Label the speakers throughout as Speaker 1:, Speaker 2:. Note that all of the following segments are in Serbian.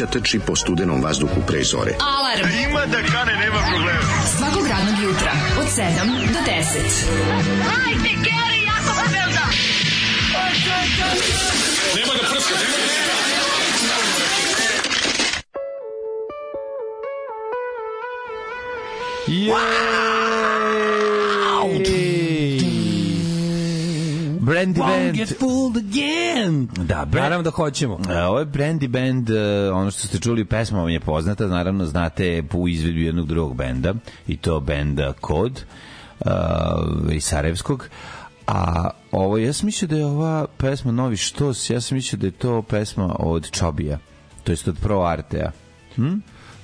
Speaker 1: mladića teči po studenom vazduhu pre zore. Alarm! A ima da kane, nema problema. Svakog radnog jutra, od 7 do 10. Hajde,
Speaker 2: Geri, jako se pa velda! Nema da prska, nema da prska! Wow! Brandy Won't Band. Get fooled again.
Speaker 3: Band. Da, brand. Naravno da hoćemo. E, ovo
Speaker 2: je Brandy Band, e, ono što ste čuli, pesma vam je poznata, naravno znate po izvedbi jednog drugog benda, i to benda Kod, uh, iz Sarajevskog. A ovo, ja sam mislio da je ova pesma Novi Štos, ja sam mislio da je to pesma od Čobija, to jest od Pro Artea. Hm?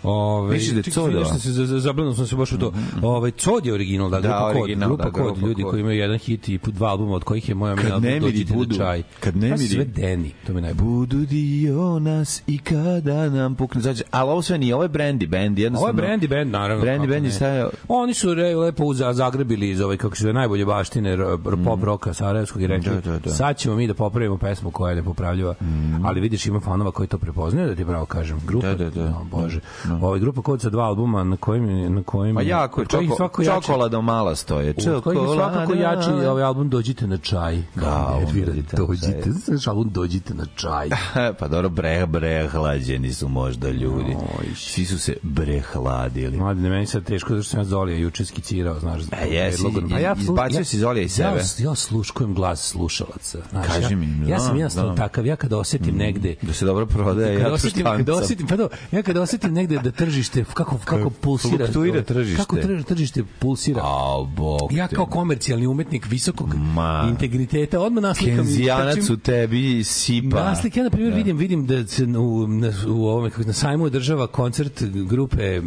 Speaker 3: Ovaj Misliš da je
Speaker 2: Codova?
Speaker 3: Mislim da? se zabranio sam se baš u to. Ovaj Cod je
Speaker 2: original,
Speaker 3: da,
Speaker 2: da grupa
Speaker 3: Kod, original, grupa
Speaker 2: da, Kod,
Speaker 3: grupa ljudi kod. koji imaju jedan hit i dva albuma od kojih je moja
Speaker 2: omiljena
Speaker 3: album
Speaker 2: Dođite budu,
Speaker 3: na čaj.
Speaker 2: Kad pa ne miri. Sve
Speaker 3: Deni,
Speaker 2: to mi najbolje. Budu dio nas i kada nam pukne zađe. Znači, ali ovo sve nije, ovo je Brandy Band, Ovo je
Speaker 3: Brandy Band, naravno.
Speaker 2: Brandy Band je stavio...
Speaker 3: Oni su re, lepo za, zagrebili iz ovaj, kako se najbolje baštine pop mhm. roka sarajevskog i
Speaker 2: rekli, da,
Speaker 3: da, da. sad ćemo mi da popravimo pesmu koja je nepopravljiva. Mm. Ali vidiš, ima fanova koji to prepoznaju, da ti pravo kažem.
Speaker 2: Grupa, da, da, da.
Speaker 3: bože. Da. No. Ovaj grupa Kod sa dva albuma na kojim na kojim
Speaker 2: Pa jako čoko, svako jači, čokolada mala stoje.
Speaker 3: Čokolada svakako jači ovaj album dođite na čaj.
Speaker 2: Da,
Speaker 3: dođite. Dođite, znaš, album dođite na čaj.
Speaker 2: pa dobro bre bre hlađeni su možda ljudi. Svi su se bre hladili.
Speaker 3: Mladi, meni sad teško zato što sam ja Zolija juče skicirao, znaš.
Speaker 2: E, jesi, pa ja izbacio si Zolija iz sebe. Ja,
Speaker 3: ja sluškujem glas slušalaca. Znaš, Kaži ja, mi. Ja sam jednostavno takav, ja kad osetim mm, negde...
Speaker 2: Da se dobro prodaje,
Speaker 3: ja to štancam. Pa ja kada osetim negde vide da tržište kako kako pulsira. Fluktuira
Speaker 2: tržište. Kako
Speaker 3: tržište pulsira.
Speaker 2: A bog.
Speaker 3: Ja kao komercijalni umetnik visokog Ma. integriteta odmah
Speaker 2: naslikam Kenzijanac u tebi sipa.
Speaker 3: Naslik ja na primjer da. vidim vidim da se u, na, u ovom kako na sajmu država koncert grupe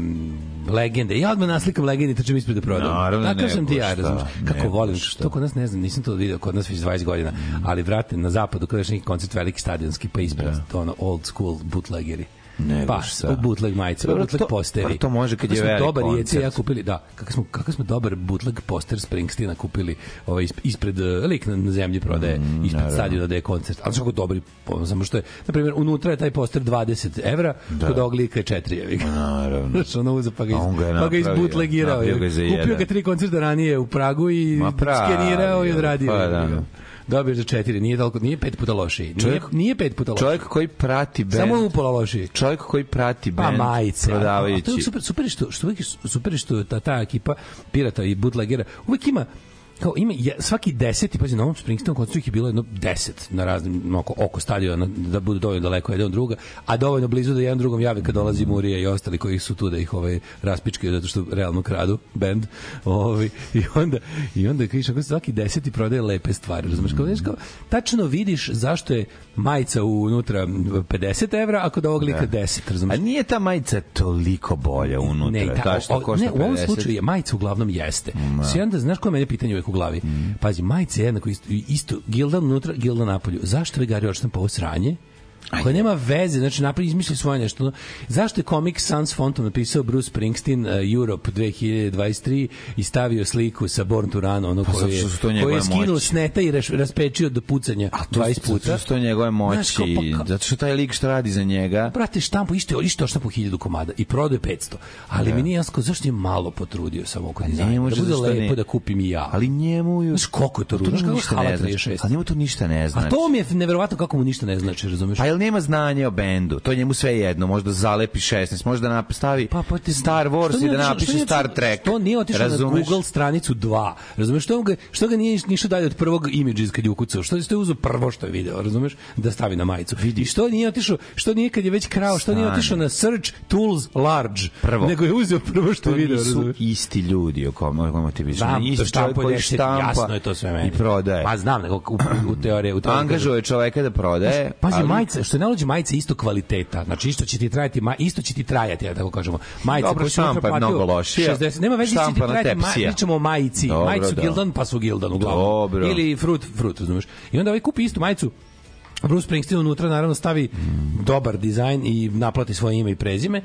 Speaker 3: Legende. Ja odmah naslikam Legende i trčim ispred da
Speaker 2: prodam. Naravno,
Speaker 3: Takav da, sam ti ja, razumiješ. Kako nego volim, što to kod nas ne znam, nisam to video kod nas već 20 godina, mm. ali vrate na zapadu kada je neki koncert veliki stadionski pa ispred, da. to ono old school bootlegeri.
Speaker 2: Ne, pa, šta?
Speaker 3: Da. bootleg majice, Dobro, bootleg to,
Speaker 2: posteri. To može kad je
Speaker 3: veliki dobar koncert. Dobar kupili, da, kako smo, kako smo dobar bootleg poster Springsteena kupili ovaj, ispred, e, lik na, na zemlji prodaje, mm, ispred naravno. stadiona da je koncert. Ali svako dobri, samo što je, na primjer, unutra je taj poster 20 evra, da. kod ovog lika je 4
Speaker 2: evra. Naravno. Znaš,
Speaker 3: ono uzeo pa ga, iz, pa ga izbootlegirao. Kupio ga tri koncerta ranije u Pragu i skenirao i odradio. Pa, da, dobiješ
Speaker 2: za
Speaker 3: 4, nije toliko, nije pet puta lošiji. Nije, čovjek, nije pet puta lošiji.
Speaker 2: Čovjek koji prati bend.
Speaker 3: Samo je upola lošiji.
Speaker 2: Čovjek koji prati pa bend.
Speaker 3: Pa majice. Prodavajući. A, a to je super, super što, što, uvijek, super što ta, ta ekipa pirata i bootlegera uvek ima kao ima je, svaki 10 pa pazi na ovom Springsteenu koncertu je bilo jedno 10 na raznim oko, oko stadiona da bude dovoljno daleko jedan od druga a dovoljno blizu da jedan drugom jave kad dolazi Murija i ostali koji su tu da ih ovaj raspičkaju zato što realno kradu bend ovaj i onda i onda kažeš ako svaki 10 prodaje lepe stvari razumeš kao, kao tačno vidiš zašto je majica unutra 50 evra ako da ovog lika 10 da. razumeš a
Speaker 2: nije ta majica toliko bolja unutra ne,
Speaker 3: ta,
Speaker 2: ta
Speaker 3: što o, košta ne, u ovom slučaju je majica uglavnom jeste mm, da. sve onda znaš koje mene pitanje uvek u glavi. Mm. Pazi, majice jednako isto, isto Gilda unutra, Gilda napolju. Zašto vi gari očinam po ovo sranje? koja nema veze, znači napravi izmišlja svoje nešto. zašto je komik Sans Fontom napisao Bruce Springsteen uh, Europe 2023 i stavio sliku sa Born to Run, ono pa, koje je, koje je skinuo moći. s neta i raspečio do pucanja a to, 20 puta.
Speaker 2: Zato što je njegove moći, pa zato što taj lik što radi za njega.
Speaker 3: Brate, štampu, isto, isto što po 1000 komada i prodaje 500. Ali da. mi nije jasno zašto je malo potrudio samo oko pa dizajna. Da bude lepo ne. da kupim i ja.
Speaker 2: Ali njemu... Znaš
Speaker 3: koliko
Speaker 2: je
Speaker 3: to
Speaker 2: ružno? Znaš kako
Speaker 3: je halat A njemu to ništa ne znači. A to znači. mi je neverovatno kako mu ništa ne znači, razumeš? Pa
Speaker 2: ali nema znanje o bendu. To njemu sve jedno, možda zalepi 16, možda nastavi pa, pa te, Star Wars i da napiše Star Trek.
Speaker 3: To nije otišao razumeš? na Google stranicu 2. Razumeš što ga što ga nije išao dalje od prvog imidža kad je ukucao. Što je uzeo prvo što je video, razumeš, da stavi na majicu. Vidi. I što nije otišao, što nije kad je već krao, što nije otišao na search tools large, prvo. nego je uzeo prvo što je video,
Speaker 2: razumeš. isti ljudi o kome kome ti
Speaker 3: biš. Isti štampa, koji štampa.
Speaker 2: Jasno je
Speaker 3: to sve meni.
Speaker 2: I prodaje.
Speaker 3: Pa znam, nego u, u teorije, u teorije. Angažuje čoveka da prodaje. Pazi, majice, što ne nalazi majice isto kvaliteta. Znači isto će ti trajati, ma, isto će ti trajati, ja tako kažemo. Majice
Speaker 2: Dobro, koje štampa je mnogo lošije. 60,
Speaker 3: nema veze štampa ti trajati, ma, pričamo o majici. Dobro, majicu da. Gildan pa su Gildan uglavnom.
Speaker 2: Dobro.
Speaker 3: Ili Fruit, Fruit, razumeš. I onda ovaj kupi istu majicu Bruce Springsteen unutra naravno stavi dobar dizajn i naplati svoje ime i prezime.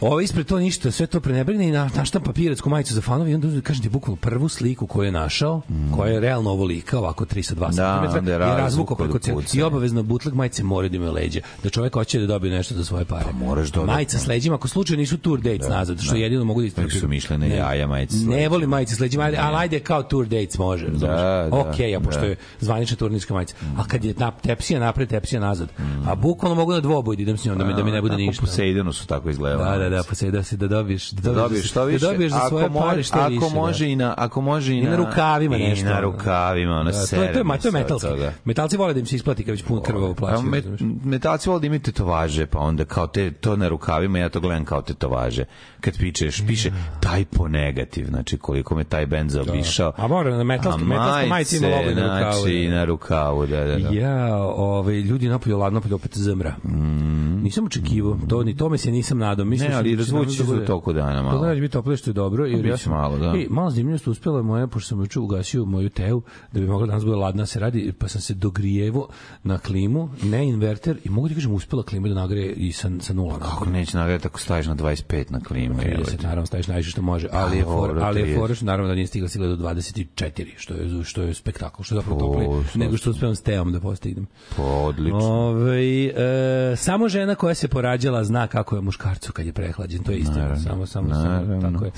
Speaker 3: Ovo ispred to ništa, sve to prenebrine i na, naštampa majicu za fanove i onda uzme, kažem ti, bukvalno prvu sliku koju je našao, koja je realno ovo lika, ovako 302 da,
Speaker 2: cm,
Speaker 3: je razvukao preko cijela. I obavezno butleg majice mora da imaju leđa. Da čovek hoće da dobije nešto za svoje pare. Pa moraš da... Majica s leđima, ako slučajno nisu tour dates da, nazad, što da. jedino mogu da
Speaker 2: istrpim. su mišljene ne, jaja majice
Speaker 3: s Ne volim majice s leđima, ali ajde kao tour dates može. Da, da, ok, a pošto da. je zvanična turnijska majica. A kad je na tepsija napred, Tepsija nazad. Mm. A bukvalno mogu na dvoboj da idem s njom, da, mi, da mi ne bude ništa.
Speaker 2: Po Poseidonu su tako izgledali. Da,
Speaker 3: da, da, Poseidon se da dobiješ, da, da dobiješ, što da više. Da dobiješ za svoje ako pare što više.
Speaker 2: Ako može i na, ako može i
Speaker 3: na, rukavima nešto.
Speaker 2: I na rukavima, ono
Speaker 3: da, To je, to je, to je metalski. Metalci vole da im se isplati kad već pun krva uplaćuju.
Speaker 2: Met, metalci vole da imaju tetovaže, pa onda kao te, to na rukavima, ja to gledam kao tetovaže. Kad pičeš, piše taj mm. po negativ, znači koliko me taj bend da. zaobišao.
Speaker 3: A mora na metalski, metalski majci
Speaker 2: ima logo na rukavu. Znači, na rukavu,
Speaker 3: da, da, da. Ja, o, ovaj ljudi napolju ladno napolju opet zamra. Mm. Mm-hmm. Nisam očekivao, to ni tome se nisam nadao. Mislim ne, da
Speaker 2: ali razvući
Speaker 3: da
Speaker 2: se do toku dana
Speaker 3: malo. Da, da biti tople što je dobro
Speaker 2: i pa ja sam malo, da.
Speaker 3: I malo zimljenost uspela moja pošto sam juče ugasio moju teu da bi mogla danas da bude ladna se radi, pa sam se dogrijevo na klimu, ne inverter i mogu ti kažem uspela klima da nagreje i sa sa nula.
Speaker 2: Pa kako neće nagreje ako staviš na 25 na klimu?
Speaker 3: 30, pa naravno staješ najviše što može, ali je for, ali je for, naravno da nije stigla sigla do 24, što je što je spektakl, što je zapravo tople, nego što uspevam s teom da postignem.
Speaker 2: Odlično.
Speaker 3: Ove, ovaj, e, samo žena koja se porađala zna kako je muškarcu kad je prehlađen, to je istina. Naravno. Samo, samo, Naravno. samo, tako je.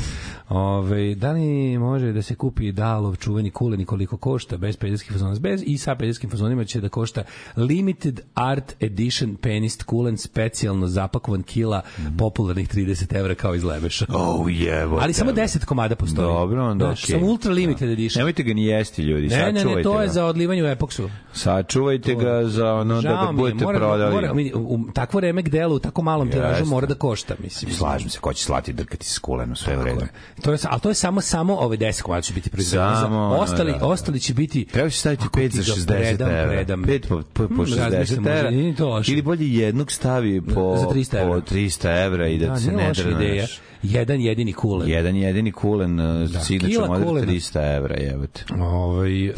Speaker 3: Ove, ovaj, da li može da se kupi Dalov čuveni kuleni koliko košta bez pedeljskih fazona bez i sa pedeljskim fazonima će da košta limited art edition penist kulen specijalno zapakovan kila mm -hmm. popularnih 30 evra kao iz Lebeša.
Speaker 2: Oh,
Speaker 3: jevo.
Speaker 2: Ali
Speaker 3: samo 10 komada postoji.
Speaker 2: Dobro, onda
Speaker 3: Znaš, okay. Samo ultra limited da. edition.
Speaker 2: Nemojte ga ni jesti, ljudi. Ne, ne, ne,
Speaker 3: to je za odlivanje u epoksu.
Speaker 2: Sačuvajte to. ga za ono da- da Žao da ga budete mora, prodali. Mora, mora, u,
Speaker 3: takvo remek delo u tako malom yes. tiražu mora da košta, mislim.
Speaker 2: Slažem se, ko će slati drkati s kulenom
Speaker 3: sve vreme. To je, al to je samo samo ove 10 komada će biti proizvedeno. ostali, da, da. ostali će biti
Speaker 2: Treba će staviti 5 za 60 €. 5 po, po, po 60 hm, €. Ili bolje jednog stavi po za 300 evra. po 300 € i da, da se ne
Speaker 3: drnaš jedan jedini kulen.
Speaker 2: Jedan jedini kulen, e, da, sinoć model 300 evra, jebote.
Speaker 3: Ovaj, e,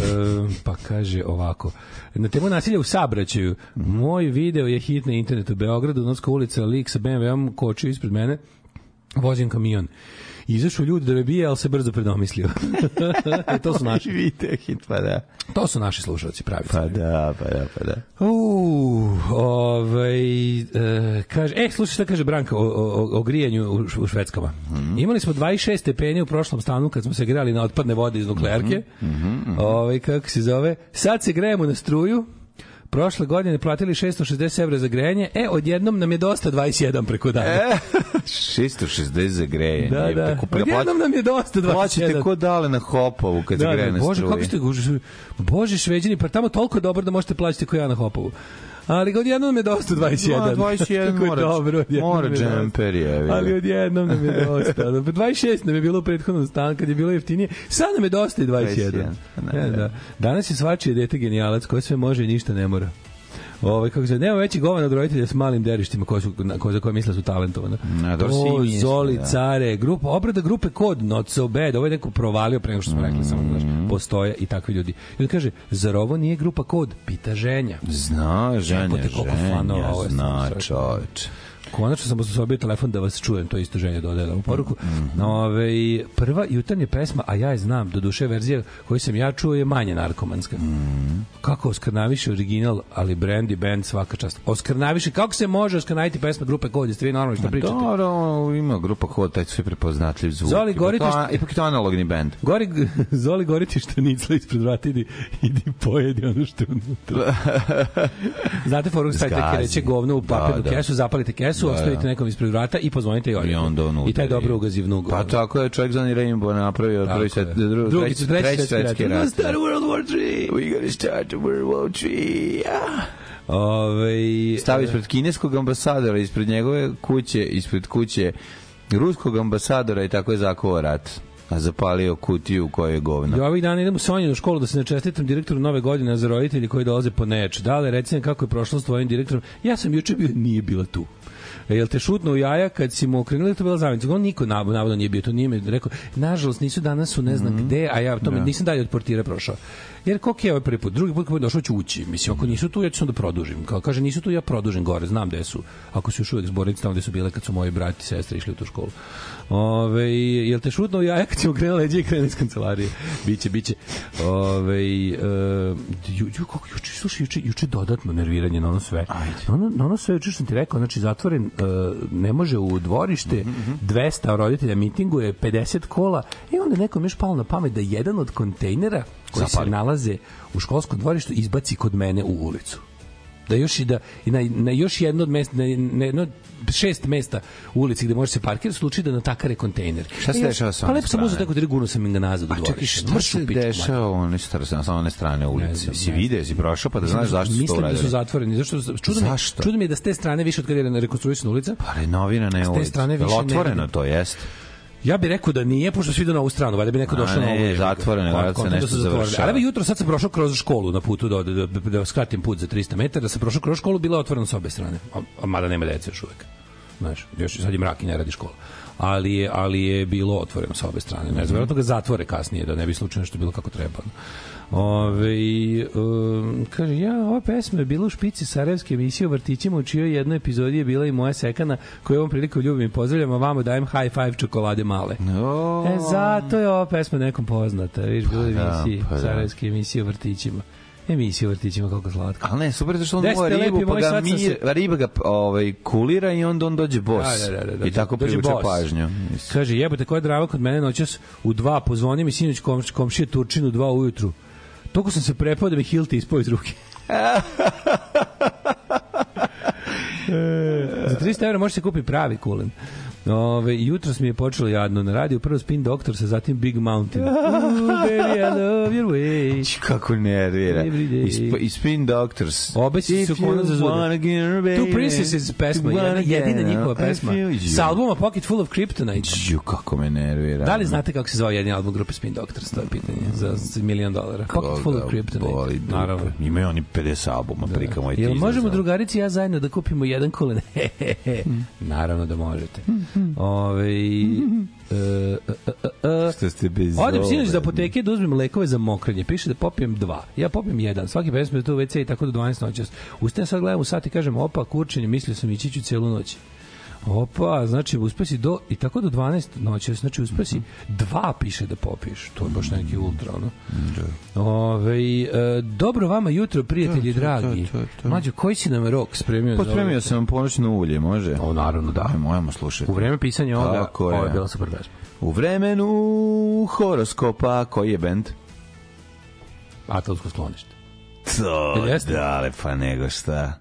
Speaker 3: pa kaže ovako, na temu nasilja u sabraćaju, moj video je hit na internetu, Beogradu, Novska ulica, lik sa BMW-om kočio ispred mene, vozim kamion izašu ljudi da me bije, ali se brzo predomislio.
Speaker 2: to su naši.
Speaker 3: Vidite hit, pa da. To su naši slušalci pravi.
Speaker 2: Pa da, pa da, pa da.
Speaker 3: Uh, ovaj, e, kaže, e, slušaj šta kaže Branka o, o, o grijanju u, u Švedskama. Mm -hmm. Imali smo 26 stepeni u prošlom stanu kad smo se grali na otpadne vode iz nuklearke. Mm -hmm. Mm -hmm. Ovaj, kako se zove? Sad se grejemo na struju, Prošle godine platili 660 evra za grejanje. E, odjednom nam je dosta 21 preko dana. E,
Speaker 2: 660 za grejanje.
Speaker 3: Da, da. Tako, odjednom nam je dosta 21.
Speaker 2: Plaćate ko dale na hopovu kad da, da,
Speaker 3: greje na bože, Bože, kako ste... Bože, šveđani, pa tamo toliko dobro da možete plaćati ko ja na hopovu. Ali ga odjednom je dosta 21. Da,
Speaker 2: 21 mora, dobro, mora džemper
Speaker 3: je. Ali odjednom nam je dosta. 26 da. nam je bilo prethodno stan kad je bilo jeftinije. Sad nam je dosta i 21. 21. Da, da. Danas je svačije dete genijalac koje sve može i ništa ne mora. Ovaj kako se nema veći govana od roditelja s malim derištima koji su ko za koje misle da su talentovana. Na, to si Zoli da. Care, grupa obrada grupe kod Not so bad, ovaj neko provalio pre nego što smo rekli mm samo znaš. Postoje i takvi ljudi. I on kaže, zar ovo nije grupa kod? Pita ženja.
Speaker 2: Zna, ženja, ženja, zna, čoveč.
Speaker 3: Konačno sam osobio telefon da vas čujem, to isto želje dodaje da u poruku. Mm -hmm. Ove, prva jutarnja pesma, a ja je znam, do duše verzija koju sam ja čuo je manje narkomanska. Mm Kako oskrnaviše original, ali brand i band svaka čast. Oskrnaviše, kako se može oskrnaviti pesma grupe Kod, jeste vi normalno što pričate?
Speaker 2: Dobro, ima grupa Kod, taj
Speaker 3: su
Speaker 2: prepoznatljiv zvuk. Zoli pa Goritiš... ipak je to analogni band.
Speaker 3: Gori, Zoli Goritiš Nica ispred vrata, idi, idi pojedi ono što je unutra. Znate, forum sajte kada govno u papirnu da, da. kesu, zapalite kesu, kasu, da, da. ostavite da. nekom ispred vrata i pozvonite i on onda on I taj dobro ugazivnu
Speaker 2: ugovor. Pa tako je čovjek Zani Rainbow napravio prvi set, drugi, drugi treći, treći svetski rat. Da. Start World War 3! We gonna start World War 3! Yeah. Ove, ovaj, Stavi eh. ispred kineskog ambasadora, ispred njegove kuće, ispred kuće ruskog ambasadora i tako je zakovao rat a zapalio kutiju koja je govna.
Speaker 3: Ja ovih dana idem u Sonjinu školu da se ne direktoru nove godine a za roditelji koji dolaze po neč. Da li recimo kako je prošlo s tvojim direktorom? Ja sam juče bio, nije bila tu. E, jel te šutno u jaja kad si mu okrenuli, to bila zamenica. On niko navodno nije bio, to nije mi rekao. Nažalost, nisu danas u ne znam mm -hmm. gde, a ja tome da. nisam dalje od portira prošao. Jer koliko je ovaj prvi put, drugi put kad došao ću ući. Mislim, ako nisu tu, ja ću da produžim. Kao kaže, nisu tu, ja produžim gore, znam gde su. Ako su još uvek zbornici tamo gde su bile kad su moji brati i sestre išli u tu školu. Ove, jel te šutno ja kad ćemo krenuti leđe i iz kancelarije? Biće, biće. Ove, uh, ju, ju, kako, juče, slušaj, juče, juče dodatno nerviranje na ono sve. Ajde. Na ono, na ono sve juče što sam ti rekao, znači zatvoren, uh, ne može u dvorište, mm -hmm. 200 roditelja mitinguje, 50 kola i onda nekom još palo na pamet da jedan od kontejnera koji Zapali. se nalaze u školskom dvorištu izbaci kod mene u ulicu da još i da i na, na još jedno od mesta na, na jedno šest mesta u ulici gde može se parkirati slučaj da natakare kontejner.
Speaker 2: Šta se dešava sa? Pa
Speaker 3: lepo sam uzeo tako da gurno sam ga nazad do dvorišta.
Speaker 2: Čekaj, šta se dešava one strane sa one strane ulice? Si video, si prošao pa da znaš zašto su to uradili. Mislim da
Speaker 3: su
Speaker 2: zatvoreni.
Speaker 3: Zašto čudno zašto? Mi, je da ste strane više od kada je rekonstruisana
Speaker 2: ulica. Pa renovirana
Speaker 3: je ulica.
Speaker 2: S te strane više otvoreno to jest.
Speaker 3: Ja bih rekao da nije, pošto svi idu na ovu stranu, valjda bi neko došao na ovu. Ne,
Speaker 2: zatvoreno, valjda pa, se nešto završava.
Speaker 3: Ali evo jutro sad sam prošao kroz školu na putu da, da, da, da skratim put za 300 metara, da sam prošao kroz školu, bila otvorena sa obe strane. A, a mada nema dece još uvek. Znaš, još sad je mrak i ne radi škola ali je, ali je bilo otvoreno sa obe strane. Ne znam, mhm. verovatno ga zatvore kasnije, da ne bi slučajno što bilo kako treba. Ove, um, kaže, ja, ova pesma je bila u špici Sarajevske emisije o vrtićima, u čijoj jednoj epizodi je bila i moja sekana, koju ovom priliku ljubim i pozdravljam, a vamo dajem high five čokolade male. No. E, zato je ova pesma nekom poznata, viš, bila pa, emisije, da, pa, da. Sarajevske emisije o vrtićima emisiju u vrtićima kako slatka.
Speaker 2: Ali ne, super što on mora ribu, pa ga mir, se... riba ga ovaj, kulira i onda on dođe bos. Da, da, da, da dođe, I tako privuče pažnju.
Speaker 3: Mislim. Kaže, jebote, koja je drava kod mene noćas u dva, pozvoni mi sinoć komš, komšije Turčinu dva ujutru. Toliko sam se prepao da mi Hilti ispao iz ruke. E, za 300 evra može se kupi pravi kulen. Ove, jutros mi je počelo jadno. Na radiju prvo Spin Doctor, sa zatim Big Mountain. Ooh, baby, I love your
Speaker 2: way. Či kako nervira. I, sp I Spin Doctors.
Speaker 3: Obe si su kona za zure. Two Princesses pesma, jedna, jedina njihova pesma. Sa albuma Pocket Full of Kryptonite.
Speaker 2: Ju, kako me nervira.
Speaker 3: Da li znate kako se zvao jedni album grupe Spin Doctors? To je pitanje za milion dolara.
Speaker 2: Pocket Full of Kryptonite. Naravno. Imaju oni 50 albuma, da. prika
Speaker 3: moj Jel možemo drugarici ja zajedno da kupimo jedan kolen? Hm. Naravno da možete. Hmm. Ove, e,
Speaker 2: e, e, Što ste bez
Speaker 3: Odem sinoć iz apoteke da uzmem lekove za mokrenje. Piše da popijem dva. Ja popijem jedan. Svaki 15 minuta u WC i tako do 12 noćas. Ustajem sad gledam u sat i kažem, opa, kurčenje, mislio sam ići ću celu noć. Opa, znači uspesi do i tako do 12 noći, znači uspesi mhm. dva piše da popiješ. To je baš neki ultra, ono. Da. Ove, e, dobro vama jutro, prijatelji to, dragi. To, to, to. Mlađo, koji si nam rok spremio?
Speaker 2: Pospremio sam vam ponoćno ulje, može?
Speaker 3: O, naravno, da. E,
Speaker 2: ajmo, ajmo slušati. U vreme
Speaker 3: pisanja ovoga, tako ovo je bila super pesma. U
Speaker 2: vremenu horoskopa, koji je bend?
Speaker 3: Atalsko
Speaker 2: sklonište. To, da, dale, pa nego šta.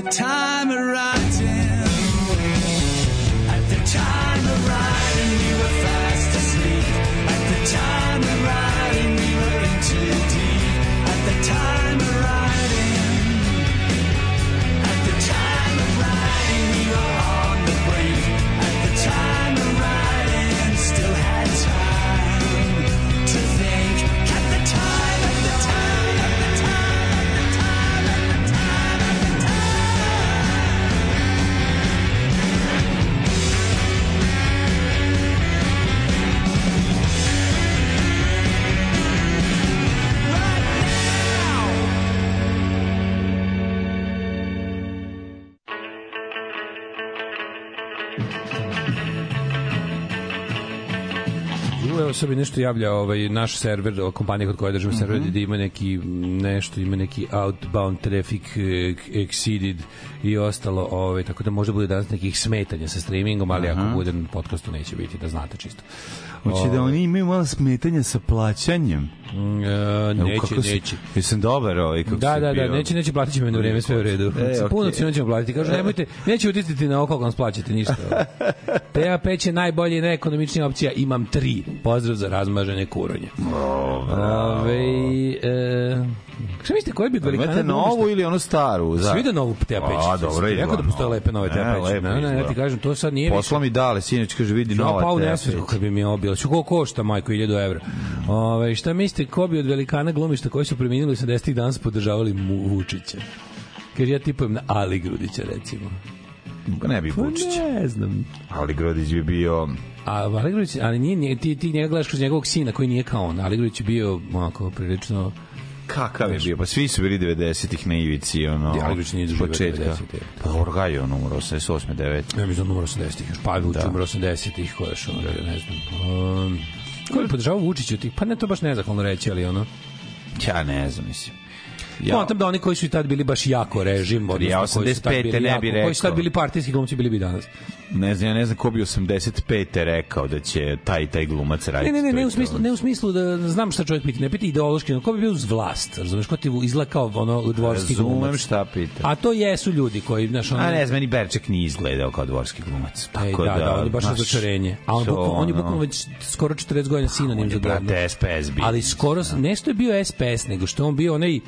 Speaker 3: the time se nešto javlja ovaj naš server, ova kompanija kod koje držimo mm -hmm. da ima neki nešto, ima neki outbound traffic e, exceeded i ostalo, ovaj tako da možda bude danas nekih smetanja sa streamingom, ali Aha. ako bude na podcastu neće biti, da znate čisto.
Speaker 2: Hoće da ovaj. oni imaju malo smetanja sa plaćanjem.
Speaker 3: Mm, e, neće, neće.
Speaker 2: Mislim, dobar ovaj,
Speaker 3: kako da, da, da, neće, neće, platit ćemo na vreme, sve
Speaker 2: u
Speaker 3: redu. E, okay. Puno cenu ćemo platiti. Kažu, nemojte, neće uticati na oko ako vam splaćate ništa. ta peć je najbolja i najekonomičnija opcija. Imam tri. Pozdrav za razmažene kuronje.
Speaker 2: Ove, e,
Speaker 3: šta mislite, koje bi velikana... Imate
Speaker 2: da novu ili onu staru?
Speaker 3: Da. Svi da novu tea
Speaker 2: peć. A, dobro, izgleda. Jako
Speaker 3: da postoje lepe nove tea
Speaker 2: peći.
Speaker 3: Ne,
Speaker 2: ne, ja
Speaker 3: ti kažem, to sad nije...
Speaker 2: Posla
Speaker 3: mi
Speaker 2: dale, sinoć, kaže, vidi nova tea peć. Ja pa u
Speaker 3: nesveru, kad bi mi obila. Što koliko košta, majko, 1000 evra? Ove, šta mislite, ko bi od velikana glumišta koji su preminuli 70-ih danas podržavali mu Vučića? Kaže, ja tipujem na Ali Grudića, recimo.
Speaker 2: Pa ne bi pa Vučić.
Speaker 3: ne znam.
Speaker 2: Ali Grudić bi bio...
Speaker 3: A Ali
Speaker 2: Grudić, ali
Speaker 3: nije, nije, ti, ti njega gledaš kroz njegovog sina koji nije kao on. Ali Grudić je bio onako prilično
Speaker 2: kakav
Speaker 3: je
Speaker 2: bio, pa svi su bili 90-ih na ivici, ono, početka. Pa Orgaj je on umro, 88-9.
Speaker 3: Ja mislim, on da umro 80-ih, pa Vuč da. umro 80-ih, ko je ono, da. ne znam. Um, Koji podržao Vučića? Pa ne, to baš nezahvalno reći, ali ono...
Speaker 2: Ja ne znam, mislim.
Speaker 3: Ja. Kontam da oni koji su i tad bili baš jako režim, odnosno ja 85. ne bi rekao. Koji su tad bili partijski glumci, bili bi danas.
Speaker 2: Ne znam, ja ne znam ko bi 85. rekao da će taj taj glumac raditi.
Speaker 3: Ne, ne, ne, ne u smislu, ne u smislu da znam šta čovjek pita, ne pita ideološki, no ko bi bio uz vlast, razumeš, ko ti izlakao ono dvorski Razumem glumac. Razumem
Speaker 2: šta pita.
Speaker 3: A to jesu ljudi koji, znaš, ono... A
Speaker 2: ne znam, meni Berček nije izgledao kao dvorski glumac.
Speaker 3: E, tako Ej, da, da, da, on je baš naš, razočarenje. A on, bukval, on je bukvalno već skoro 40 godina pa, sinonim za glavno. On je,
Speaker 2: brate, SPS
Speaker 3: bio. Ali skoro, da. nešto je bio SPS, nego što on bio onaj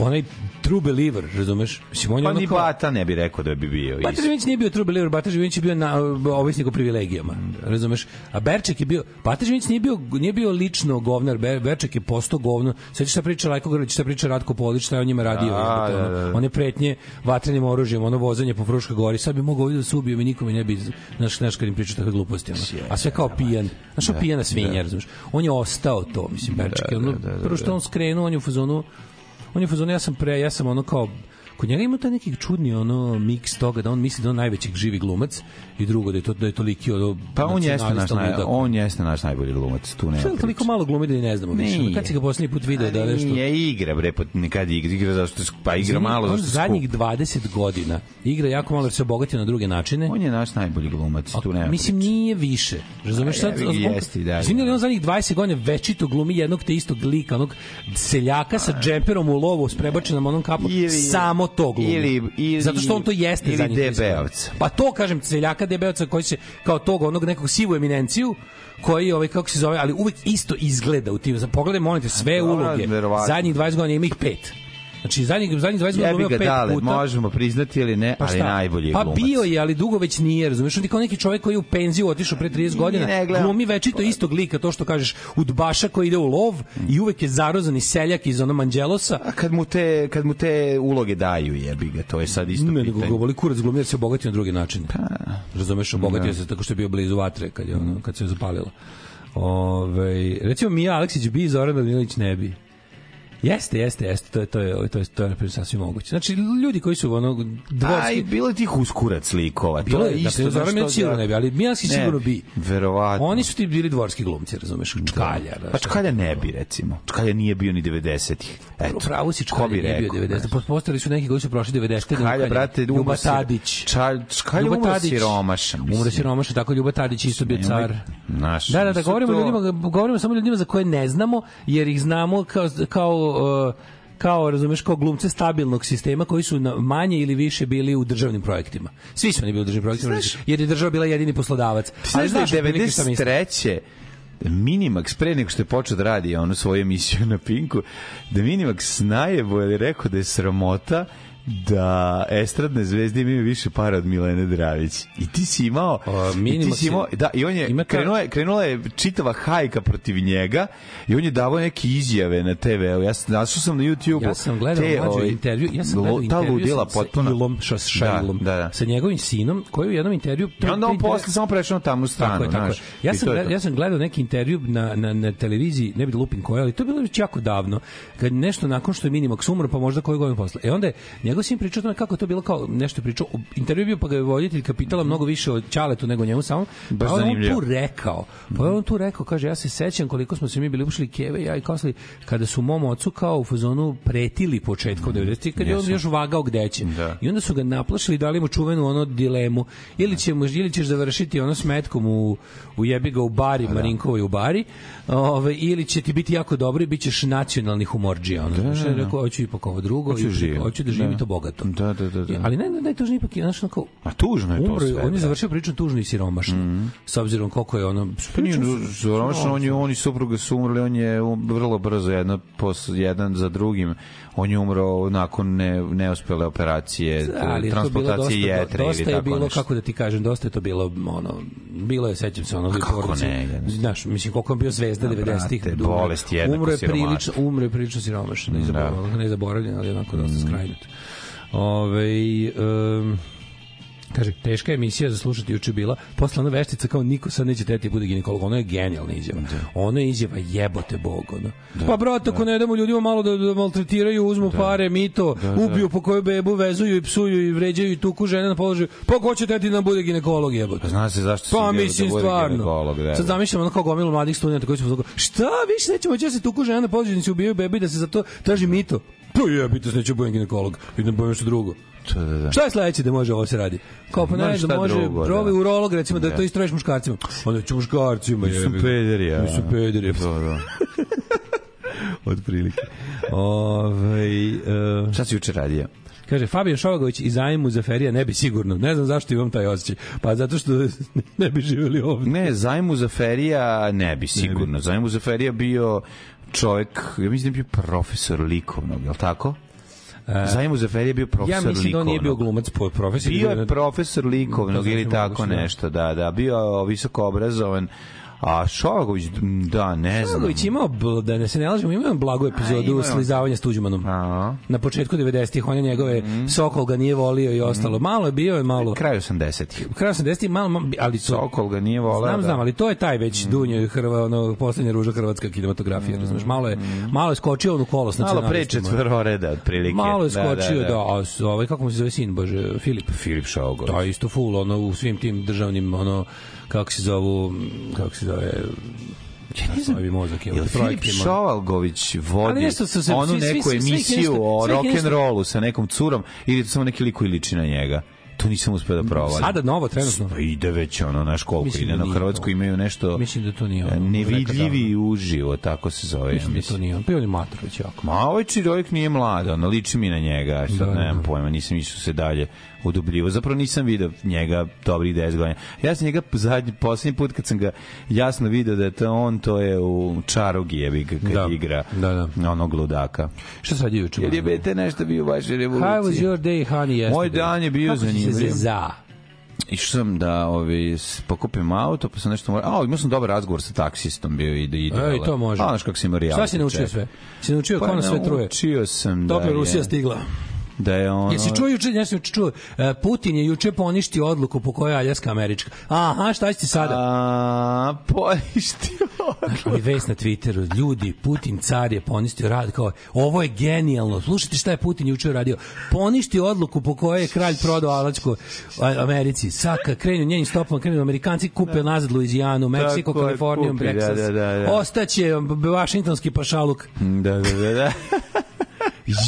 Speaker 3: onaj true believer, razumeš?
Speaker 2: Mislim, on je pa ni Bata ne bi rekao da bi bio.
Speaker 3: Bata Živinić nije bio true believer, Bata Živinić je bio na, ovisnik o privilegijama, razumeš? A Berček je bio, Bata Živinić nije bio, nije bio lično govnar, Ber, Berček je postao govno. Sveći šta priča Lajko Grlić, šta priča Ratko Polić, šta je on njima radio. A, da, da, da. One pretnje vatrenim oružjem, ono vozanje po Fruška gori, sad bi mogao ovdje da se ubio, mi nikome ne bi, znaš, znaš kad im priča takve gluposti. Ono. A sve kao pijan, znaš, da, pijana da. svinja, da. razumeš? On je ostao to, mislim, Berček. Da, da, da, da, da. Prvo što da. on skrenuo, on je u fazonu, on je fazon, ja sam pre, ja sam ono kao kod njega ima taj neki čudni ono miks toga da on misli da on najveći živi glumac i drugo da je to da
Speaker 2: je
Speaker 3: toliki ono
Speaker 2: pa on jeste naš naj, da... on jeste naš najbolji glumac tu nema.
Speaker 3: Što toliko malo glumi da ne znamo više. Kad si ga poslednji put video da nešto
Speaker 2: je igra bre pod nekad igra igra zašto pa igra Zim, malo
Speaker 3: zašto zadnjih 20 godina igra jako malo se obogati na druge načine.
Speaker 2: On je naš najbolji glumac tu
Speaker 3: nema. Mislim nije više. Razumeš
Speaker 2: sad? Jeste, da.
Speaker 3: Izvinite, on zadnjih 20 godina večito glumi jednog te istog lika, onog seljaka sa džemperom u lovu s prebačenom onom kapom. Samo to glumu. Ili, ili, Zato što on to jeste
Speaker 2: ili za
Speaker 3: njih. Debeovca. Pa to, kažem, celjaka Debeovca koji se kao tog onog nekog sivu eminenciju koji ovaj kako se zove, ali uvek isto izgleda u tim. Pogledaj, molim te, sve uloge. Zadnjih 20 godina ima ih pet Znači, zadnjih, zadnjih 20 godina
Speaker 2: glumio pet dale, puta. možemo priznati ili ne, pa ali najbolji pa glumac. Pa
Speaker 3: bio je, ali dugo već nije, razumiješ? On ti kao neki čovjek koji je u penziju otišao pre 30 godina, ne, ne, glumi večito istog lika, to što kažeš, udbaša koji ide u lov i uvek je zarozani seljak iz ono Anđelosa.
Speaker 2: A kad mu te, kad mu te uloge daju, jebi ga, to je sad isto
Speaker 3: ne, pitanje. Ne, nego kurac glumi jer se obogatio na drugi način. Pa, razumeš, obogatio da. se tako što je bio blizu vatre kad je, ono, mhm. kad se je zapalila. Ove, recimo Mija Aleksić bi, Zoran Radinović ne bi. Jeste, jeste, jeste, to je to je to je to je, to je sasvim moguće. Znači ljudi koji su ono dvorski
Speaker 2: Aj, pa, bilo je tih uskurac likova. Bilo je isto, da
Speaker 3: znači, ne sigurno da... ne bi, ali ja si sigurno bi.
Speaker 2: Verovatno.
Speaker 3: Oni su ti bili dvorski glumci, razumeš, da.
Speaker 2: Čkalja. Da. Pa Čkalja ne bi recimo. Čkalja nije bio ni 90-ih. Eto.
Speaker 3: Pravo si Čkalja nije rekao, bio 90. Postali su neki koji su prošli 90-te.
Speaker 2: Čkalja, brate,
Speaker 3: Ljuba Tadić.
Speaker 2: Čkalja umro siromašan.
Speaker 3: Umro siromašan, tako Ljuba Tadić isto bio car.
Speaker 2: Naš.
Speaker 3: Da, da, da govorimo ljudima, govorimo samo ljudima za koje ne znamo, jer ih znamo kao kao E, kao razumeš, kao glumce stabilnog sistema koji su na manje ili više bili u državnim projektima. Svi su oni bili u državnim projektima, znaš, jer je država bila jedini poslodavac.
Speaker 2: Ali znaš, da 93. Minimax, pre nego što je počeo da radi onu svoju emisiju na Pinku, da Minimax najebo je rekao da je sramota da estradne zvezde imaju više para od Milene Dravić. I ti si imao, A, i ti si imao, da, i on je, ta... krenula, je, krenula je čitava hajka protiv njega i on je davao neke izjave na TV-u. Ja sam, našao sam na
Speaker 3: YouTube-u. Ja sam gledao te, mlađu ovaj, intervju, ja sam gledao intervju ludila, sa, potpuno. Ilom Šašajlom, da, da, da. sa njegovim sinom, koji u jednom intervju...
Speaker 2: I onda on
Speaker 3: posle
Speaker 2: samo prešao na tamnu stranu. Tako je, tako naš,
Speaker 3: ja, sam gledao, ja sam gledao neki intervju na, na, na televiziji, ne bi da lupim koja, ali to je bilo već jako davno, kad nešto nakon što je Minimak sumro, pa možda koju godinu posle. E onda je njegov sin pričao tome kako to bilo kao nešto pričao, intervju bio pa ga je voditelj kapitala mhm. mnogo više od Čaletu nego njemu samom. Pa Baš pa on tu rekao, pa mhm. on tu rekao, kaže, ja se sećam koliko smo se mi bili ušli Keve, ja i Kosli, kada su mom ocu kao u fazonu pretili početkom 90-ih, mhm. kad je on još vagao gde će. Da. I onda su ga naplašili i dali mu čuvenu ono dilemu, ili, da. ćemo, ili ćeš završiti ono smetkom u, u jebi ga u bari, pa da. Marinkovoj u bari, ove, ili će ti biti jako dobro i bićeš nacionalni humorđija. on da, da, da. Rekao, hoću ipak ovo drugo, hoću, i, hoću da, da. živim da. to bogato.
Speaker 2: Da, da, da. da.
Speaker 3: Ali ne, ne, ne tužno ipak je, znaš, kao... A tužno je to sve. On je da. završio priču tužno i siromašno. Mm -hmm. S obzirom koliko je ono...
Speaker 2: Pa nije siromašno, on je, oni supruga su umrli, on je vrlo brzo, jedno, pos, jedan za drugim. On je umro nakon ne, neuspele operacije, da, transplantacije je jetre dosta, ili tako nešto. je
Speaker 3: bilo, nešto. kako da ti kažem, dosta je to bilo, ono, bilo je, sećam se, ono... Kako
Speaker 2: porodice, ne?
Speaker 3: Znaš, mislim,
Speaker 2: koliko
Speaker 3: je bio zvezda 90-ih. Da,
Speaker 2: bolest
Speaker 3: jednako umre siromašno. Umre prilično siromašno, ne da. zaboravljen, ali onako dosta mm. skrajnuto. Ove, um, kaže, teška emisija za slušati juče bila, posle ona veštica kao niko sad neće teti da bude ginekolog, ono je genijalna izjava. Da. Ona je izjava jebote bog, ono. Da, pa brate, ako da. ne damo ljudima malo da, da maltretiraju, uzmu da. pare, mito, da, da. po kojoj bebu, vezuju i psuju i vređaju i tuku žene na položaju, pa ko će teti nam da bude ginekolog jebote. Pa
Speaker 2: zna se zašto
Speaker 3: pa, da mislim, da bude stvarno. ginekolog. Da, sad zamišljam ono kao gomilu mladih studenta koji su tako, šta, više nećemo će se tuku žene na položaju, da se ubijaju bebi, da se za to traži mito. Pa ja bitas neću budem ginekolog, idem da budem što drugo. Da, da, da. Šta je sledeće da može ovo se radi? Kao pa ne, da može drugo, da. urolog recimo da, da to istražiš muškarcima. Onda pa ću muškarcima.
Speaker 2: Nisu pederi, ja.
Speaker 3: Nisu pederi. Da, da.
Speaker 2: Otprilike.
Speaker 3: Ovaj uh...
Speaker 2: Šta si juče radio?
Speaker 3: Kaže, Fabio Šovagović i zajmu za Ferija ne bi sigurno. Ne znam zašto imam taj osjećaj. Pa zato što ne bi živjeli ovde.
Speaker 2: Ne, zajmu za Ferija ne bi sigurno. Ne bi. Zajmu za Ferija bio čovek, ja mislim da je bio profesor likovnog, je li tako? Zajmu Zafer je bio profesor likovnog. Ja
Speaker 3: mislim likovnog.
Speaker 2: da
Speaker 3: on nije bio glumac po profesor.
Speaker 2: Bio je profesor likovnog da, da, ili da, tako nešto, da, da. Bio visoko obrazovan A Šovagović, da, ne znam. Šovagović
Speaker 3: imao, da ne se
Speaker 2: ne
Speaker 3: lažemo, imao blagu epizodu A, slizavanja s Tuđmanom. A. Na početku 90-ih, on je njegove, mm. Sokol ga nije volio i ostalo. Mhm. Malo je bio je malo...
Speaker 2: Kraj
Speaker 3: 80-ih. Kraj 80-ih, malo, ali...
Speaker 2: To, Sokol ga nije volio.
Speaker 3: Znam, da. znam, ali to je taj već mm. Dunjo i Hrva, ono, poslednja ruža hrvatska kinematografija, mm. razumeš, malo je, mhm. malo je skočio on u kolos.
Speaker 2: Malo pre četvororeda, otprilike.
Speaker 3: Malo je da, da, skočio, da, da, da. da ovaj, kako mu se zove sin, bože, Filip.
Speaker 2: Filip Šovagović. Da,
Speaker 3: isto full, ono, u svim tim državnim, ono, kako se zovu, kako se zove,
Speaker 2: Ja ne znam, je, je Filip Šovalgović vodi se, onu svi, neku svi, svi, emisiju o rock'n'rollu sa nekom curom ili samo neki lik koji liči na njega to nisam uspeo da provalim.
Speaker 3: Sada novo trenutno.
Speaker 2: Pa Ide već ono naš koliko Mislim ide da na Hrvatsku imaju nešto.
Speaker 3: Mislim da to nije ono.
Speaker 2: Nevidljivi uživo tako se zove. Mislim,
Speaker 3: mislim. da
Speaker 2: to nije on. Pa on
Speaker 3: je
Speaker 2: Matrović jako. Ma ovaj čovjek nije mlad, on liči mi na njega, sad da, nemam da. pojma, nisam išao se dalje u Dubljivu. Zapravo nisam video njega dobrih 10 godina. Ja sam njega zadnji, poslednji put kad sam ga jasno video da je to on, to je u Čarugi, jebi ga, kad da. igra da, da. onog ludaka. Šta sad je juče? Jer je bete nešto bio baš
Speaker 3: revolucija. How was your day, honey, yesterday?
Speaker 2: Moj dan je bio
Speaker 3: zanimljiv. za?
Speaker 2: išao sam da ovi, pokupim auto, pa sam nešto morao... A, imao sam dobar razgovor sa taksistom, bio i da ide.
Speaker 3: E, to može. A, znaš
Speaker 2: kako si imao Šta
Speaker 3: si naučio sve? Si naučio pa, kako sve truje? Naučio
Speaker 2: sam da Dobro,
Speaker 3: je... Rusija stigla
Speaker 2: da je ono...
Speaker 3: Jesi čuo juče, nešto juče čuo, e, Putin je juče poništio odluku po kojoj je Aljaska američka. Aha, šta ćete sada?
Speaker 2: A, poništio
Speaker 3: odluku. Dakle, vest na Twitteru, ljudi, Putin car je poništio rad, kao, ovo je genijalno, slušajte šta je Putin juče radio. Poništio odluku po kojoj je kralj prodao Aljačku Americi. Saka, krenu njenim stopom, krenu Amerikanci, kupe nazad Luizijanu, Meksiko, Kaliforniju, da, Breksas. Da, da, da, da. Ostaće vašingtonski pašaluk.
Speaker 2: Da, da, da, da.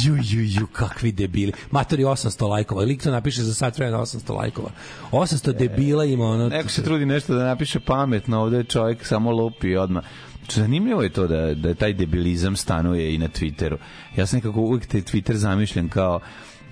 Speaker 3: Ju, ju, ju, kakvi debili. Matori 800 lajkova. Lik to napiše za sat vremena 800 lajkova. 800 debila ima ono...
Speaker 2: Neko se trudi nešto da napiše pametno, ovde je čovjek samo lupi odmah. Znači, zanimljivo je to da, da taj debilizam stanuje i na Twitteru. Ja sam nekako uvijek te Twitter zamišljam
Speaker 3: kao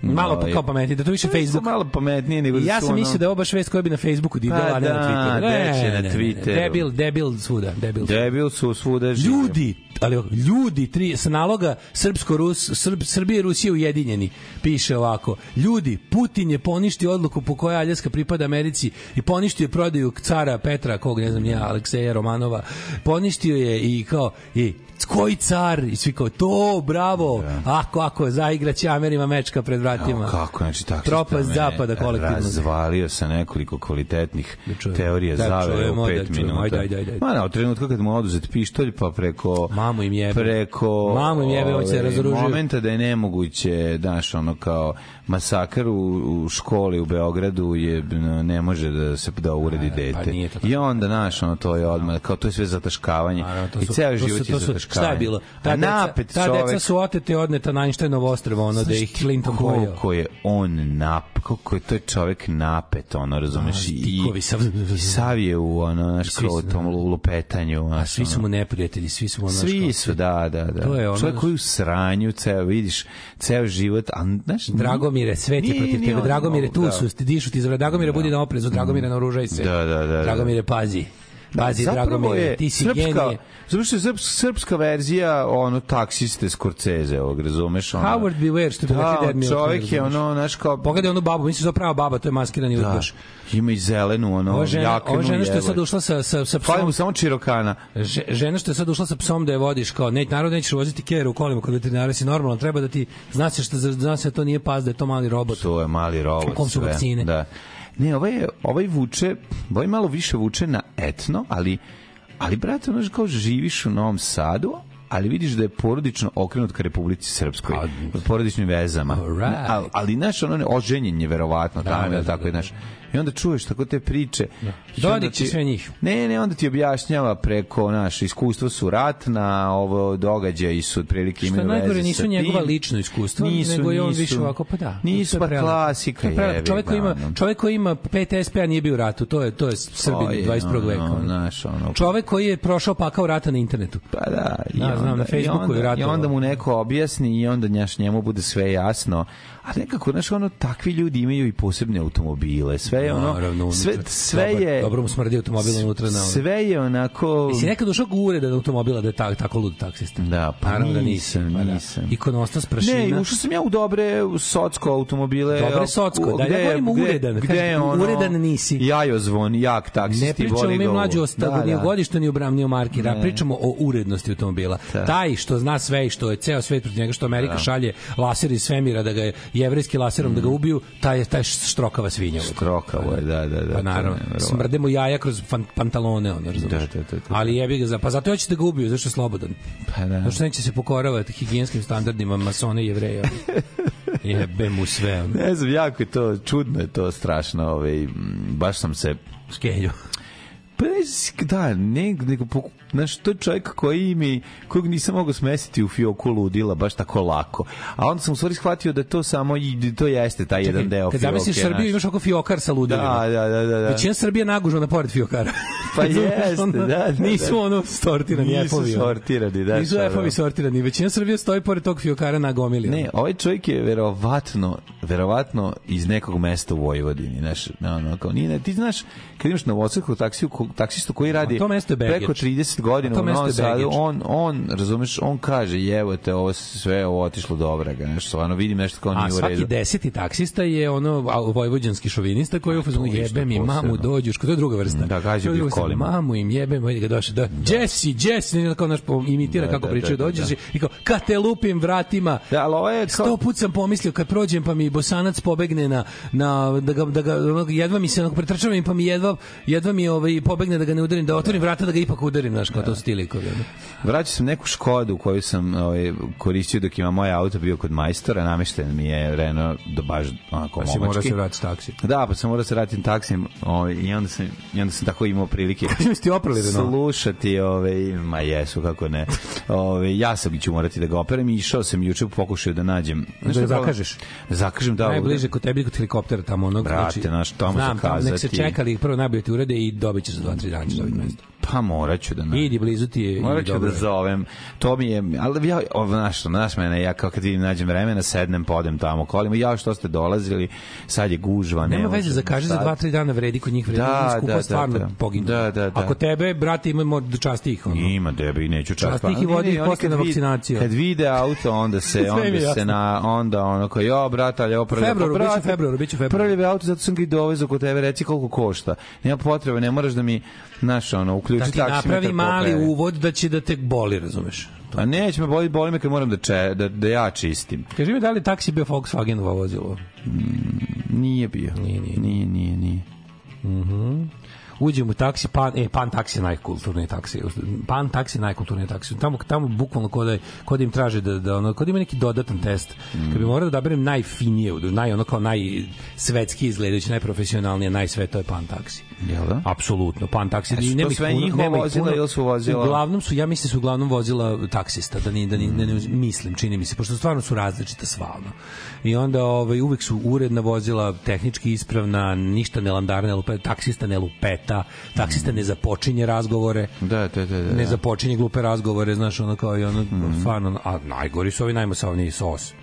Speaker 3: Mm, malo pa kao pametnije, da to više pa Facebook.
Speaker 2: Malo pametnije
Speaker 3: nego Ja sam mislio da je ovo baš vest koja bi na Facebooku pa divljala, pa, a
Speaker 2: ne na da, Twitteru. Da,
Speaker 3: da ne,
Speaker 2: na Twitteru.
Speaker 3: Debil, debil svuda, debil.
Speaker 2: Debil su svuda živi.
Speaker 3: Ljudi, ali ljudi tri sa naloga srpsko-rus Srb, Srbije i ujedinjeni piše ovako ljudi Putin je poništio odluku po kojoj Aljaska pripada Americi i poništio je prodaju cara Petra kog ne znam ja Alekseja Romanova poništio je i kao i koji car? I svi kao, to, bravo, da. ako, ako, zaigraće Amerima mečka pred vratima. Evo, kako, znači, tako Propast zapada kolektivno.
Speaker 2: Razvalio sa nekoliko kvalitetnih da teorija da, zavere čujemo, u pet da, minuta.
Speaker 3: Ajde, ajde, ajde.
Speaker 2: Ma, na, da, trenutku kad mu oduzet pištolj, pa preko...
Speaker 3: Mamu im jebe.
Speaker 2: Preko...
Speaker 3: Mamu im jebe, hoće se da ovaj, razoružio. Momenta
Speaker 2: da je nemoguće, daš, ono kao, masakr u, u školi u Beogradu je ne može da se da uredi pa dete. Pa nije to I onda naš ono to je odmah kao to je sve zataškavanje. I ceo život je zataškavanje. Šta je bilo?
Speaker 3: Ta, deca, napet ta deca su otete odneta na Einsteinovo ostrvo ono da ih Clinton pojeo.
Speaker 2: Koliko je on nap, koliko je to je čovek napet ono razumeš A, i, sav... i sav je u ono naš kao tom lupetanju. Ono,
Speaker 3: A svi su mu neprijatelji, svi su
Speaker 2: mu ono Svi su, da, da, da. To je ono... Čovjek koji u sranju, ceo, vidiš, ceo život, a, znaš,
Speaker 3: Drago mi Dragomire, svet je protiv tebe. Dragomire, tu da. su, dišu ti za Dragomire, da. budi na oprezu. Dragomire, naoružaj se.
Speaker 2: Da, da, da, da.
Speaker 3: Dragomire, pazi. Bazi, da, drago mi je, ti si
Speaker 2: srpska, genije. Zato što je srpska, srpska verzija ono taksiste Scorsese, ovog, razumeš? Ono, Howard Beware, što bi da, rekli Dead čovjek je ono, znaš kao... Pogledaj onu babu, mislim se prava baba, to je maskirani da. udbaš. Ima i zelenu, ono, ova žena, jaknu. Ova žena što je sad ušla sa, sa, sa psom... Hvala mu samo čirokana. žena što je sad ušla sa psom da je vodiš, kao, ne, naravno nećeš voziti kjer u kolima kod veterinara, si normalno, treba da ti, zna se, što, zna se da to nije pas, da je to mali robot. To je mali robot. U kom su vakcine. Da. Ne, ovaj, ovaj vuče, ovaj malo više vuče na etno, ali, ali brate, ono kao živiš u Novom Sadu, ali vidiš da je porodično okrenut ka Republici Srpskoj, porodičnim vezama. Right. Ali, ali, naš ono, oženjen je verovatno, tamo da, da, da, tako je, naš. Da, da I onda čuješ tako te priče. Da. Dodik će sve njih. Ne, ne, onda ti objašnjava preko, naš, iskustva su ratna, ovo događaji su otprilike imaju veze najgore, nisu njegova lično iskustvo, nisu, nego je on nisu, više ovako, pa da. Nisu, pa klasika je. čovek, koji, ima, čovek koji ima PTSP, a nije bio u ratu, to je, to je Srbin 21. veka. No, naš, ono, čovek koji je prošao pakao rata na internetu. Pa da, i da, onda, znam, na Facebooku i onda, je rata. I onda mu neko objasni i onda njaš njemu bude sve jasno, a nekako znaš ono takvi ljudi imaju i posebne automobile sve je ono Naravno, sve sve dobar, je dobro mu smrdi automobil unutra na ono. sve je onako jesi nekad došao gure da automobila da je tak, tako lud taksista da pa Naravno da nisam pa da. nisam i konosna sprašina ne ušao sam ja u dobre socsko automobile dobre socsko da ne govorimo uredan gde je ono uredan nisi jajo zvon jak taksisti voli ne pričamo mi mlađi o da, da. godištu ni o marki da pričamo o urednosti automobila da. taj što zna sve i što je ceo svet protiv njega što Amerika da. šalje laser iz svemira da ga je jevrejski laserom mm. da ga mm. ubiju, taj, je taj štrokava svinja. Štrokava je, da, da, da. Pa naravno, smrdemo jaja kroz fan, pantalone, on, da, razumiješ? Da, da, da, da. Ali jebi ga za... Pa zato hoće da ga ubiju, zašto je slobodan. Pa da. Zašto neće se pokoravati higijenskim standardima masone i jevreja. Jebe mu sve. Ono. Ne znam, jako je to, čudno je to, strašno. Ovaj, baš sam se... Skelju. Pa da, ne, nego Znaš, to je čovjek koji mi, kojeg nisam mogao smestiti u fioku ludila baš tako lako. A onda sam u stvari shvatio da to samo, i to jeste taj Čekaj, jedan deo kad fioke. Kad zamisliš Srbiju, naš. imaš oko fiokar sa ludilima. Da, da, da. da. da. Većina Srbija nagužena pored fiokara. Pa jeste, onda, da, da, Nisu ono sortirani nisu f sortirani, da. Nisu f da, da. sortirani. Većina Srbija stoji pored tog fiokara na gomili. Ne, ovaj čovjek je verovatno, verovatno iz nekog mesta u Vojvodini. Znaš, ono, kao, nije, ti znaš, kad imaš na Vosrku taksiju, taksistu koji radi to mesto preko 30 90 godina u Novom Sadu, on, on, razumeš, on kaže, jevo te, ovo sve ovo otišlo do obraga, nešto, stvarno vidim nešto kao nije u redu. A svaki deseti taksista je ono vojvođanski šovinista koji je ufazno jebe mi mamu dođuš, to je druga vrsta. Da, kaže bi kolima. Mamu im jebe, moj ga došao, da, da. Jesse, Jesse, kao naš imitira da, kako da, pričaju dođeš i kao, kad te lupim vratima, da, ali ovo je kao... sto put sam pomislio kad prođem pa mi bosanac pobegne na, na da ga, da ga jedva mi se onako pretrčavam pa mi jedva, jedva mi ovaj, pobegne da ga ne udarim, da otvorim vrata da ga ipak udarim, znaš, znaš, kao da. to su ti likovi. Vraćao sam neku Škodu koju sam ovaj, koristio dok ima moj auto bio kod majstora, namešten mi je Renault do baš onako pa momački. Pa si morao se vratiti taksi. Da, pa sam morao se vratiti taksijem ovaj, i, onda sam, i onda sam tako imao prilike Kako ste oprali Slušati, ovaj, ma jesu, kako ne. Ovaj, ja sam ću morati da ga operem i išao sam juče pokušao da nađem. Znaš, da, da zakažeš? zakažem, da. Najbliže kod tebi, kod helikoptera tamo onog. Znači, Brate, znači, naš, tamo znam, zakazati. Znam, nek se čekali, prvo najbolje da ti urede i dobit ćeš za 2-3 dana ćeš dobiti mesto. Pa morat ću da... Na... Idi blizu ti je. Morat ću da zovem. To mi je... Ali ja, ovo, znaš, znaš mene, ja kao kad vidim nađem vremena, sednem, podem tamo kolima. Ja što ste dolazili, sad je gužva. Nema Nema veze, zakaže za dva, tri dana vredi kod njih vredi. Da, skupa da, da, stvarno da, poginu. Da, da, da. Ako tebe, brate, imamo da časti ih. Ono. Ima tebe i neću časti. Časti ih i vodi ih posle na vakcinaciju. Kad vide auto, onda se, onda se na... Onda ono kao, jo, brata, ali ovo prvi... Februaru, pa, bit će februaru, bit će februaru. Prvi auto, zato sam ga i dovezao kod tebe, reci koliko košta. Nema potrebe, ne moraš da mi, znaš, ono, uključi da ti napravi mali pogleda. uvod da će da te boli, razumeš? To. A pa neće me boli, boli me kad moram da, če, da, da ja čistim. Kaži mi, da li taksi bio Volkswagenova vozilo? Mm, nije bio. Nije, nije. Nije, nije, nije. Mhm. Uh uđem u taksi, pan, e, pan taksi je najkulturniji taksi, pan taksi je najkulturniji taksi, tamo, tamo bukvalno kod, kod im traže da, da ono, kod ima neki dodatan test, mm. kad bi morao da odaberem najfinije, naj, ono kao najsvetski svetski izgledajući, najprofesionalnije, najsve, to je pan taksi. Jel da? Apsolutno. Pan taksi. E, nema sve puno, vozila puno, ili su vozila? Uglavnom su, ja mislim, da su uglavnom vozila taksista, da ni, da ni, da ne, ne, mislim, čini mi se, pošto stvarno su različita svalno. I onda ovaj, uvek su uredna vozila, tehnički ispravna, ništa ne landarne, lupe, taksista ne lupeta, taksista ne započinje razgovore, da, da, da, da, ne da. započinje glupe razgovore, znaš, ono kao i ono, mm. stvarno, a najgori su ovi najmasovniji sos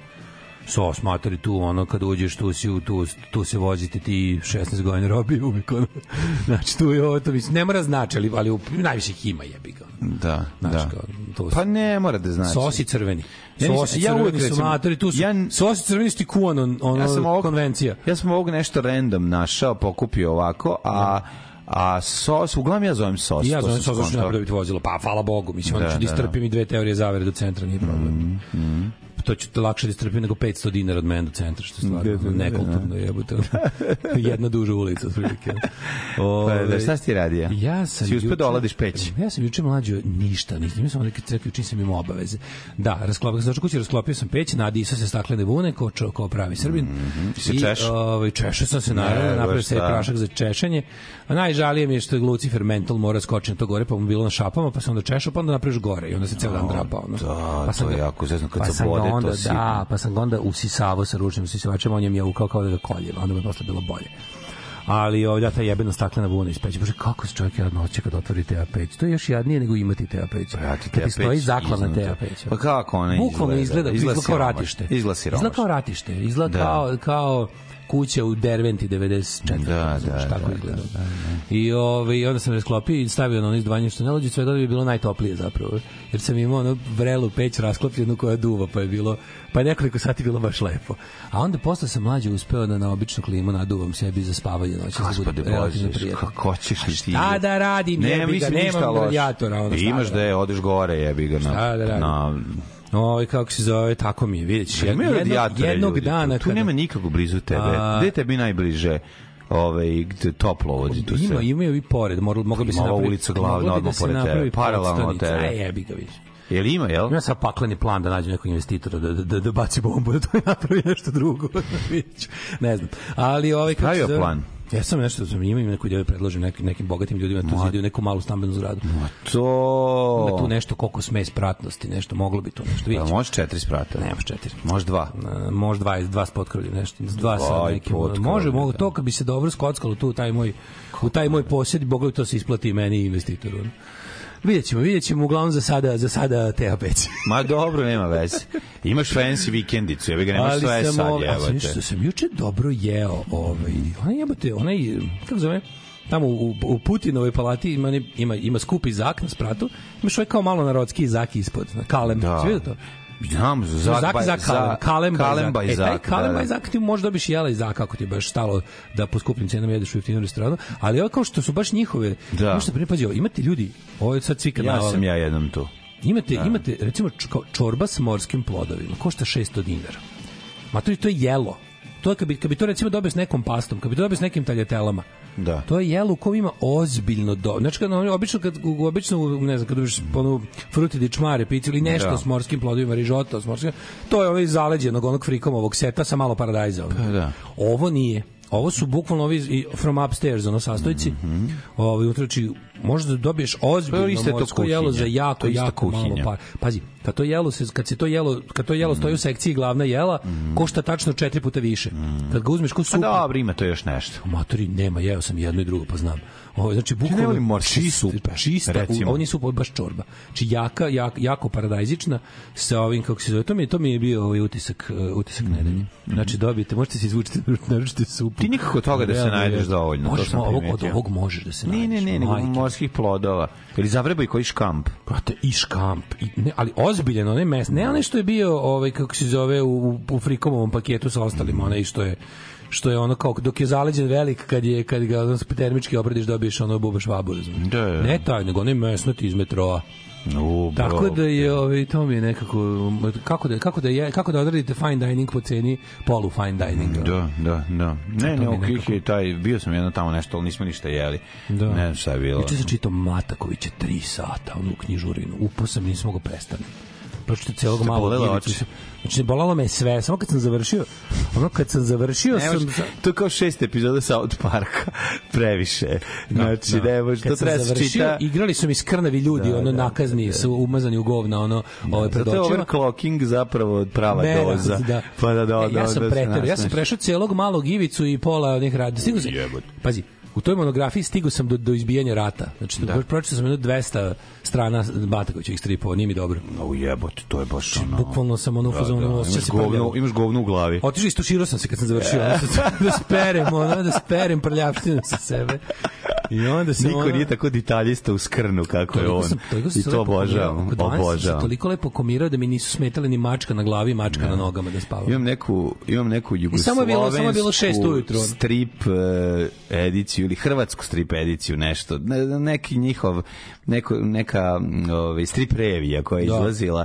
Speaker 2: so smatri tu ono kad uđeš tu si tu, tu se vozite ti 16 godina robi uvijek ono. znači tu je ovo to mislim ne mora znači ali, ali najviše ih ima jebiga. ga da znači, da kao, to pa ne mora da znači sosi crveni ne, sosi ja uvek recimo, su materi
Speaker 4: tu su ja, sosi crveni su ti kuon ono ja ovog, konvencija ja sam ovog nešto random našao pokupio ovako a ja. Da. A sos, uglavnom ja zovem sos. I ja zovem sos, što da ne vozilo. Pa, hvala Bogu, mislim, da, ono ću da, da da. i dve teorije zavere do centra, nije problem. Mm, mm to ću lakše da istrpim nego 500 dinara od mene do centra, što je stvarno nekulturno da. jebote. Jedna duža ulica, otprilike. Ove, pa, da, ovaj, šta si ti radio? Ja sam si uspeo da oladiš peć. Ja sam juče mlađo ništa, nisam imao samo neke crkve, čim sam imao obaveze. Da, rasklopio sam znači kući, rasklopio sam peć, nadisao se staklene vune, ko, čo, ko pravi Srbin. Mm -hmm. češ? I, ovaj, češao sam se, naravno, ne, napravio se da. prašak za češanje. najžalije mi je što je Lucifer Mental mora skočiti na to gore, pa mu bilo na šapama, pa se onda češao, pa onda napraviš gore i onda se ceo dan drapao. No. Da, pa to je jako zezno kad pa se bode onda, to sigurno. da, pa sam ga onda usisavao sa ručnim usisavačem, on je mi je ukao kao da ga koljem, onda mi je posle bilo bolje ali ovdje ovaj, da, ta jebena staklena vuna iz peći. Bože, kako se čovjek jadno oće kad otvori te peć? To je još jadnije nego imati te peć. Pa ja ti te stoji zaklana te peć. Pa kako ona izgleda? Bukvalno izgleda, izgleda, izgleda kao ratište. Izgleda siromaš. Izgleda kao ratište. Izgleda da. kao, kao kuća u Derventi 94. Da, da, da, tako da, izgleda. Da, da, da. I ovaj, onda sam rasklopio i stavio na ono izdvanje što ne sve da bi bilo najtoplije zapravo. Jer sam imao ono vrelu peć rasklopljenu koja duva, pa je bilo, pa nekoliko sati bilo baš lepo. A onda posle sam mlađi uspeo da na običnu klimu naduvam sebi za spavanje noći. Da Gospode Bože, kako ćeš li ti? Šta da radim, ne, jebi ga, nemam radijatora. Ono, imaš da je, odeš gore, jebi ga na, da radim. na Ovaj kako se zove, tako mi je, vidiš. Pa Jedno, jednog, jednog dana tu, tu nema nikako blizu tebe. A... Gde tebi najbliže? ovaj toplo vodi tu se. Ima imaju i pored, mora mogla bi se napraviti ulica glavna odmah da pored tebe, paralelno tebe. Aj jebi ga više. Jel ima, jel? Ima sad pakleni plan da nađem nekog investitora da, da, da, da baci bombu, da to napravi nešto drugo. ne znam. Ali ovaj kako Pravio plan. Zove, Ja sam nešto zanimljivo, ima neko djeve predlaže nekim, nekim bogatim ljudima da tu zidaju neku malu stambenu zgradu. Ma to... Ima tu nešto koliko sme spratnosti, nešto moglo bi to nešto vidjeti. Da, pa može četiri sprata? Ne, može četiri. Može dva? Može dva, dva spotkrovlja, nešto. Dva sa nekim. Može, mogu da. to kad bi se dobro skockalo tu taj moj, u taj moj posjed, bogovi to se isplati i meni i investitoru. Vidjet ćemo, vidjet ćemo uglavnom za sada, za sada te apeć. Ma dobro, nema veze. Imaš fancy vikendicu, ja ga nemaš sve sam, sad, jevate. Ali sam, sam juče dobro jeo, ovaj, onaj jebate, onaj, kako zove, tamo u, u Putinovoj palati ima, ima, ima skupi zak na spratu, imaš ovaj kao malo narodski zaki ispod, na kalem. Da. Svi to? Znam, zak, za, zak, pa, za, kalem, kalem by zak. E, taj kalem da, by da. zak ti možda biš jela i zak ako ti baš stalo da po skupim cenama jedeš u jeftinu restoranu, ali ovo kao što su baš njihove, da. možda pripazio, imate ljudi, ovo sad svi kanali. Ja sam ja jednom tu. Imate, da. imate recimo čorba s morskim plodovima, košta 600 dinara. Ma to je to je jelo. To je kad bi, kad bi to recimo dobio s nekom pastom, kad bi to dobio s nekim taljatelama, Da. To je jelo u kom ima ozbiljno do... Znači, kad, obično, kad, obično, ne znam, kad uviš ono, fruti di čmare piti ili nešto da. s morskim plodovima, rižota s morskim, to je ovaj zaleđenog onog frikom ovog seta sa malo paradajza. Ovaj. Pa, da. Ovo nije. Ovo su bukvalno ovi from upstairs, ono, sastojci. Mm -hmm. Ovo, ovaj, utrači možda dobiješ ozbiljno to isto morsko jelo za jako jako kuhinja. malo par. Pazi, kad to jelo se kad se to jelo kad to jelo mm. stoji u mhm. sekciji glavna jela, mm. košta tačno 4 puta više. Mm. Kad ga uzmeš ko A pa Dobro, ima to još nešto. Matori nema, jeo sam jedno i drugo, pa znam. Ovo znači, znači bukvalno morski supe, čista, recimo. oni su baš čorba. Či znači, jaka, jak, jako paradajzična sa ovim kako se zove. To mi je, to mi je bio ovaj utisak uh, utisak mm nedelje. Mhm. Znači dobijete, možete se izvučete naručite supu. Ti nikako toga da se najdeš dovoljno, to sam primetio. od ovog možeš da se najdeš. Ne, ne, ne, ne, morskih plodova. Ili zavrebaj koji škamp. Brate, i škamp. I, ne, ali ozbiljeno, ne mes. Ne onaj što je bio, ovaj, kako se zove, u, u frikomovom paketu sa ostalim, onaj što je što je ono kao dok je zaleđen velik kad je kad ga termički obradiš dobiješ ono bubaš vabu Da, da. Ne taj nego onaj mesnati iz metroa. U, bro. Tako da je, ovaj, to mi je nekako, kako da, kako da, je, kako da odradite fine dining po ceni polu fine dininga. Da. da, da, da. Ne, ne, u Klihi je taj, bio sam jedno tamo nešto, ali nismo ništa jeli. Da. Ne znam šta je bilo. Juče sam čitao Matakovića 3 sata, onu knjižurinu. Upao sam, nisam mogao prestati pročitao celog Ste malog Iličića. Znači, bolalo me sve, samo kad sam završio, ono kad sam završio ne, sam... To je kao šest epizoda South Parka, previše. Da, znači, no, da. no. ne može, to treba da završio, čita... Igrali su mi skrnavi ljudi, da, ono, da, nakazni, da, da. su umazani u govna, ono, da, ove ovaj, pred Zato je overclocking zapravo prava ne, doza. Da. Pa da, da, e, da, ja sam da, ja sam prešao celog malog Ivicu i pola onih rada. Stigu se... Pazi, u toj monografiji stigao sam do, do izbijanja rata. Znači, da. pročitao sam jedno 200 strana Batakovićih stripova, nije mi dobro. No jebote, to je baš znači, ono... Bukvalno sam ono fazonu da, da. Imaš, se govno, imaš govno u glavi. Otišao istuširao sam se kad sam završio. E. da sperem, ono, da sperem prljavštinu sa sebe. I onda se Niko ona... nije tako detaljista u skrnu kako toliko je on. Sam, toliko sam I to obožavam. Obožavam. Toliko lepo komirao da mi nisu smetale ni mačka na glavi mačka ja. na nogama da spavam. Imam neku, imam neku jugoslovensku I samo je bilo, samo je bilo šest ujutro. strip uh, ediciju ili hrvatsku strip ediciju, nešto. Ne, neki njihov, neko, neka ovaj, strip revija koja je da. izlazila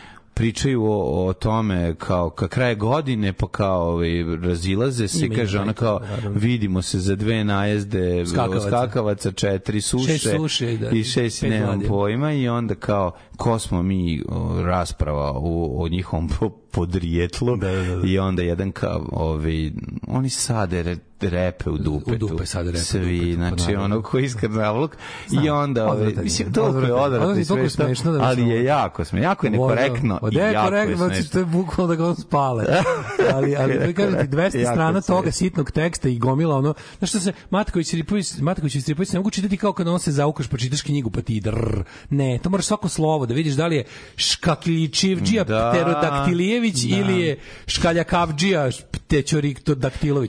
Speaker 4: pričaju o, o tome kao ka kraje godine pa kao ovaj razilaze se Ima kaže ona kao naravno. vidimo se za dve najezde skakavaca, skakavaca četiri suše, suše da, i šest ne mladi. pojma i onda kao ko smo mi rasprava o, o njihovom podrijetlu da, da, da. i onda jedan kao ovi, oni sade repe u dupe. U dupe sad repe. Svi, dupe, pa znači pa, ono koji iskad navlok i onda ove, mislim to je odvratno i sve što, smešno, da ali je jako smešno, jako je nekorektno Voda, i jako je korektno, znači to je bukvalno
Speaker 5: da ga on spale. ali ali da kažem ti 200 strana toga sitnog teksta i gomila ono, znači što se Matković Stripović, Matković Stripović ne mogu čitati kao kad da on se zaukaš pa čitaš knjigu pa ti drr. Ne, to moraš svako slovo da da vidiš da li je Škakiljičivđija da. Pterodaktilijević da. ili je Škaljakavđija Ptećorikto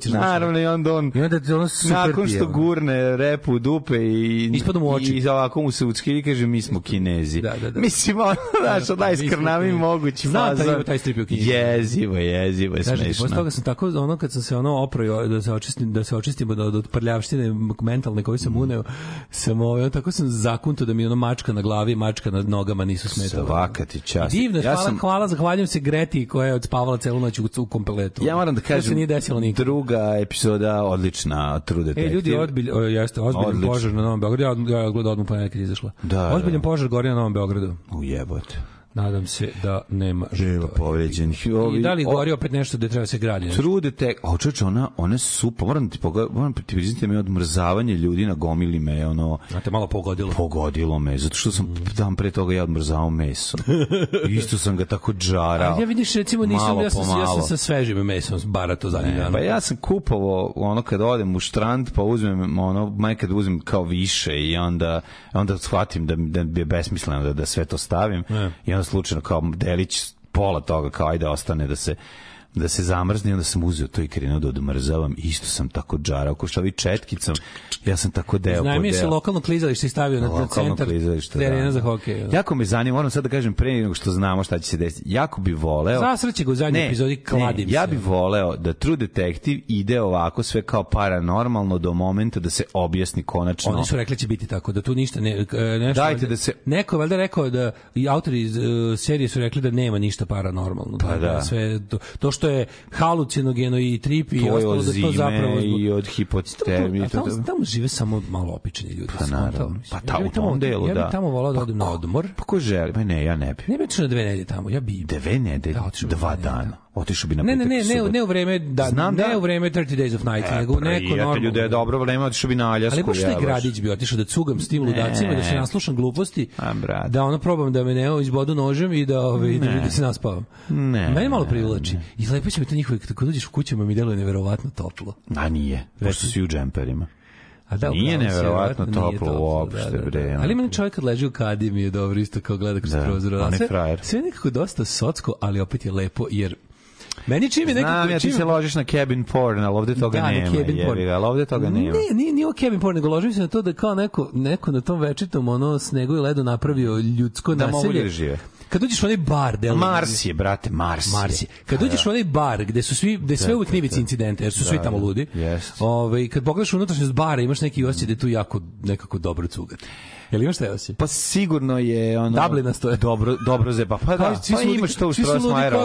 Speaker 5: Znači.
Speaker 4: Naravno, i onda on, I onda on super nakon što pijel. gurne repu dupe i, Ispada mu oči. i ovako mu se uckili i kaže mi smo kinezi. Da, da, da. Mislim, ono, znaš, da, da, najskrnavi mogući fazon.
Speaker 5: Znam taj, taj strip u kinezi.
Speaker 4: Jezivo, jezivo, je smešno.
Speaker 5: Posle toga sam tako, ono kad sam se ono oprojio da se očistim, da se očistim od, od prljavštine mentalne koju sam mm. uneo, sam ovaj, tako sam zakunto da mi ono mačka na glavi, mačka na nogama nisu smetali. Svaka ti
Speaker 4: čast.
Speaker 5: Divno, ja hvala, sam... hvala, zahvaljujem se Greti koja je odspavala celu noć u, u kompletu.
Speaker 4: Ja moram da kažem, nije desilo nikad. druga epizoda odlična, True Detective. E,
Speaker 5: ljudi, odbilj, o, e, jeste, ozbiljan požar na Novom Beogradu, ja, ja odgledam odmu pa nekad izašla. Da, da, ozbiljan da. požar gori na Novom Beogradu.
Speaker 4: Ujebote.
Speaker 5: Nadam se da nema žrtva.
Speaker 4: povređen.
Speaker 5: Ovi, I da li govori o, opet nešto da treba se gradi? Nešto?
Speaker 4: a očeč, ona, ona su, pa moram ti, poga, moram ti priznati me odmrzavanje ljudi na gomili me, ono...
Speaker 5: Znate, malo pogodilo?
Speaker 4: Pogodilo me, zato što sam mm. dan pre toga ja odmrzavao meso. Isto sam ga tako džarao. A
Speaker 5: ja vidiš, recimo, nisam, ja, sam, ja sam sa svežim mesom, bara to zadnji
Speaker 4: dan. Pa ja sam kupovao, ono, kad odem u štrand, pa uzmem, ono, majkad uzmem kao više i onda, onda shvatim da, da je besmisleno da, da sve to stavim. Ne. I onda slučajno kao Delić pola toga kao ajde ostane da se da se zamrzne, onda sam uzeo to i krenuo da odmrzavam, isto sam tako džarao, ko što ovi četkicom, ja sam tako deo Znam, po
Speaker 5: deo. Znam, lokalno klizalište stavio na, na centar terena da. za hokej.
Speaker 4: Da. Jako me zanima, moram sad da kažem pre nego što znamo šta će se desiti. Jako bi voleo...
Speaker 5: Zasreće ga u zadnjoj epizodi, kladim ne,
Speaker 4: ja se. bi voleo da True Detective ide ovako sve kao paranormalno do momenta da se objasni konačno.
Speaker 5: Oni su rekli da će biti tako, da tu ništa... Ne, e, nešto,
Speaker 4: Dajte da se...
Speaker 5: Neko valjda rekao da i autori iz uh, serije su rekli da nema ništa paranormalno. Pa da. da, da. sve, to, to što što je halucinogeno i trip i
Speaker 4: ostalo da
Speaker 5: to
Speaker 4: zapravo zbog... i od hipotermije. Tamo, tamo,
Speaker 5: da- tamo žive samo malo obični ljudi.
Speaker 4: Pa naravno. Pa ta, u tom delu, da. Ja
Speaker 5: bih tamo volao
Speaker 4: da
Speaker 5: pa odem na odmor.
Speaker 4: Pa ko želi? Pa ne, ja ne bih.
Speaker 5: Ne bih na dve nedelje tamo, ja bih.
Speaker 4: Dve nedelje? Da, Dva dana. Da otišao bi na
Speaker 5: ne, ne, ne, ne, ne u vreme da Znam da. ne da. u vreme 30 Days of Night, e, nego
Speaker 4: neko normalno. ljudi je dobro vreme otišao bi na Aljasku. Ali
Speaker 5: baš taj Gradić bi otišao da cugam s tim ludacima, da se naslušam gluposti, A, da ono probam da me ne izbodu nožem i da ove ovaj, da, da se naspavam. Ne. Mene malo privlači. I lepo će mi to njihovi kad dođeš u kućama mi deluje neverovatno toplo.
Speaker 4: A nije, pošto si u džemperima. A da, nije neverovatno toplo, nije toplo uopšte, da, da, da. bre.
Speaker 5: Ali meni čovjek kad leži u kadi mi je dobro isto kao gleda kroz da, prozor. Sve, sve nekako dosta socsko, ali opet je lepo, jer
Speaker 4: Meni čim je nekako... Znam, ja ti čim... se ložiš na cabin porn, ali ovde toga da, nema. Da, cabin porn. Ali ovde toga nema.
Speaker 5: Ne, nije, nije o cabin porn, nego ložim se na to da kao neko, neko na tom večitom ono snegu i ledu napravio ljudsko da naselje. Da mogu ljudi žive kad uđeš u onaj bar
Speaker 4: del Mars je brate Mars Mars je
Speaker 5: kad pa uđeš u da. onaj bar gde su svi gde da, sve uvek da, nivici incidente jer su da, svi tamo ludi yes. ovaj kad pogledaš unutrašnjost bara imaš neki osećaj da je tu jako nekako dobro cugate Jel imaš strela si?
Speaker 4: Pa sigurno je ono
Speaker 5: Dublina stoje.
Speaker 4: Dobro, dobro zepa. Pa da, pa, pa imaš
Speaker 5: to u Strasmajera.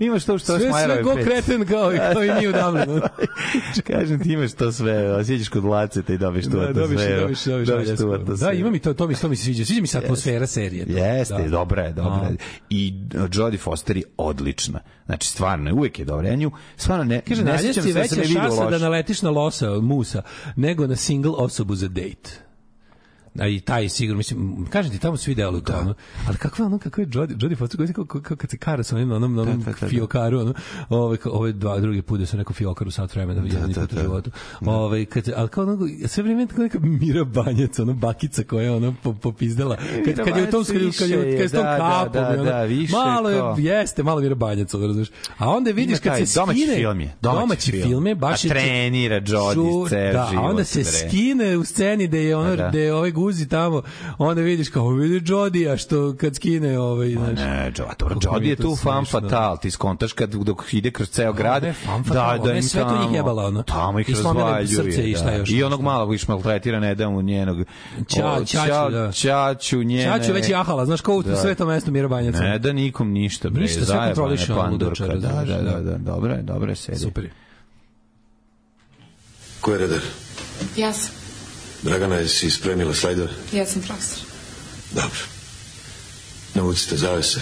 Speaker 4: Imaš to u
Speaker 5: Strasmajera. Sve sve go kreten kao i
Speaker 4: kao
Speaker 5: i mi u Dublinu.
Speaker 4: Kažem ti imaš to sve. Osjećaš kod laceta i dobiš tu da, atmosferu. Da, dobiš, dobiš, dobiš,
Speaker 5: dobiš Da, ima mi to, to mi, to mi se sviđa. Sviđa mi se atmosfera serije. To.
Speaker 4: Jeste, da. dobra je, dobra I Jodie Foster je odlična. Znači, stvarno, uvek je dobro. Ja nju, stvarno ne,
Speaker 5: Kaže, ne sjećam se da se ne vidio loše. Kaže, veća šansa da naletiš na losa, musa, nego na single osobu za date a i taj sigurno mislim kažem ti tamo svi deluju da. ono, ali kakva ono kako je Jodie Jodie Foster koji kako kako kad se kara sa onim onom onom da, da, da, fiokaru ono ovaj ovaj dva drugi put da se neko fiokaru sat vremena da, vidim da, u životu ovaj kad al kao ono sve vreme tako neka Mira Banjac ono bakica koja ono popizdela kad kad je u tom kad je kad je kad tom kapom da, da, više malo je, jeste malo Mira Banjac ono razumeš a onda vidiš kad se domaći skine film je, domaći, film je
Speaker 4: baš trenira Jodie
Speaker 5: da, a onda se skine u sceni da je ono pa da je ovaj guzi tamo, onda vidiš kao vidi Jodija što kad skine ovaj
Speaker 4: znači. Ne, Jodi, dobro, Jodi je tu fan fatal, ti skontaš kad dok ide kroz ceo grad. Ne,
Speaker 5: fan fatal, da, da, im sve to njih jebala ono.
Speaker 4: Tamo
Speaker 5: ih razvaljuje.
Speaker 4: Da.
Speaker 5: Još,
Speaker 4: I onog malog išmaltretira ne da mu njenog ča, čaču, da.
Speaker 5: Čaču njene. Čaču već jahala, znaš kao da. sve to mesto Mira Banjaca.
Speaker 4: Ne da nikom ništa bre, ništa, sve kontroliše pandurka. Da, da, da, da, dobro je, dobro je, sedi. Super.
Speaker 6: Ko je redar?
Speaker 7: Ja sam.
Speaker 6: Dragana, jesi spremila slajdove?
Speaker 7: Ja sam profesor.
Speaker 6: Dobro. Navucite zavese.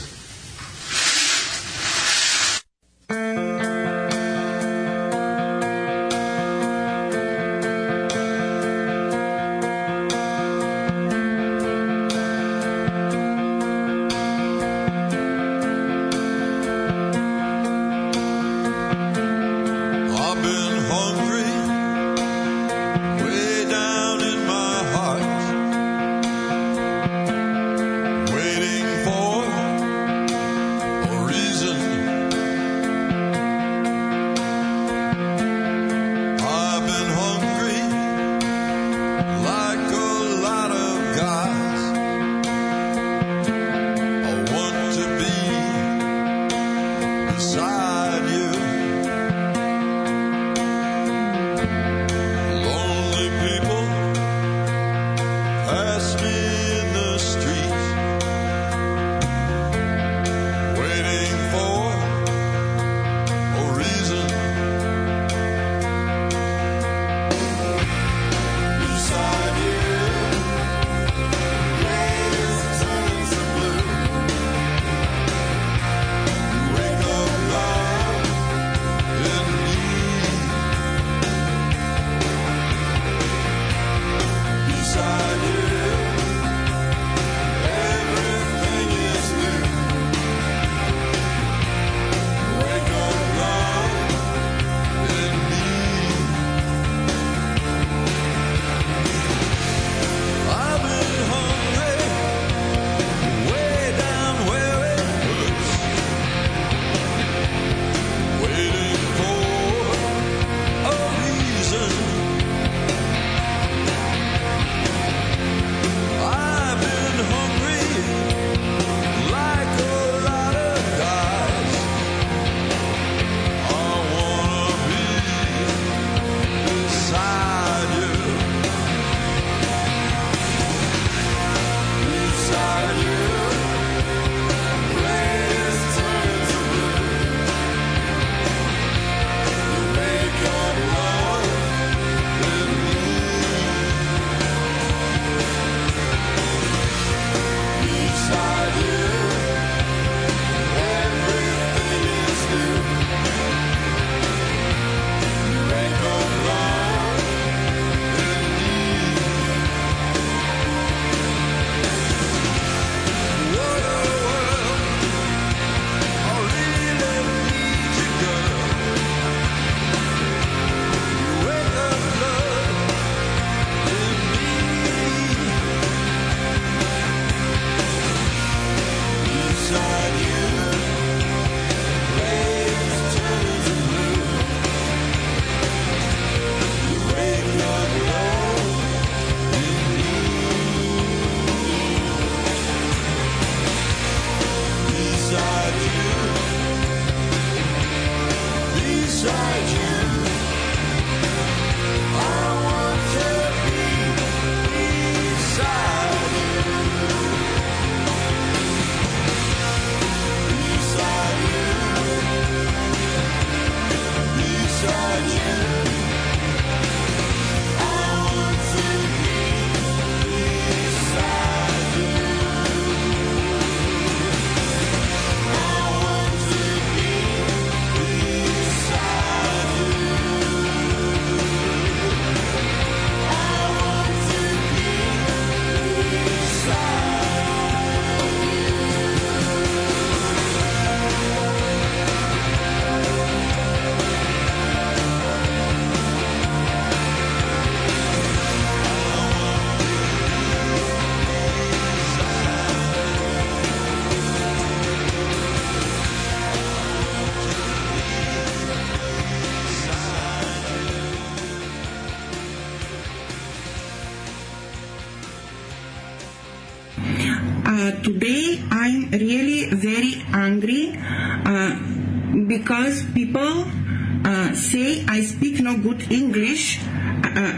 Speaker 8: good English. Uh,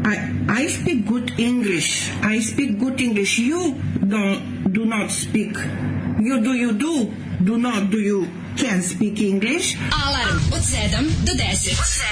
Speaker 8: I, I speak good English. I speak good English. You don't do not speak. You do you do do not do you can speak English.
Speaker 9: Alarm od 7 do 10.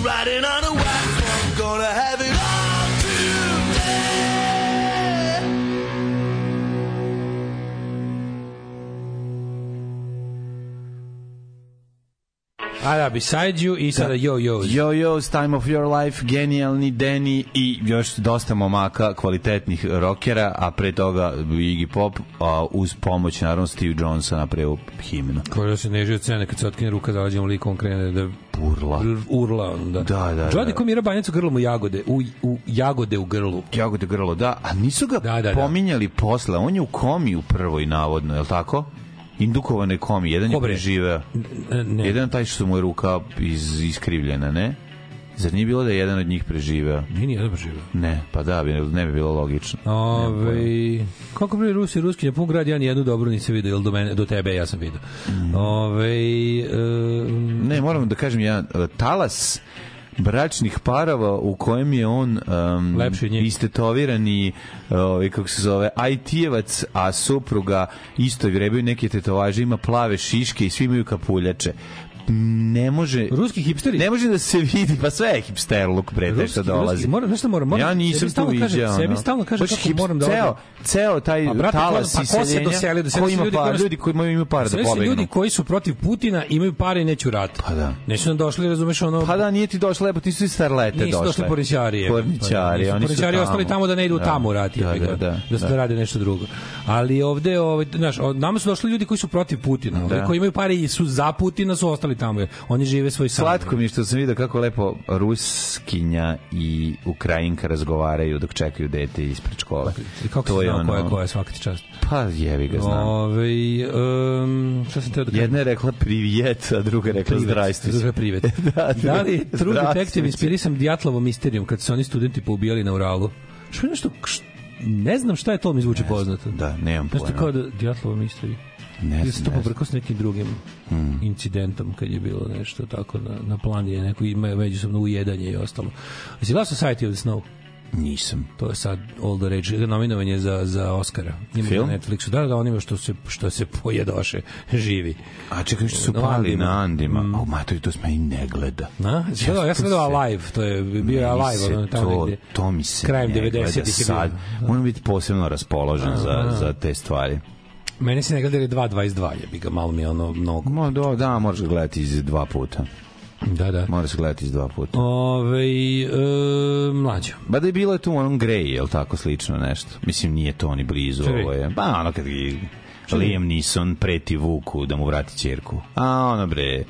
Speaker 4: riding on a white horse, gonna have it all. I Are da, Beside You i sada da. Yo Yo. Yo Yo's Time of Your Life, genijalni Deni i još dosta momaka kvalitetnih rokera, a pre toga Iggy Pop a, uz pomoć naravno Steve Jonesa napravio himnu.
Speaker 5: je da se neži od kad se otkine ruka da rađemo likom krene da urla. Urla, da. Da, da. Jodi da. komira banjac u grlu mu jagode, u,
Speaker 4: u
Speaker 5: jagode u grlu.
Speaker 4: Jagode grlo, da. A nisu ga da, da, pominjali da. posle, on je u komi u prvoj navodno, je l' tako? indukovane komi, jedan Kobre. je preživeo. Ne. Jedan taj što mu je ruka iz, iskrivljena, ne? Zar nije bilo da je jedan od njih preživeo? Nije
Speaker 5: ni jedan preživeo.
Speaker 4: Ne, pa da, bi, ne bi bilo logično.
Speaker 5: Ove, kako bili Rusi i Ruski, pun grad ja ni jednu dobru nisam vidio, ili do, mene, do tebe ja sam vidio. Mm. Ove, e,
Speaker 4: ne, moram da kažem, ja, e, talas bračnih parova u kojem je on um, Lepši njih. istetovirani uh, kako se zove, IT-evac, a supruga isto grebaju neke tetovaže, ima plave šiške i svi imaju kapuljače ne može
Speaker 5: ruski
Speaker 4: hipsteri ne može da se vidi pa sve je hipster hipsterluk bre te da što dolazi ruski,
Speaker 5: moram nešto mora, mora
Speaker 4: ja nisam to
Speaker 5: viđao sebi stalno kaže kako hipster, moram
Speaker 4: da ceo ceo taj pa, brate, talas pa ko se doselio do se ljudi, par, ljudi koji
Speaker 5: imaju pare da pobegne ljudi koji su protiv Putina imaju pare i neću rat
Speaker 4: pa da
Speaker 5: nisu nam došli razumeš ono
Speaker 4: pa da nije ti došla lepo ti su i starlete došle nisu
Speaker 5: došli
Speaker 4: poričari poričari pa da, oni
Speaker 5: su ostali tamo da ne idu da. tamo rat da se rade nešto drugo ali ovde ovaj znaš nama su došli ljudi koji su protiv Putina koji imaju pare i su za Putina su ostali tamo. Oni žive svoj
Speaker 4: san. Slatko mi što sam vidio kako lepo Ruskinja i Ukrajinka razgovaraju dok čekaju dete ispred škole. Pa,
Speaker 5: I kako to je ono... koja koja svaka ti čast.
Speaker 4: Pa jevi ga znam.
Speaker 5: Ove, ovaj, um, šta sam teo da
Speaker 4: kažem? Jedna je rekla privijet, a druga je rekla privet, zdrajstvo.
Speaker 5: Druga privet. da, da, da li True Detective inspirisan Djatlovom misterijom kad su oni studenti poubijali na Uralu? Što je nešto, ne znam šta je to mi zvuči poznato.
Speaker 4: Da,
Speaker 5: nemam
Speaker 4: pojma.
Speaker 5: Nešto kao da Djatlova misterija. Ne, Ili se to pobrkao s nekim drugim mm. incidentom kad je bilo nešto tako na, na plan je neko ima međusobno ujedanje i ostalo. Jesi gledao Society of the Snow?
Speaker 4: Nisam.
Speaker 5: To je sad all the rage nominovanje za za Oscara. Ima Film? na Netflixu da da onima što se što se pojedoše da živi.
Speaker 4: A čekaj što su no, pali na Andima. Mm. Au mater to sme i ne gleda.
Speaker 5: Na,
Speaker 4: ja, ja,
Speaker 5: ja sam gledao Alive, to je bio je Alive ono
Speaker 4: tamo to, negde. To mi se krajem 90-ih sad. Moram biti posebno raspoložen a, za a. za te stvari.
Speaker 5: Meni se ne gleda jer je 2.22, jebi ga, malo mi ono mnogo. Ma,
Speaker 4: do, da, da možeš gledati iz dva puta.
Speaker 5: Da, da.
Speaker 4: Mora gledati iz dva puta.
Speaker 5: Ove, e, mlađo.
Speaker 4: Ba da je bilo tu onom Grey, je li tako slično nešto? Mislim, nije to ni blizu. Čevi. Ovo je, ba, ono kad Liam Neeson preti Vuku da mu vrati čerku. A ono bre,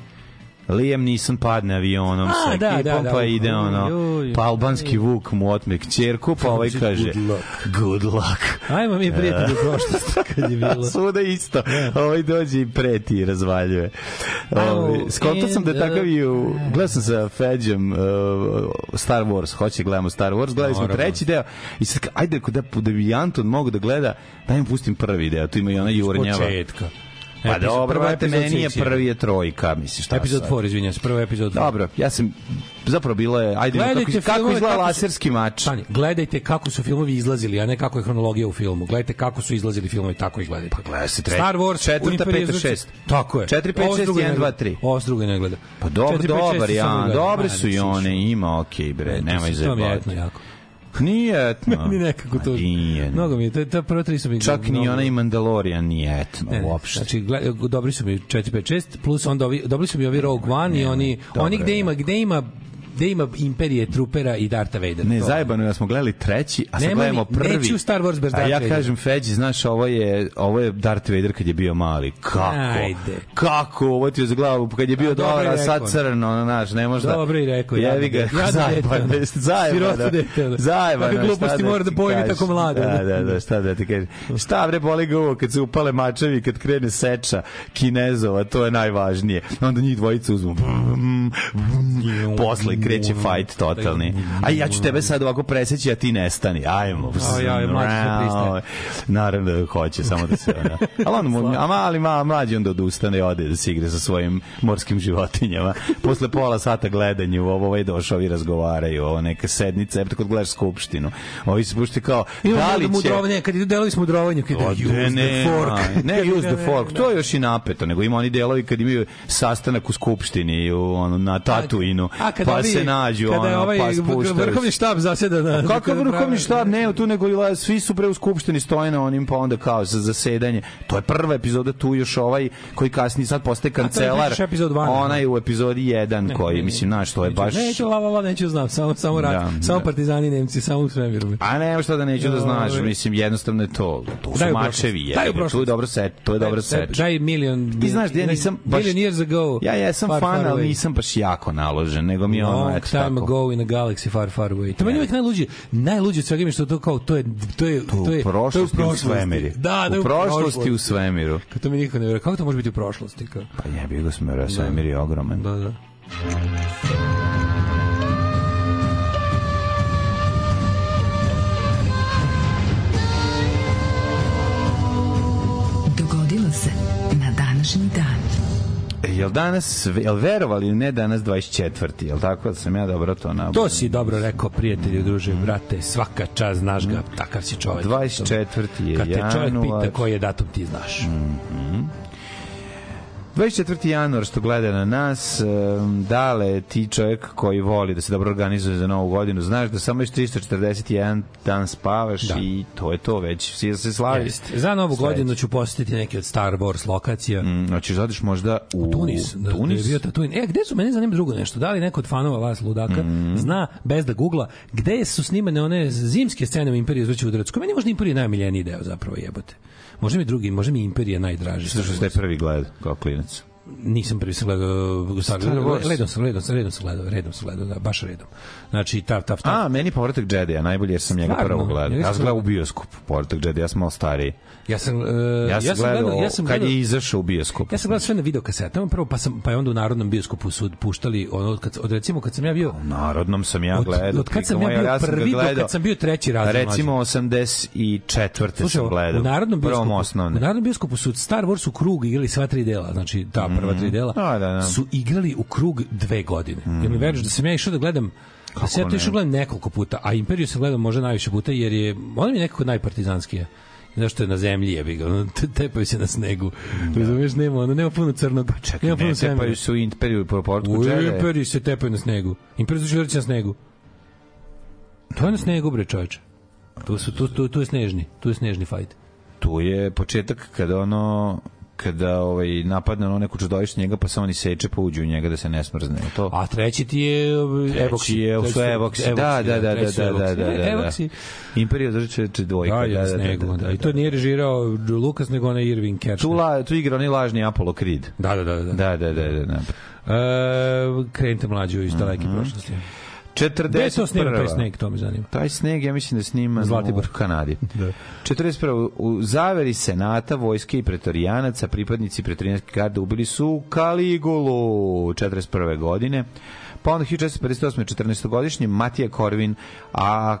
Speaker 4: Liam Neeson padne avionom A, sa da, ekipom, da, da, pa ide ono, pa albanski vuk mu otme kćerku, pa ovaj kaže, good luck.
Speaker 5: Ajmo mi prijatelji u prošlosti kad je bilo.
Speaker 4: Svuda isto. Da. Ovaj dođe i preti i razvaljuje. Ovaj, Skontao sam da je takav i u... Gledao sa Feđem uh, Star Wars, hoće gledamo Star Wars, gledali smo treći deo i sad, ajde, da, da bi Anton mogu da gleda, daj mu pustim prvi deo, tu ima i ona jurnjava. Početka. E, pa epizod, dobro, brate, meni je prvi je trojka, mislim, šta
Speaker 5: Epizod 4, izvinjam se, prvo epizod 4.
Speaker 4: Dobro, ja sam, zapravo bilo je, ajde, gledajte kako, kako izgleda laserski
Speaker 5: mač. Stani, gledajte kako su filmovi izlazili, a ne kako je hronologija u filmu. Gledajte kako su izlazili filmovi, tako ih
Speaker 4: gledajte. Pa
Speaker 5: gledaj se,
Speaker 4: tre...
Speaker 5: Star Wars, četvrta,
Speaker 4: peta, šest.
Speaker 5: Tako je.
Speaker 4: 4, 5, 6, 1, 2, 3. Ovo
Speaker 5: s druge ne gleda.
Speaker 4: Pa dobro, dobar, ja, dobre su i one, ima, okej, bre, nemoj zajebati. To mi je jako. Nije etno. Meni
Speaker 5: nekako to. Nije. Mnogo mi je, ta, ta prva tri su mi...
Speaker 4: Čak mnogo... ni ona i Mandalorian nije etno, ne, uopšte.
Speaker 5: Znači, gled, dobri su mi 4, 5, 6, plus onda ovi, dobri su mi ovi Rogue One ne, i oni, dobro, oni gde ima, gde ima gde ima imperije trupera i Darta Vader.
Speaker 4: Ne, to. zajebano ja da smo gledali treći, a sad gledamo prvi. Neću Star Wars bez Darth A
Speaker 5: ja
Speaker 4: kažem Feđi, znaš, ovo je, ovo je Darth Vader kad je bio mali. Kako? Ajde. Kako? Ovo ti je za glavu, kad je bio dobar, a sad crno, znaš, ne možda.
Speaker 5: Dobro i rekao. Jevi
Speaker 4: ga, da- da zajebano. Zajebano.
Speaker 5: Zajebano. Gluposti mora da pojmi tako mlada.
Speaker 4: Da, da, da, šta da ti kažem. Šta bre, boli ga ovo kad se upale mačevi, kad krene seča kinezova, to je najvažnije. Onda njih dvojica uzmu. Posle kreće fight totalni. Da, da, da, a ja ću tebe sad ovako preseći, a ti nestani. Ajmo. A ja, mlađi Naravno da hoće, samo da se... Ona. Ali on, a mali, ma, mlađi onda odustane i ode da se igre sa svojim morskim životinjama. Posle pola sata gledanja u ovo, ovaj došao, ovi razgovaraju, ovo neka sednica, eto kod gledaš skupštinu. Ovi se pušti kao, da li
Speaker 5: će... kad idu delovi smo mudrovanjem, kada use the fork.
Speaker 4: Ne, use the fork, to je još i napeto, nego ima oni delovi kad imaju sastanak u skupštini, u, ono, na pa, Tatuinu, pa se se nađu, kada ono, ovaj, pa Vrhovni
Speaker 5: štab zaseda na...
Speaker 4: Kakav vrhovni štab? Ne, tu nego svi su pre u skupštini stoje na onim, pa onda kao za zasedanje. To je prva epizoda, tu još ovaj koji kasni sad postaje kancelar. Ona da. je u epizodi 1 koji, ne, mislim, znaš, to je baš...
Speaker 5: Neću, la, la, la, neću znam, samo, samo, da, rat, da, samo da. partizani Nemci, samo u
Speaker 4: A
Speaker 5: ne,
Speaker 4: šta da neću da, znaš, ovaj. mislim, jednostavno je to. To su daj mačevi, je, to je dobro set, to je dobro set.
Speaker 5: Daj milion...
Speaker 4: i znaš, ja nisam baš... years ago. Ja, ja sam fan, ali nisam baš jako naložen, nego mi je long
Speaker 5: eto, time ago in a galaxy far far away. To meni uvijek najluđi, najluđi od svega mi što to kao to je to je to je
Speaker 4: to je u prošlosti, u, svemiru.
Speaker 5: Da, da
Speaker 4: u, prošlosti, u svemiru.
Speaker 5: Kako to mi niko ne veruje. Kako to može biti u prošlosti kao?
Speaker 4: Pa jebi ga smera, da. svemir je ogroman. Da, da. Dogodilo se na današnji dan jel danas, sve, jel verovali ne danas 24. Jel tako da sam ja dobro to na
Speaker 5: To si dobro rekao, prijatelju, druže, brate, svaka čast znaš ga,
Speaker 4: takav si čovjek. 24. je januar. Kad te čovjek pita
Speaker 5: koji je datum, ti znaš. Mm -hmm.
Speaker 4: 24. januar što gleda na nas, dale ti čovjek koji voli da se dobro organizuje za novu godinu, znaš da samo još 341 dan spavaš da. i to je to već, svi da se slavi. Jest.
Speaker 5: Za novu Sledi. godinu ću posetiti neke od Star Wars lokacija. Mm,
Speaker 4: znači, zadiš da možda u, u
Speaker 5: Tunis. Da, Tunis? Da je bio Tatuin. E, gde su, mene zanima drugo nešto, da li neko od fanova vas ludaka mm. zna, bez da googla, gde su snimane one zimske scene u Imperiju zvrću udarac, koji meni možda Imperiju najmiljeniji deo zapravo jebote. Može mi drugi, može mi Imperija najdraži.
Speaker 4: Što ste prvi gledali kao klinac?
Speaker 5: nisam prvi sam gledao sagledao redom sam gledao, sam redom sam gledao redom sam gledao da baš redom znači ta ta ta
Speaker 4: a meni povratak Jedija najbolje jer sam njega Stvarno, prvo gledao ja sam gledao u bioskopu povratak Jedija ja sam malo stariji
Speaker 5: ja sam uh,
Speaker 4: ja sam, ja sam gledao, ja sam kad gledao, je izašao u bioskopu
Speaker 5: ja sam gledao sve na video kasetama prvo pa sam pa je onda u narodnom bioskopu su puštali ono kad od recimo kad sam ja bio
Speaker 4: u narodnom sam ja gledao od,
Speaker 5: od kad sam ja bio ja prvi gledao, kad sam bio treći razred
Speaker 4: recimo 84. sam gledao
Speaker 5: u narodnom bioskopu
Speaker 4: u narodnom
Speaker 5: bioskopu su Star Wars u krug ili sva tri dela znači ta mhm prva tri mhm. dela,
Speaker 4: da, da, da.
Speaker 5: su igrali u krug dve godine. Mm. Ja mi mhm. veruješ da sam ja išao da gledam Kako da se ja to išao gledam nekoliko puta, a Imperiju sam gledao možda najviše puta, jer je, ona mi je nekako najpartizanskija znaš što je na zemlji je ga, ono, tepaju se na snegu. Da. Razumeš, nema, ono, nema puno crnog. Pa čekaj, nema puno ne, tepaju zemlje.
Speaker 4: su imperiju po portku
Speaker 5: čele. U imperiju se tepaju na snegu. Imperiju su želici na snegu. To je na snegu, bre, čoveče. Tu, su, tu, tu, tu je snežni, tu je snežni fajt.
Speaker 4: Tu je početak kada ono kada ovaj napadne ono neku čudovište njega pa samo ni seče pa uđe u njega da se ne smrzne to
Speaker 5: a treći ti je evoksi je
Speaker 4: su evoksi
Speaker 5: da da da da da da da evoksi imperija drži će dvojka da da
Speaker 4: da,
Speaker 5: i to nije
Speaker 4: režirao
Speaker 5: Lukas nego onaj Irving Kershner
Speaker 4: tu la tu igra ni lažni Apollo Creed
Speaker 5: da da da da
Speaker 4: da da da da
Speaker 5: da E, krenite mlađu iz daleke prošlosti.
Speaker 4: 41.
Speaker 5: Gde se snima taj sneg, to me zanima.
Speaker 4: Taj sneg, ja mislim da snima
Speaker 5: Zlatibor. u Kanadi. da.
Speaker 4: 41. U zaveri Senata, vojske i pretorijanaca, pripadnici pretorijanske garde ubili su Kaligulu 41. godine. Pa onda 1458. 14-godišnji Matija Korvin, a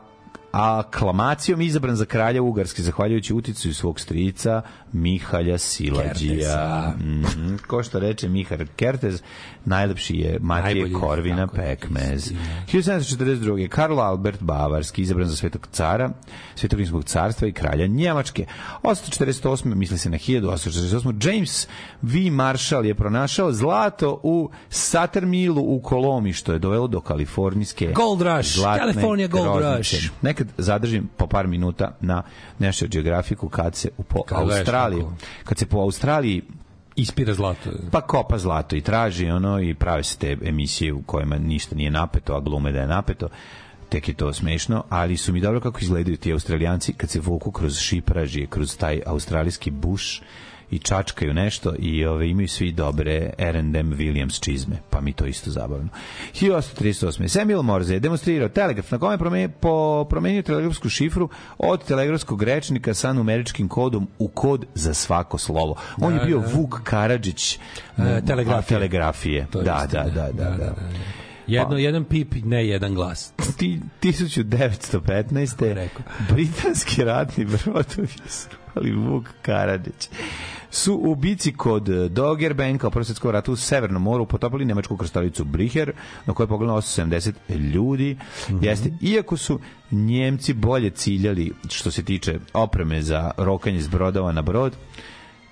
Speaker 4: a aklamacijom izabran za kralja Ugarske, zahvaljujući uticaju svog strica Mihalja Silađija. Mm, ko što reče Mihar Kertez, najlepši je Matije Najbolji, Korvina Pekmez. 1742. Da. Karlo Albert Bavarski, izabran za svetog cara, svetog rimskog carstva i kralja Njemačke. 1848. misli se na 1848. James V. Marshall je pronašao zlato u Satermilu u Kolomi, što je dovelo do kalifornijske
Speaker 5: Gold Rush, California Gold Rush.
Speaker 4: Nekad zadržim po par minuta na nešto geografiku kad se u po Australiji, kad se po Australiji
Speaker 5: Ispira zlato.
Speaker 4: Pa kopa zlato i traži ono i prave se te emisije u kojima ništa nije napeto, a glume da je napeto tek je to smešno, ali su mi dobro kako izgledaju ti australijanci kad se vuku kroz šipražije, kroz taj australijski buš i čačkaju nešto i ove, imaju svi dobre R&M Williams čizme, pa mi to isto zabavno. 1838. Samuel Morse je demonstrirao telegraf na kome po, promenio telegrafsku šifru od telegrafskog rečnika sa numeričkim kodom u kod za svako slovo. On da, je bio da. Vuk Karadžić e,
Speaker 5: telegrafije.
Speaker 4: telegrafije. Da da da. da, da, da, da, da, da, da.
Speaker 5: Jedno, pa, jedan pip, ne jedan glas. Ti,
Speaker 4: 1915. Britanski ratni brodovi su ali Vuk Karadžić su u bici kod e, Dogerbenka u Prvom ratu u Severnom moru potopili nemačku krstalicu Briher, na kojoj je pogledalo 870 ljudi. Mm -hmm. Jeste, iako su Njemci bolje ciljali što se tiče opreme za rokanje s brodova na brod,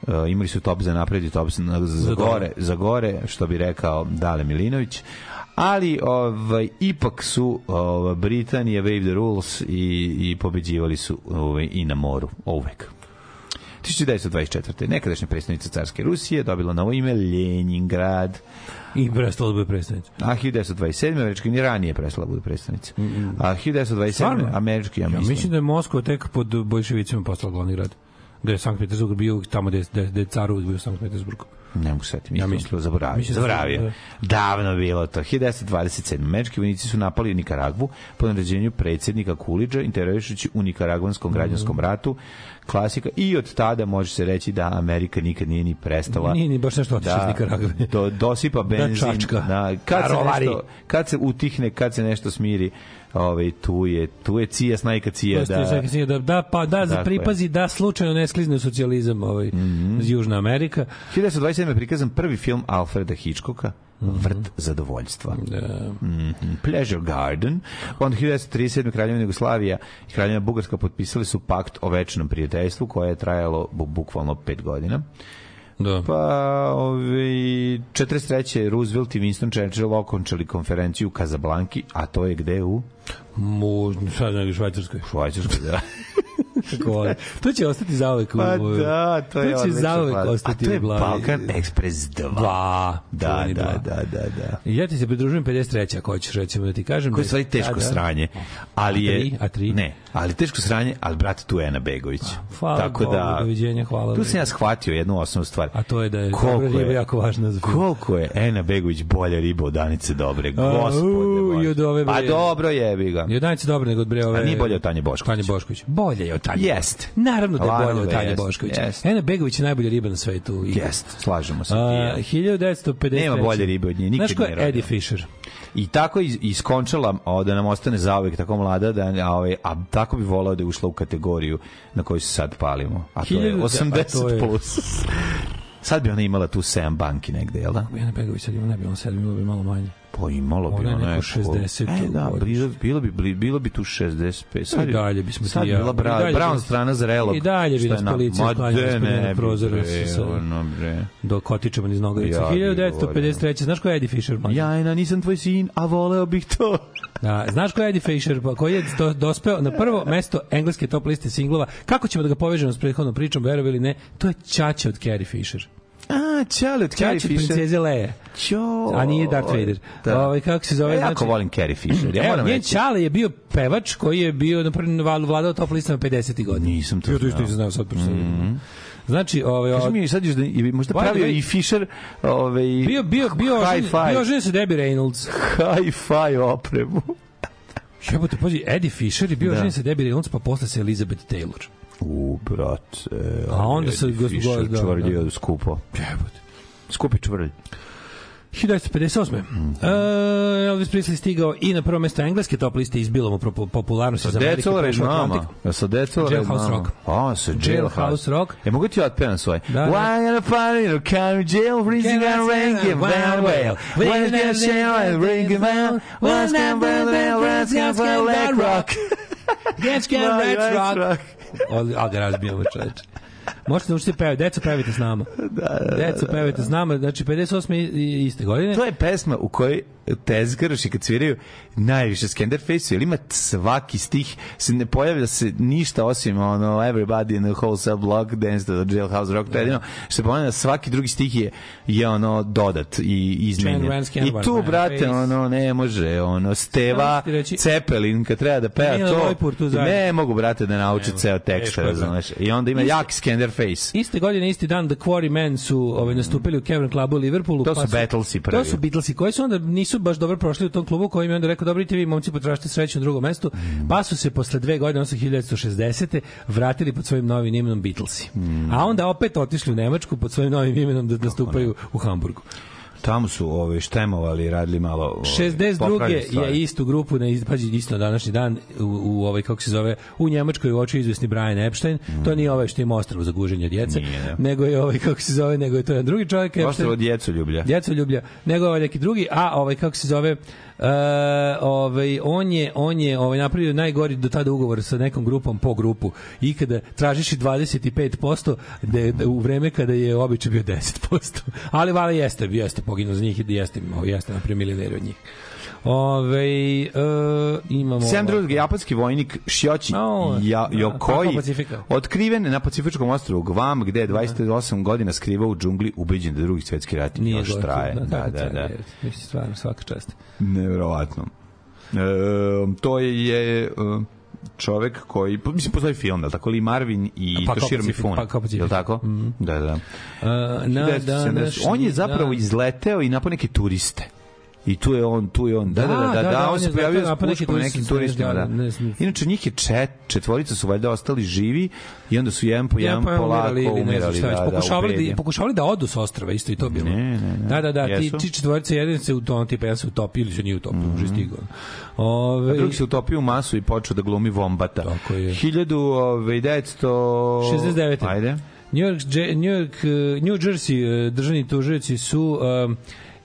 Speaker 4: Uh, imali su top za napred i top za, za gore, za gore, što bi rekao Dale Milinović, ali ovaj ipak su ovaj, Britanija wave the rules i i pobeđivali su ovaj i na moru uvek. 1924. nekadašnja predstavnica carske Rusije dobila novo ime Leningrad.
Speaker 5: I prestala da bude predstavnica.
Speaker 4: A 1927. američki ni ranije prestala da bude predstavnica. Mm, mm. A 1927. Stvarno? američki, ja mislim. Ja
Speaker 5: mislim da je Moskva tek pod bolševicima postala glavni grad. Da je Sankt Petersburg bio tamo gde, gde, gde je car uvijek bio Sankt Petersburgu.
Speaker 4: Ne mogu setim, ja mislim, zaboravio. Mislim, da- zaboravio. Da. Davno bilo to. 1927. Američki vojnici su napali Nikaragvu po naređenju predsednika Kulidža, intervjušući u Nikaragvanskom mhm. građanskom ratu klasika i od tada može se reći da Amerika nikad nije ni prestala.
Speaker 5: Nije ni baš nešto otišla da, iz Nikaragve. Do,
Speaker 4: dosipa da, benzin. Da, čačka. Da, kad, se nešto, kad se utihne, kad se nešto smiri, ovaj tu je tu je cija snajka cija
Speaker 5: da da da, da pa da za pripazi da slučajno ne sklizne u socijalizam ovaj mm -hmm. Južna Amerika
Speaker 4: 1927 je prikazan prvi film Alfreda Hitchcocka Mhm. vrt zadovoljstva. Yeah. Da. Mm -hmm. Pleasure Garden. Onda 1937. Kraljevina Jugoslavija i Kraljevina Bugarska potpisali su pakt o večnom prijateljstvu koje je trajalo bu bukvalno pet godina. Da. Pa, ovaj, 43. Roosevelt i Winston Churchill okončali konferenciju u Kazablanki, a to je gde u?
Speaker 5: Mu, sad ne, u Švajcarskoj. U
Speaker 4: Švajcarskoj, da. Kako
Speaker 5: volim. To će ostati zauvek
Speaker 4: u Pa da, to je To
Speaker 5: će zauvek
Speaker 4: ostati u glavi. A to je Balkan Express 2. 2. Da, da, da, da, da.
Speaker 5: Ja ti se pridružujem 53. ako hoćeš recimo da ti kažem.
Speaker 4: Koje da stvari teško sranje. Ali je...
Speaker 5: A 3?
Speaker 4: Ne, ali teško sranje, ali brate tu je Ana Begović.
Speaker 5: Hvala Tako da, doviđenja, hvala.
Speaker 4: Tu sam ja shvatio jednu osnovnu stvar.
Speaker 5: A to je da je dobra riba jako važna za
Speaker 4: Koliko je Ana Begović bolja riba od Danice Dobre?
Speaker 5: Gospode, od ove
Speaker 4: Pa dobro je, bi ga.
Speaker 5: I od Danice Dobre nego od bre ove... A nije bolje od Tanje Bošković. Tanje Bošković. Bolje je od
Speaker 4: Tanje. Jest.
Speaker 5: Naravno da je bolje od Tanje Boškovića. Jest. Ena Begović je najbolja riba na svetu.
Speaker 4: Jest, slažemo se. A, 1953. Nema bolje ribe od nje, nikad Znaš ko
Speaker 5: je Eddie Fisher?
Speaker 4: I tako iskončala o, da nam ostane zauvek tako mlada, da, a, ovaj, a tako bi volao da je ušla u kategoriju na kojoj se sad palimo. A to je 80 je... plus. sad bi ona imala tu 7 banki negde, jel da?
Speaker 5: Bojana Begović sad ima, ne bi on 7, bilo bi malo manje.
Speaker 4: Pa imalo bi ono nešto.
Speaker 5: 60.
Speaker 4: E, da, bilo, bilo, bi, bilo bi tu 65. Sad,
Speaker 5: I dalje
Speaker 4: bismo sad ti ja. bila bra, brown strana zrelog.
Speaker 5: I dalje bi nas policija sklanjala na prozora. Sa, ono, bre. Dok otičemo iz nogavica.
Speaker 4: Ja,
Speaker 5: 1953. Znaš ko je Eddie Fisher?
Speaker 4: Ja, na, nisam tvoj sin, a voleo bih to.
Speaker 5: Da, znaš ko je Eddie Fisher, pa koji je do, dospeo na prvo mesto engleske top liste singlova. Kako ćemo da ga povežemo s prethodnom pričom, verovili ne, to je Čače
Speaker 4: od Carrie Fisher. A, Čale od
Speaker 5: Carrie Fisher. princeze Leje. Ćo. A nije Darth Vader. Da. Ovaj kako se zove? E,
Speaker 4: jako znači... volim Carrie Fisher. Ja moram
Speaker 5: reći. Čale je bio pevač koji je bio na prvi vladao top listama 50. godina.
Speaker 4: Nisam to. Ja to isto
Speaker 5: nisam znao sad prosto. Mm -hmm. Znači, ovaj
Speaker 4: ovaj mi sad da je možda pravio i Fisher, ovaj Bio
Speaker 5: bio bio bio žen se Debbie Reynolds.
Speaker 4: Hi-fi opremu.
Speaker 5: Jebote, pazi, Eddie Fisher je bio da. žen sa Debbie Reynolds, pa posle sa Elizabeth Taylor.
Speaker 4: U, brat. E,
Speaker 5: A onda se
Speaker 4: gospod... Da, da. skupo.
Speaker 5: Jebote.
Speaker 4: Skupi čvrlj.
Speaker 5: 1958. Mm -hmm. uh, Elvis Presley stigao i na prvo mesto engleske top liste izbilo mu popularnost iz Sa decol
Speaker 4: nama. E, sa decol Jailhouse Rock. A, sa Jailhouse Rock. E, mogu ti otpevam svoje? Da, da. Why gonna find it, come jail, freezing and ranking, man, well. Why gonna share and ranking, man, what's gonna be the real, what's gonna be the rock? Let's get red rock.
Speaker 5: Ali ga da razbijamo čoveče. Možete naučiti pevati, deco pevajte s nama. Da, da, da, da deco pevajte s nama, znači 58. iste godine.
Speaker 4: To je pesma u kojoj tezgaraš i kad sviraju najviše Skenderface, jer ima svaki stih, se ne pojavlja se ništa osim ono Everybody in the whole sub block dance to the jailhouse rock, to da. jedino što da svaki drugi stih je, je ono dodat i izmenjen. I tu, da, brate, ono, ne može, ono, Steva, da Cepelin, kad treba da peva to, ne mogu, brate, da nauči ceo tekst, razumeš. I onda ima jak
Speaker 5: Skenderface. Iste godine, isti dan, The Quarrymen su ovaj, nastupili u Cavern Clubu u Liverpoolu.
Speaker 4: To su pa Beatlesi pravi.
Speaker 5: To su Beatlesi, koji su onda nisu baš dobro prošli u tom klubu, koji mi onda rekao dobro, vi momci potražite sreću na drugom mestu, mm. pa su se posle dve godine, odnosno 1960. vratili pod svojim novim imenom Beatlesi. A onda opet otišli u Nemačku pod svojim novim imenom da nastupaju u Hamburgu
Speaker 4: tamo su ove ovaj, štemovali, radili malo ove, ovaj,
Speaker 5: 62. je istu grupu na pađi isto današnji dan u, u ovaj kako se zove u Njemačkoj uoči izvesni Brian Epstein. Mm. To nije ovaj što ima ostrvo za guženje djece, nije, da. nego je ovaj kako se zove, nego je to jedan drugi čovjek Epstein.
Speaker 4: Ostrvo djecu ljublja.
Speaker 5: Djecu ljublja, nego ovaj neki drugi, a ovaj kako se zove E, ovaj, on je, on je ovaj, napravio najgori do tada ugovor sa nekom grupom po grupu. I kada tražiš 25% de, de, u vreme kada je običaj bio 10%. Ali Vale jeste, jeste poginuo za njih i jeste, jeste napravio milioner od njih. Ove, e, imamo...
Speaker 4: 72. japanski vojnik Shiochi no, ja, da, Yokoi, otkriven na Pacifičkom ostrovu Guam, gde je 28 godina skrivao u džungli, ubeđen da drugi svetski rat Nije još traje. Da, da, da. da. da, da. Mislim,
Speaker 5: stvarno, svaka čast.
Speaker 4: Neverovatno. E, to je... Uh, čovek koji pa, mislim postoji film da tako li Marvin i pa, Toshiro Mifune pa, kao je tako mm -hmm. da da uh, na, da, da, on je zapravo da. izleteo i napao neke turiste i tu je on, tu je on. Da, da, da, da, da, da, da, da on se pojavio s puškom nekim turistima. Da. da. Inače, njih je čet, četvorica su valjda ostali živi i onda su jedan po jedan polako umirali.
Speaker 5: Da, pokušavali, da, pokušavali da odu s ostrava, isto i to bilo. Ne, ne, ne. Da, da, da, ti, ti četvorica jedan se u tom tipa, jedan se utopio ili se nije utopio, mm -hmm. stigao.
Speaker 4: Ove, A drugi se utopio u masu i počeo da glumi vombata. Tako je.
Speaker 5: 1969. Ajde. New York, New York, eh, New Jersey eh, državni tužioci su um,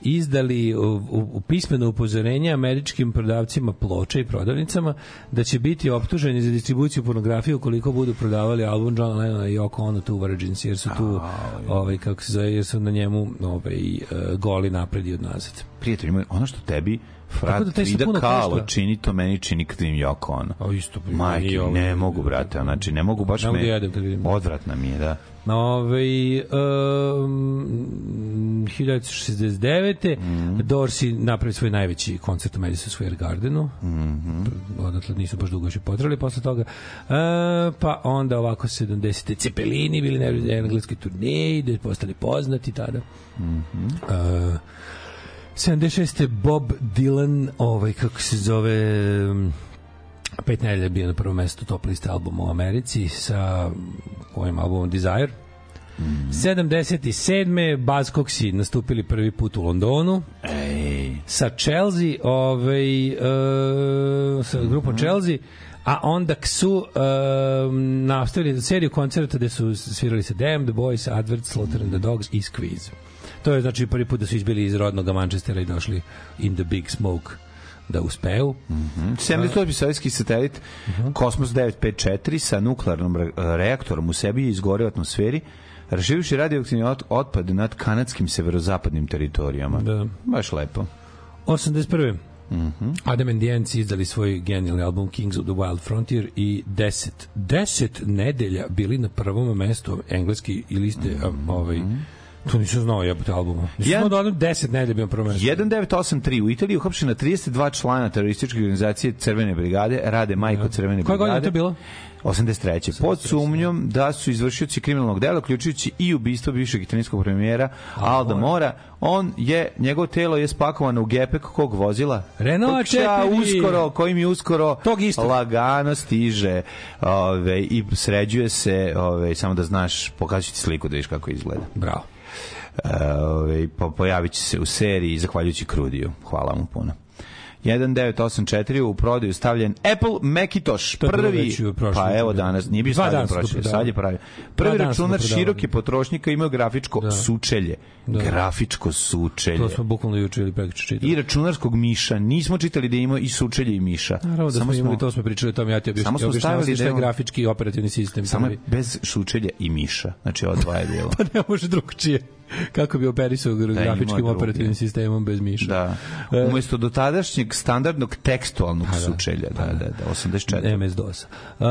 Speaker 5: izdali u, u, u pismeno upozorenje američkim prodavcima ploča i prodavnicama da će biti optuženi za distribuciju pornografije ukoliko budu prodavali album John Lennona i Yoko Ono tu u Virgins, jer su tu, ovaj, kako se zove, jer su na njemu ovaj, e, goli napred i odnazad.
Speaker 4: Prijatelj, ono što tebi Frat, Tako da Frida Kahlo košta. čini to meni čini kad im Joko ono. A isto. Pa Majke, ne mogu, brate, znači ne mogu baš ne me. Da odvratna mi je, da.
Speaker 5: Ove, um, 1969. Mm -hmm. Dorsi napravi svoj najveći koncert u Madison Square Gardenu.
Speaker 4: Mhm. Mm -hmm.
Speaker 5: Odatle nisu baš dugo još i potrali posle toga. E, pa onda ovako 70. Cepelini bili na engleskoj turneji, gde postali poznati tada. Mm -hmm. e, 76. Bob Dylan, ovaj, kako se zove... Um, Pet nedelja je bio na prvo mesto top liste albuma u Americi sa kojim albumom Desire. Mm -hmm. 77. Bazkoksi nastupili prvi put u Londonu.
Speaker 4: Ej.
Speaker 5: Sa Chelsea, ovaj, uh, sa mhm. grupom mm -hmm. Chelsea a onda su um, nastavili seriju koncerta gde su svirali sa Damn, The Boys, Advert, Slaughter and the Dogs i Squeeze. To je znači prvi put da su izbili iz rodnog Manchestera i došli in the big smoke da uspeju.
Speaker 4: Mm -hmm. 78. sovjetski satelit mm -hmm. Kosmos 954 sa nuklearnom reaktorom u sebi je izgorio atmosferi rašivši radioaktivni otpad nad kanadskim severozapadnim teritorijama.
Speaker 5: Da.
Speaker 4: Baš lepo.
Speaker 5: 81. Mm -hmm. Adam and the Ants izdali svoj genijalni album Kings of the Wild Frontier i 10 10 nedelja bili na prvom mestu engleski i liste mm -hmm. ovaj mhm. To nisam znao jebote albuma. Nisam znao da odam 10 nedelja bio prvo mesto.
Speaker 4: 1983 u Italiji uhapšena 32 člana terorističke organizacije Crvene brigade, rade majko ja. Da. Crvene brigade. Koja godina to
Speaker 5: bilo?
Speaker 4: 83. Pod sumnjom da. da su izvršioci kriminalnog dela, uključujući i ubistvo bivšeg italijanskog premijera Alda Mora, on je, njegovo telo je spakovano u gepek kog vozila?
Speaker 5: Renault
Speaker 4: 4. Uskoro, kojim je uskoro
Speaker 5: Tog
Speaker 4: isto. lagano stiže ove, i sređuje se, ove, samo da znaš, pokazujući sliku da viš kako izgleda.
Speaker 5: Bravo.
Speaker 4: Ove, pojavit će se u seriji zahvaljujući Krudiju. Hvala mu puno. 1984 u prodaju stavljen Apple Macintosh prvi pa evo danas nije bio stavljen prošli sad je pravi prvi računar široke potrošnika imao grafičko da. sučelje da. grafičko sučelje
Speaker 5: to smo bukvalno juče
Speaker 4: ili prekjuče čitali i računarskog miša nismo čitali da ima i sučelje i miša
Speaker 5: naravno da samo smo, imali, to smo pričali tamo ja ti objašnjavam samo smo stavili da je grafički operativni sistem
Speaker 4: samo pa bez sučelja i miša znači odvaja delo pa
Speaker 5: ne može drugčije kako bi operisao grafičkim operativnim sistemom bez miša.
Speaker 4: Da. E, Umesto do tadašnjeg standardnog tekstualnog pa da. sučelja, pa da, da, da, 84.
Speaker 5: MS-DOS.
Speaker 4: Uh,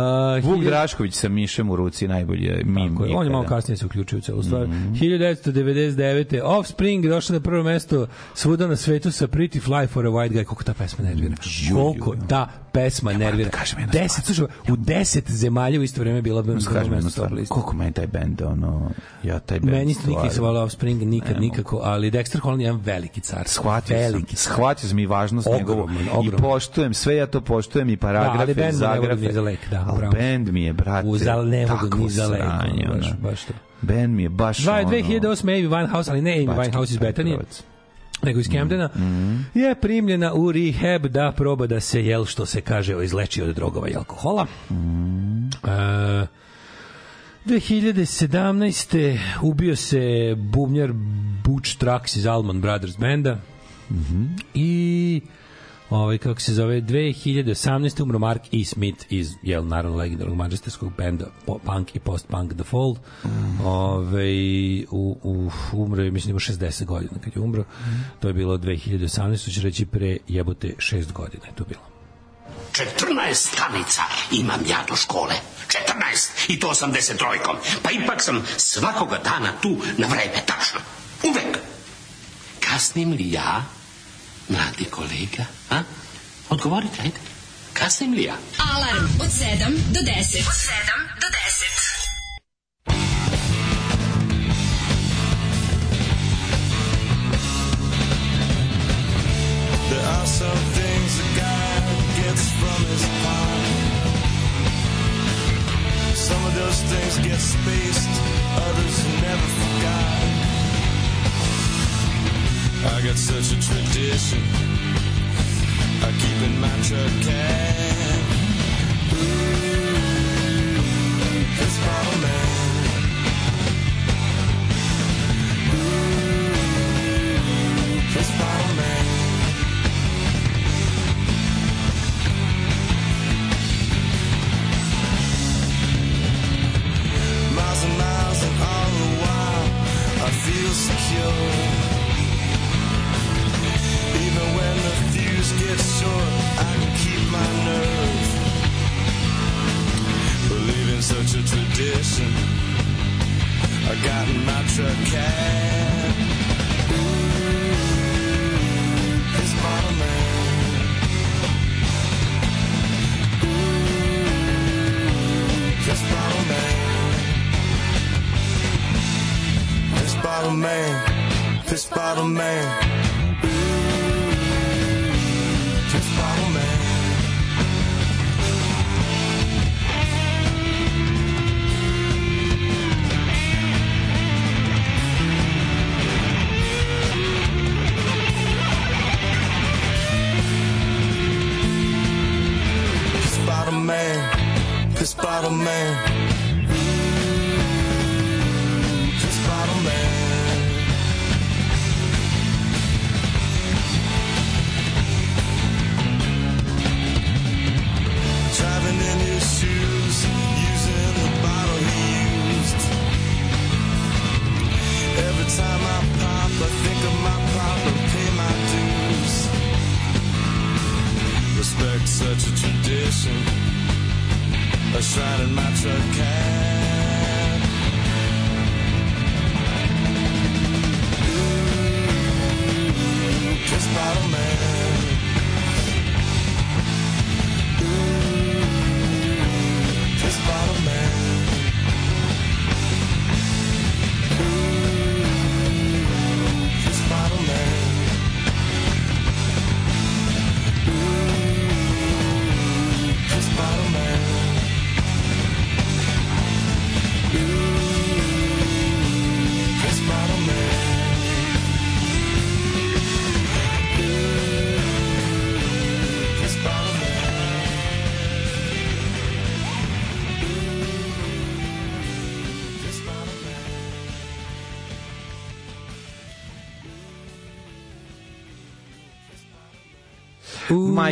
Speaker 4: Vuk Drašković sa mišem u ruci najbolje mim. Tako
Speaker 5: On je malo kasnije se uključio u celu stvar. Mm -hmm. 1999. Offspring došla na prvo mesto svuda na svetu sa Pretty Fly for a White Guy. Koliko ta pesma nervira. Koliko ta da, pesma da nervira. Da kažem, deset, slušaj, u 10 zemalja u isto vreme bila
Speaker 4: bi da kažem jednu stvar. Koliko meni taj bend ono,
Speaker 5: ja taj bend. Meni stvari. nikad se volao Offspring nikad ne, nikako, ali Dexter Holland je jedan veliki car.
Speaker 4: Shvatio veliki sam, car. shvatio sam i važnost njegovog i poštujem, sve ja to poštujem i paragrafe,
Speaker 5: da, ali
Speaker 4: zagrafe.
Speaker 5: Za lek, da, ali bravo.
Speaker 4: bend mi je, brate, Uzal, ne mogu ni za lek. Baš, baš to. Band mi je baš
Speaker 5: 2008. ono... 2008. Amy Winehouse, ali ne Amy Winehouse iz Betanije nego iz Camdena, mm
Speaker 4: -hmm.
Speaker 5: je primljena u rehab da proba da se, jel što se kaže, izleči od drogova i alkohola. Mm
Speaker 4: -hmm. e,
Speaker 5: 2017. ubio se bubnjar Butch Trax iz Alman Brothers benda mm
Speaker 4: -hmm.
Speaker 5: i ovaj, kako se zove, 2018. umro Mark E. Smith iz, jel, naravno, legendarnog manchesterskog benda punk i post-punk The Fall. Mm. Ove, u, u, umro je, mislim, 60 godina kad je umro. Mm. To je bilo 2018, znači reći pre jebote 6 godina je to bilo. 14 stanica imam ja do škole. 14 i to 83 trojkom. Pa ipak sam svakoga dana tu na vreme, tačno. Uvek. Kasnim li ja mladi kolega, a? Odgovorite, ajde. Kasnim li ja? Alarm od 7 do 10. Od 7 do 10. There are some things a guy gets from his mind. Some of those things get spaced, others never forgot. I got such a tradition. I keep in my truck cab. Ooh, it's bottle man. Ooh, it's man. Miles and miles and all the while, I feel secure. such a tradition. I got in my truck cab. Ooh, it's my man. Ooh, it's bottle man. It's bottle man. It's bottle man.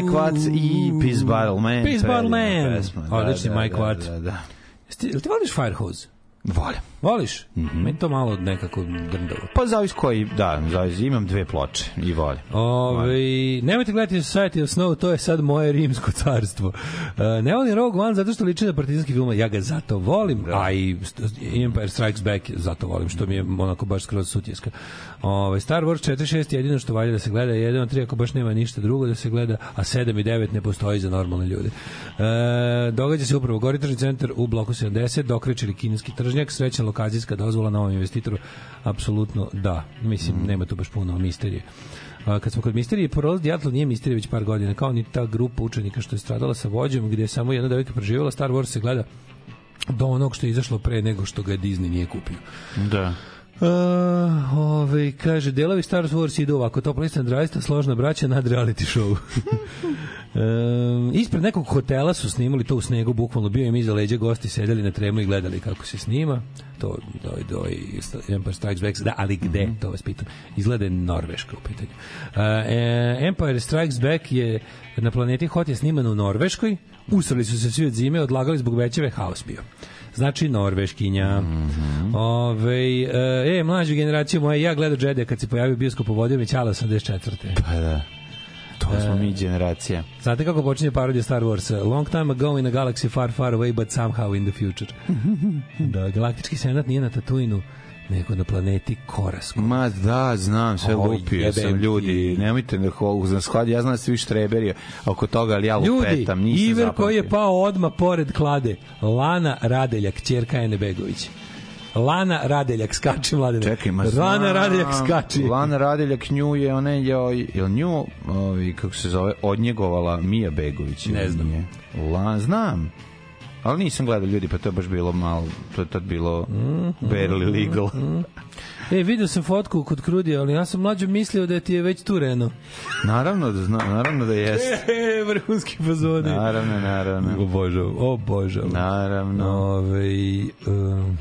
Speaker 10: Mike Watts i mm. Peace Barrel Man. Peace Barrel Man. Da, Odlični da, Mike Watts. Da, da, da, da. Jel ti voliš Firehose? Volim. Voliš? Mm -hmm. Meni to malo nekako drndavo. Pa zavis koji, da, zavis, imam dve ploče i volim. Ove, ovaj, nemojte gledati Society of Snow, to je sad moje rimsko carstvo. Uh, ne volim Rogue One zato što liči na partizanski film, ja ga zato volim, da. a i Empire Strikes Back zato volim, što mi je onako baš skroz sutjeska. Ove, ovaj, Star Wars 4.6 je jedino što valja da se gleda, jedino 3 ako baš nema ništa drugo da se gleda, a 7 i 9 ne postoji za normalne ljude. Uh, događa se upravo Gori centar u bloku 70, dokrećili kineski tržnjak, srećan lokacijska dozvola novom investitoru? Apsolutno da. Mislim, mm. nema tu baš puno misterije. A, kad smo kod misterije, porod Djatlov nije misterije već par godina, kao ni ta grupa učenika što je stradala sa vođom, gde je samo jedna devojka preživjela, Star Wars se gleda do onog što je izašlo pre nego što ga Disney nije kupio. Da. Uh, ove, ovaj, kaže, delovi Star Wars idu ovako, top list Andrajsta, složna braća nad reality show. Um, ispred nekog hotela su snimali to u snegu, bukvalno bio im iza leđa, gosti sedeli na tremu i gledali kako se snima. To doj, doj, Empire Strikes Back, da, ali gde, mm -hmm. to vas pitam. Izgleda je Norveška u pitanju. Uh, Empire Strikes Back je na planeti Hot je sniman u Norveškoj, usrali su se svi od zime, odlagali zbog većeve haos bio znači norveškinja. Mm -hmm. Ove, e, e, mlađu generaciju moje, ja gledao Džede kad se pojavio bioskop u vodio mi Ćala 84. Pa da. To smo mi e. generacija. Znate kako počinje parodija Star Wars? Long time ago in a galaxy far, far away, but somehow in the future. da, galaktički senat nije na Tatuinu, nego na planeti Koras. Ma da, znam, sve Oj, lupio jebe, sam, ljudi. I... Nemojte da na sklad, ja znam da ste vi štreberije oko toga, ali ja lupetam, nisam Iver zapamtio. koji je pao odma pored klade, Lana Radeljak, kćerka Ene Begović. Lana Radeljak skači mladen. Čekaj, ma znam. Lana Radeljak skači. Lana Radeljak nju je one je jel nju, ovi, kako se zove, odnjegovala Mija Begović. Ne znam. Nije. Lan, znam. Ali nisam gledao ljudi, pa to je baš bilo malo, to je tad bilo mm, -hmm. barely legal. Mm, -hmm. E, video sam fotku kod Krudija, ali ja sam mlađo mislio da ti je već tu Reno. naravno da zna, naravno da jeste. E, vrhunski fazoni. Naravno, naravno. Obožavam, obožavam. Naravno. Ove, ovaj, um,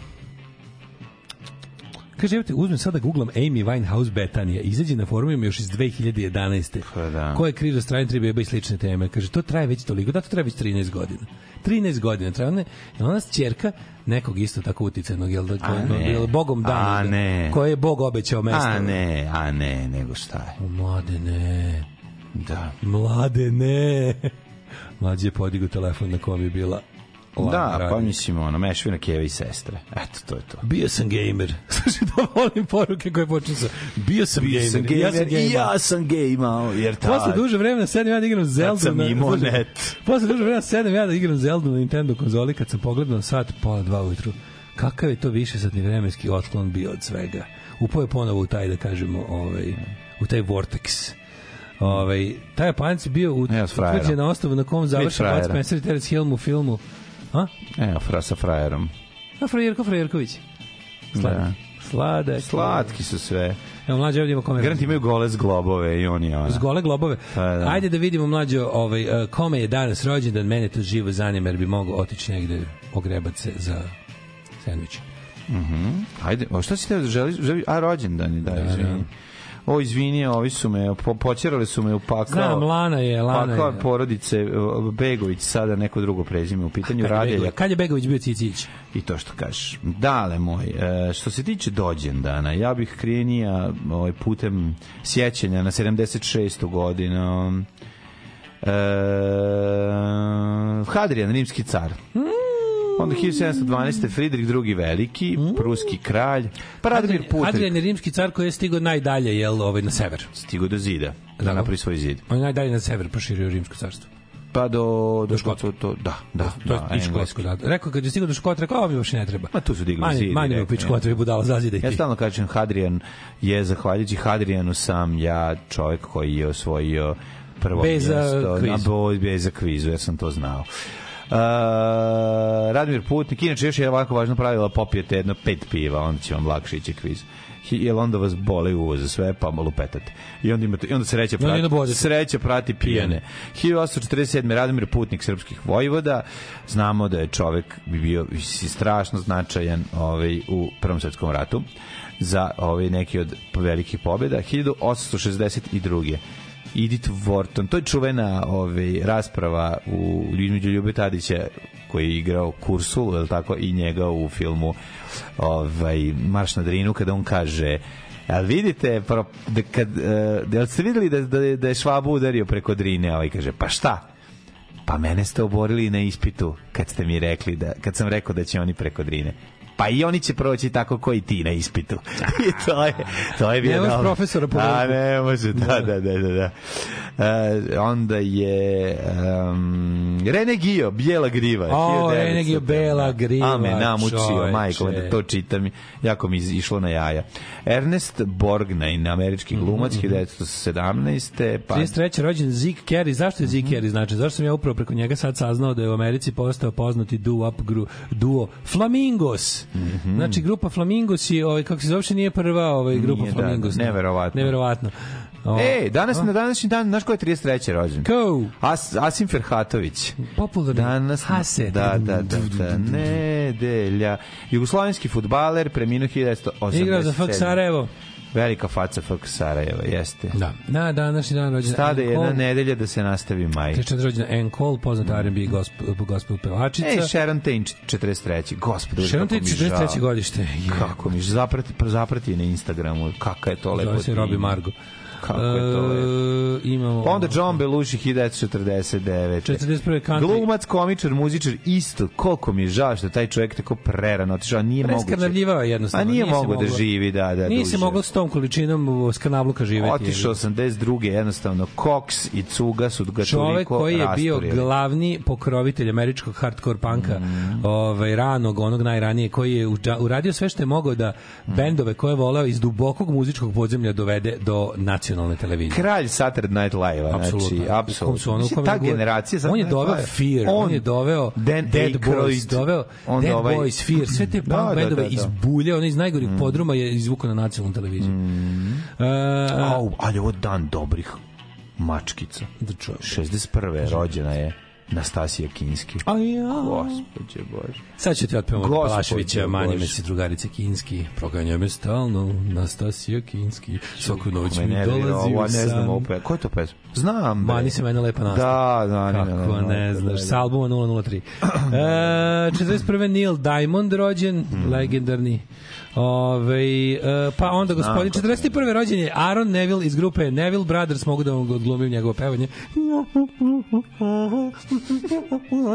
Speaker 10: Kaže, evo te, uzmem sada googlam Amy Winehouse Betanija, izađe na forumima još iz 2011. Pa da. Ko je kriv za stranje tri beba i slične teme? Kaže, to traje već toliko, da to traje već 13 godina. 13 godina traje, ona, ona čerka nekog isto tako uticajnog, jel da, da jel, bogom dana, a ne. koje je bog obećao mesto. A ne, a ne, nego šta je. Mlade ne. Da. Mlade ne. Mlađe je podigao telefon na kom je bila
Speaker 11: Da, radnik. pa mislim, ono, mešvina keve i sestre. Eto, to je to.
Speaker 10: Bio sam gamer. Slušaj, da volim poruke koje počne sa bio sam bio gamer, sam gamer,
Speaker 11: ja sam gamer,
Speaker 10: i ja sam gamer,
Speaker 11: jer ta...
Speaker 10: Posle duže vremena sedem ja da igram Zelda. Sam na, imao net. Posle duže vremena sedem ja da igram Zelda na Nintendo konzoli kad sam pogledao sat pola dva ujutru. Kakav je to više satni vremenski otklon bio od svega? Upao je ponovo u taj, da kažemo, ovaj, u taj vortex. Ovaj, taj Japanac je bio
Speaker 11: utvrđen
Speaker 10: na osnovu na kom završen Mads Spencer i Terence Hill mu filmu
Speaker 11: A? Evo, fra, sa frajerom.
Speaker 10: A frajerko Frajerković.
Speaker 11: Slatki. Da. Sladak. Slatki su sve.
Speaker 10: Evo mlađe ovdje ima kome. Grant
Speaker 11: imaju gole zglobove i oni i ona.
Speaker 10: Zgole globove. Pa, da. Ajde da vidimo mlađe ovaj, e, kome je danas rođendan, mene to živo zanima jer bi mogao otići negde ogrebat se za sandviče. Mhm.
Speaker 11: Mm -hmm. Ajde, a šta si te da želi? Želi, a rođendan je, da, da, da o izvini, ovi su me, po, počerali su me u pakao. Znam,
Speaker 10: Lana je, Lana pakao
Speaker 11: je. porodice e, Begović, sada neko drugo prezime u pitanju kad Radelja. Begović,
Speaker 10: kad je Begović bio Cicić?
Speaker 11: I to što kažeš. Dale moj, e, što se tiče dođendana, ja bih krenija ovaj, putem sjećanja na 76. godinu. E, Hadrijan, rimski car. Mm Onda 1712. Fridrik II. Veliki, mm. pruski kralj, pa Radimir
Speaker 10: Putrik. Adrian je rimski car koji je stigao najdalje jel, ovaj, na sever.
Speaker 11: Stigao do zida, da, da napravi svoj zid.
Speaker 10: On je najdalje na sever proširio rimsko carstvo
Speaker 11: pa do
Speaker 10: do, do Škotsko to,
Speaker 11: da
Speaker 10: da to,
Speaker 11: da, je
Speaker 10: Škotsko da rekao kad je stigao do Škotra rekao ovo mi baš ne treba
Speaker 11: ma
Speaker 10: tu
Speaker 11: su digli manje, zid
Speaker 10: manje mi pič Škotra budala zazide
Speaker 11: ja stalno kažem Hadrian je zahvaljujući Hadrianu sam ja čovjek koji je osvojio prvo bez mjesto, kvizu. Na, bez kvizu, ja sam to znao. Radmir Putnik, inače još je ovako važno pravilo, popijete jedno pet piva, onda će vam lakše ići kviz jel onda vas bole uvoze sve pa petate. I onda imate i onda sreća prati, onda sreća prati pijane. 1847 Radomir Putnik srpskih vojvoda. Znamo da je čovek bio strašno značajan ovaj u Prvom svetskom ratu za ovaj neki od velikih pobjeda. 1862 Edith Wharton. To je čuvena ovaj, rasprava u između Ljube Tadića koji je igrao Kursu, je tako, i njega u filmu ovaj, Marš na Drinu, kada on kaže Jel vidite, pro, da, kad, uh, jel ste videli da, da, da je Švabu udario preko Drine, ali ovaj kaže, pa šta? Pa mene ste oborili na ispitu kad ste mi rekli da, kad sam rekao da će oni preko Drine pa i oni će proći tako koji ti na ispitu. I to je, to je bilo
Speaker 10: dobro. profesora povedati. A,
Speaker 11: ne može, da, da, da, da. da. Uh, onda je um, Rene Gio, Bijela griva.
Speaker 10: O, Rene Gio, Bela griva. Da,
Speaker 11: Ame, namučio, majko, da to čitam. Jako mi išlo na jaja. Ernest Borgnine, američki mhm, glumac, mm -hmm. 1917.
Speaker 10: Pa... 33. rođen Zeke Carey. Zašto je Zeke mhm. mm -hmm. Carey znači? Zašto sam ja upravo preko njega sad saznao da je u Americi postao poznati duo, up, gru, duo Flamingos? -hmm. Znači, grupa Flamingos je, ovaj, kako se zove, nije prva ovaj, grupa nije, da, Flamingos.
Speaker 11: Da, neverovatno.
Speaker 10: Neverovatno.
Speaker 11: O, Ej, danas a? na današnji dan, znaš ko je 33. rođen?
Speaker 10: Ko?
Speaker 11: As, Asim Ferhatović.
Speaker 10: Popularni.
Speaker 11: Danas, Hase. Da, da, da, da. Nedelja. Jugoslovenski futbaler, preminuo 1987. Igrao
Speaker 10: za FK Sarajevo.
Speaker 11: Velika faca FK Sarajeva, jeste.
Speaker 10: Da. Na današnji dan rođena
Speaker 11: Stade Enkol. jedna nedelja da se nastavi maj.
Speaker 10: Trećan rođena Enkol, poznat mm. R&B gospel, gospel pevačica.
Speaker 11: Ej, Sharon Tain, 43. Gospod,
Speaker 10: Sharon Tain, 43. godište. Je.
Speaker 11: Kako mi, zaprati, zaprati na Instagramu, kaka je to lepo. Zove se
Speaker 10: Robi Margo.
Speaker 11: Kako je to lepo. E, imamo... Pa onda John Belushi 1949.
Speaker 10: 41. Country.
Speaker 11: Glumac, komičar, muzičar, isto. Koliko mi je žao što taj čovjek tako prerano otišao, a nije moguće. Preskanavljivao je
Speaker 10: jednostavno.
Speaker 11: A nije,
Speaker 10: nije
Speaker 11: mogo da živi, da, da.
Speaker 10: Nije se moglo s tom količinom skanavluka živeti.
Speaker 11: Otišao 82. jednostavno. Cox i Cuga su ga Čovek
Speaker 10: koji
Speaker 11: je
Speaker 10: bio glavni pokrovitelj američkog hardcore panka, mm. ovaj, ranog, onog najranije, koji je uradio sve što je mogao da mhm. bendove koje je voleo iz dubokog muzičkog podzemlja dovede do nacionalnog nacionalne televizije.
Speaker 11: Kralj Saturday Night Live-a, znači, apsolutno. Su ono, Mislim, generacija
Speaker 10: On je doveo Fear, on, on je doveo Dan Dead Boys, doveo on Dead ovaj... Boys, Fear, sve te da, punk da, bandove da, da, da. iz bulje, ono iz najgorih mm. podruma je izvuko na nacionalnu
Speaker 11: televiziju. Mm. Uh, Au, ali ovo dan dobrih mačkica. Da čujem. 61. rođena je. Nastasija Kinski.
Speaker 10: A
Speaker 11: ja. Gospodje Bože.
Speaker 10: Sad ću ti otpevati Palaševića, manje me se drugarice Kinski, proganja me stalno, Nastasija Kinski, svaku noć mi dolazi u san. Ne znam ovo,
Speaker 11: ko je to pesma?
Speaker 10: Znam. Bre. Mani se mene lepa nastav. Da,
Speaker 11: da, Kako,
Speaker 10: ne, ne, ne, ne znaš, sa albuma 003. e, 41. Neil Diamond rođen, mm. legendarni Ove, e, pa onda, gospodin, 41. Pa rođen Aaron Neville iz grupe Neville Brothers, mogu da vam odglumim njegovo pevanje.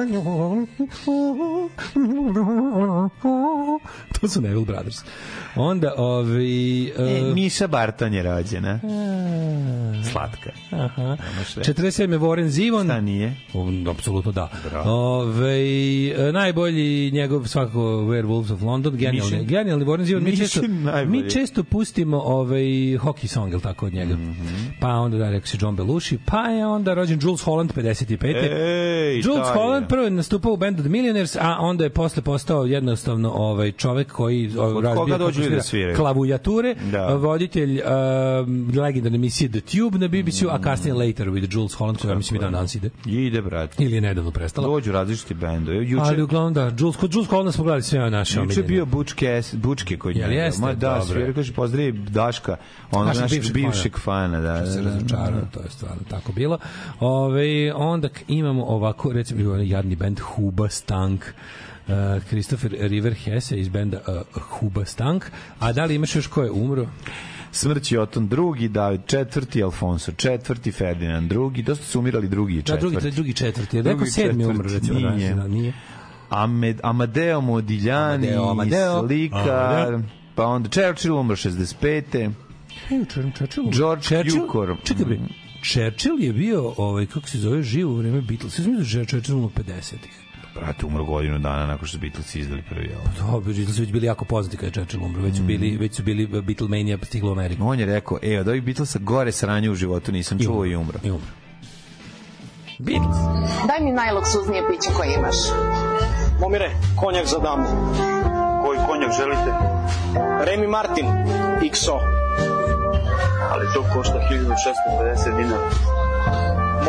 Speaker 10: to su Neville Brothers. Onda, ovi... Uh, e,
Speaker 11: Miša Barton je rođena. Slatka.
Speaker 10: Aha. 47. Warren Zivon. Šta
Speaker 11: nije?
Speaker 10: Um, apsolutno da. Bro. Ove, najbolji njegov svakako Werewolves of London, genijalni, Mišin. genijalni Warren
Speaker 11: stvarno Mi
Speaker 10: često, mi često pustimo ovaj, hockey song, ili tako, od njega. Mm -hmm. Pa onda, da, rekao John Belushi, pa je onda rođen Jules Holland 55.
Speaker 11: Ej,
Speaker 10: Jules Holland prvo je nastupao u bandu The Millionaires, a onda je posle postao jednostavno ovaj čovek koji
Speaker 11: od ovaj, razbija koga da svira,
Speaker 10: klavujature, da. voditelj um, legendarne emisije The Tube na BBC-u, mm. a kasnije Later with Jules Holland, koja mislim i dan danas ide.
Speaker 11: Ide, brate.
Speaker 10: Ili je nedavno prestala.
Speaker 11: Dođu različiti
Speaker 10: bendovi. Juče... Ali uglavnom da, Jules, kod Jules Holland smo gledali sve naše omiljene.
Speaker 11: Juče bio Butch, Cass, svirke kod njega. Jeste, Ma da, dobro. svirka, kaže, pozdravi Daška, ono naš našeg bivšeg, bivšeg fana. Da, što
Speaker 10: se da,
Speaker 11: da.
Speaker 10: razočarao, da. to je stvarno tako bilo. Ove, onda imamo ovako, recimo, jadni band Huba Stank, Uh, Christopher River Hesse iz benda uh, Huba Stank. A da li imaš još ko je umro?
Speaker 11: Smrći Oton drugi, David četvrti, Alfonso četvrti, Ferdinand drugi, dosta su umirali drugi i četvrti. Da, drugi,
Speaker 10: drugi četvrti. Da, drugi, četvrti. drugi četvrti. sedmi
Speaker 11: umro, recimo.
Speaker 10: Nije. Da,
Speaker 11: nije. Amed, Amadeo Modigliani, Amadeo, Amadeo. slika, Amadeo. pa onda Churchill umro 65. Hey,
Speaker 10: Churchill,
Speaker 11: George Churchill, Jukor.
Speaker 10: Čekaj bre, Churchill je bio, ovaj, kako se zove, živo u vreme Beatles. Ja da je Churchill umro 50-ih
Speaker 11: brate, umro godinu dana nakon što su Beatlesi izdali prvi album.
Speaker 10: Da, Beatlesi već bili jako poznati kada je Churchill umro, već su mm. bili, već su bili Beatlemania stigla
Speaker 11: u
Speaker 10: Ameriku.
Speaker 11: On je rekao, e, od ovih Beatlesa gore sranje u životu nisam I čuo i umro.
Speaker 10: I umro. Beatles.
Speaker 12: Daj mi najloksuznije piće koje imaš.
Speaker 13: Momire, konjak za damu. Koji konjak želite?
Speaker 12: Remy Martin, XO.
Speaker 13: Ali to košta 1650 dinara.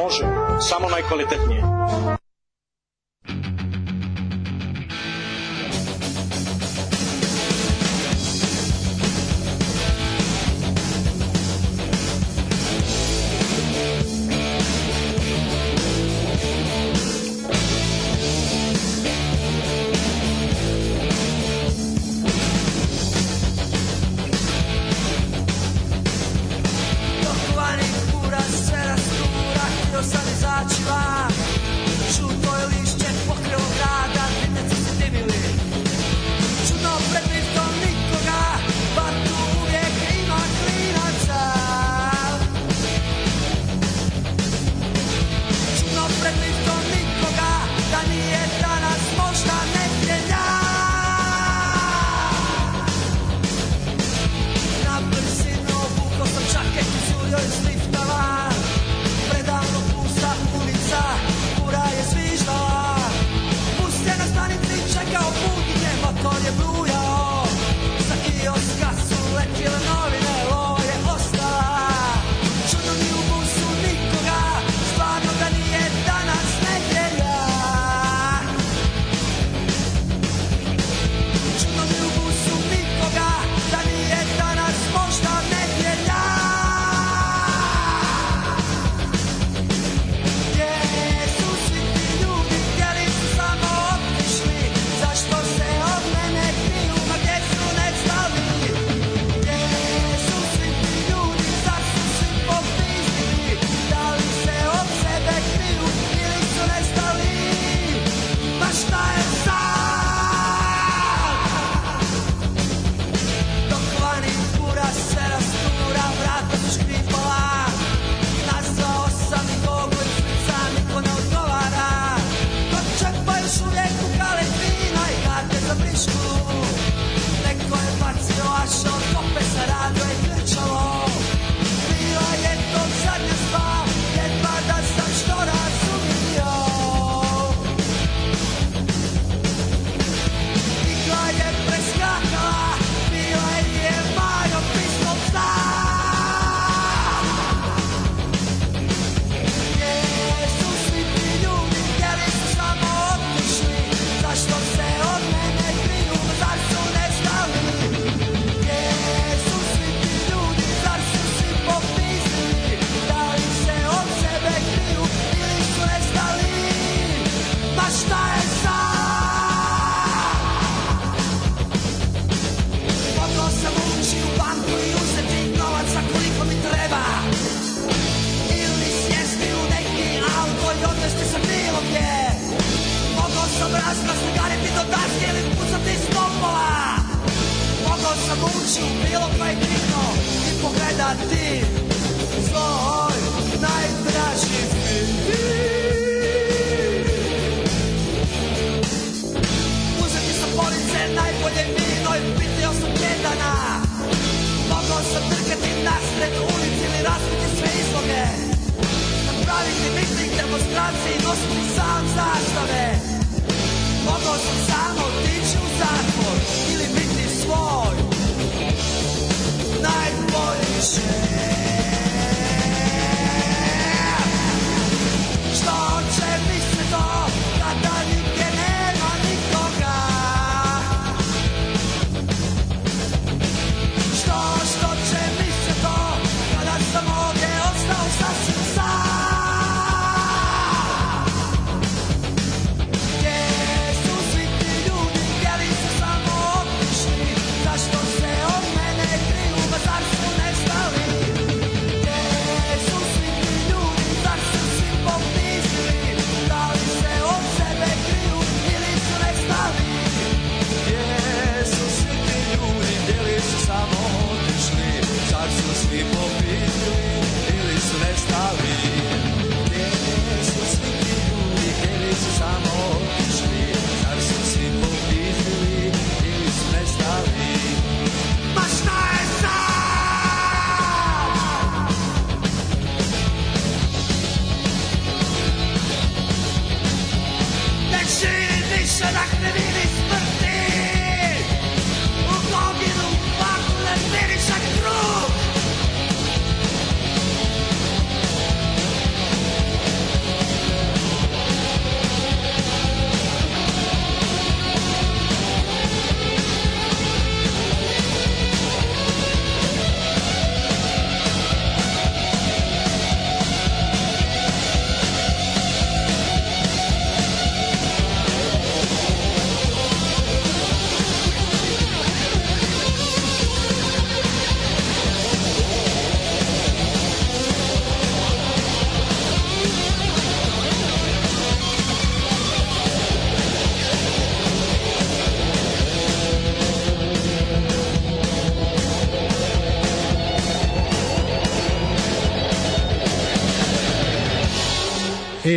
Speaker 12: Može, samo najkvalitetnije.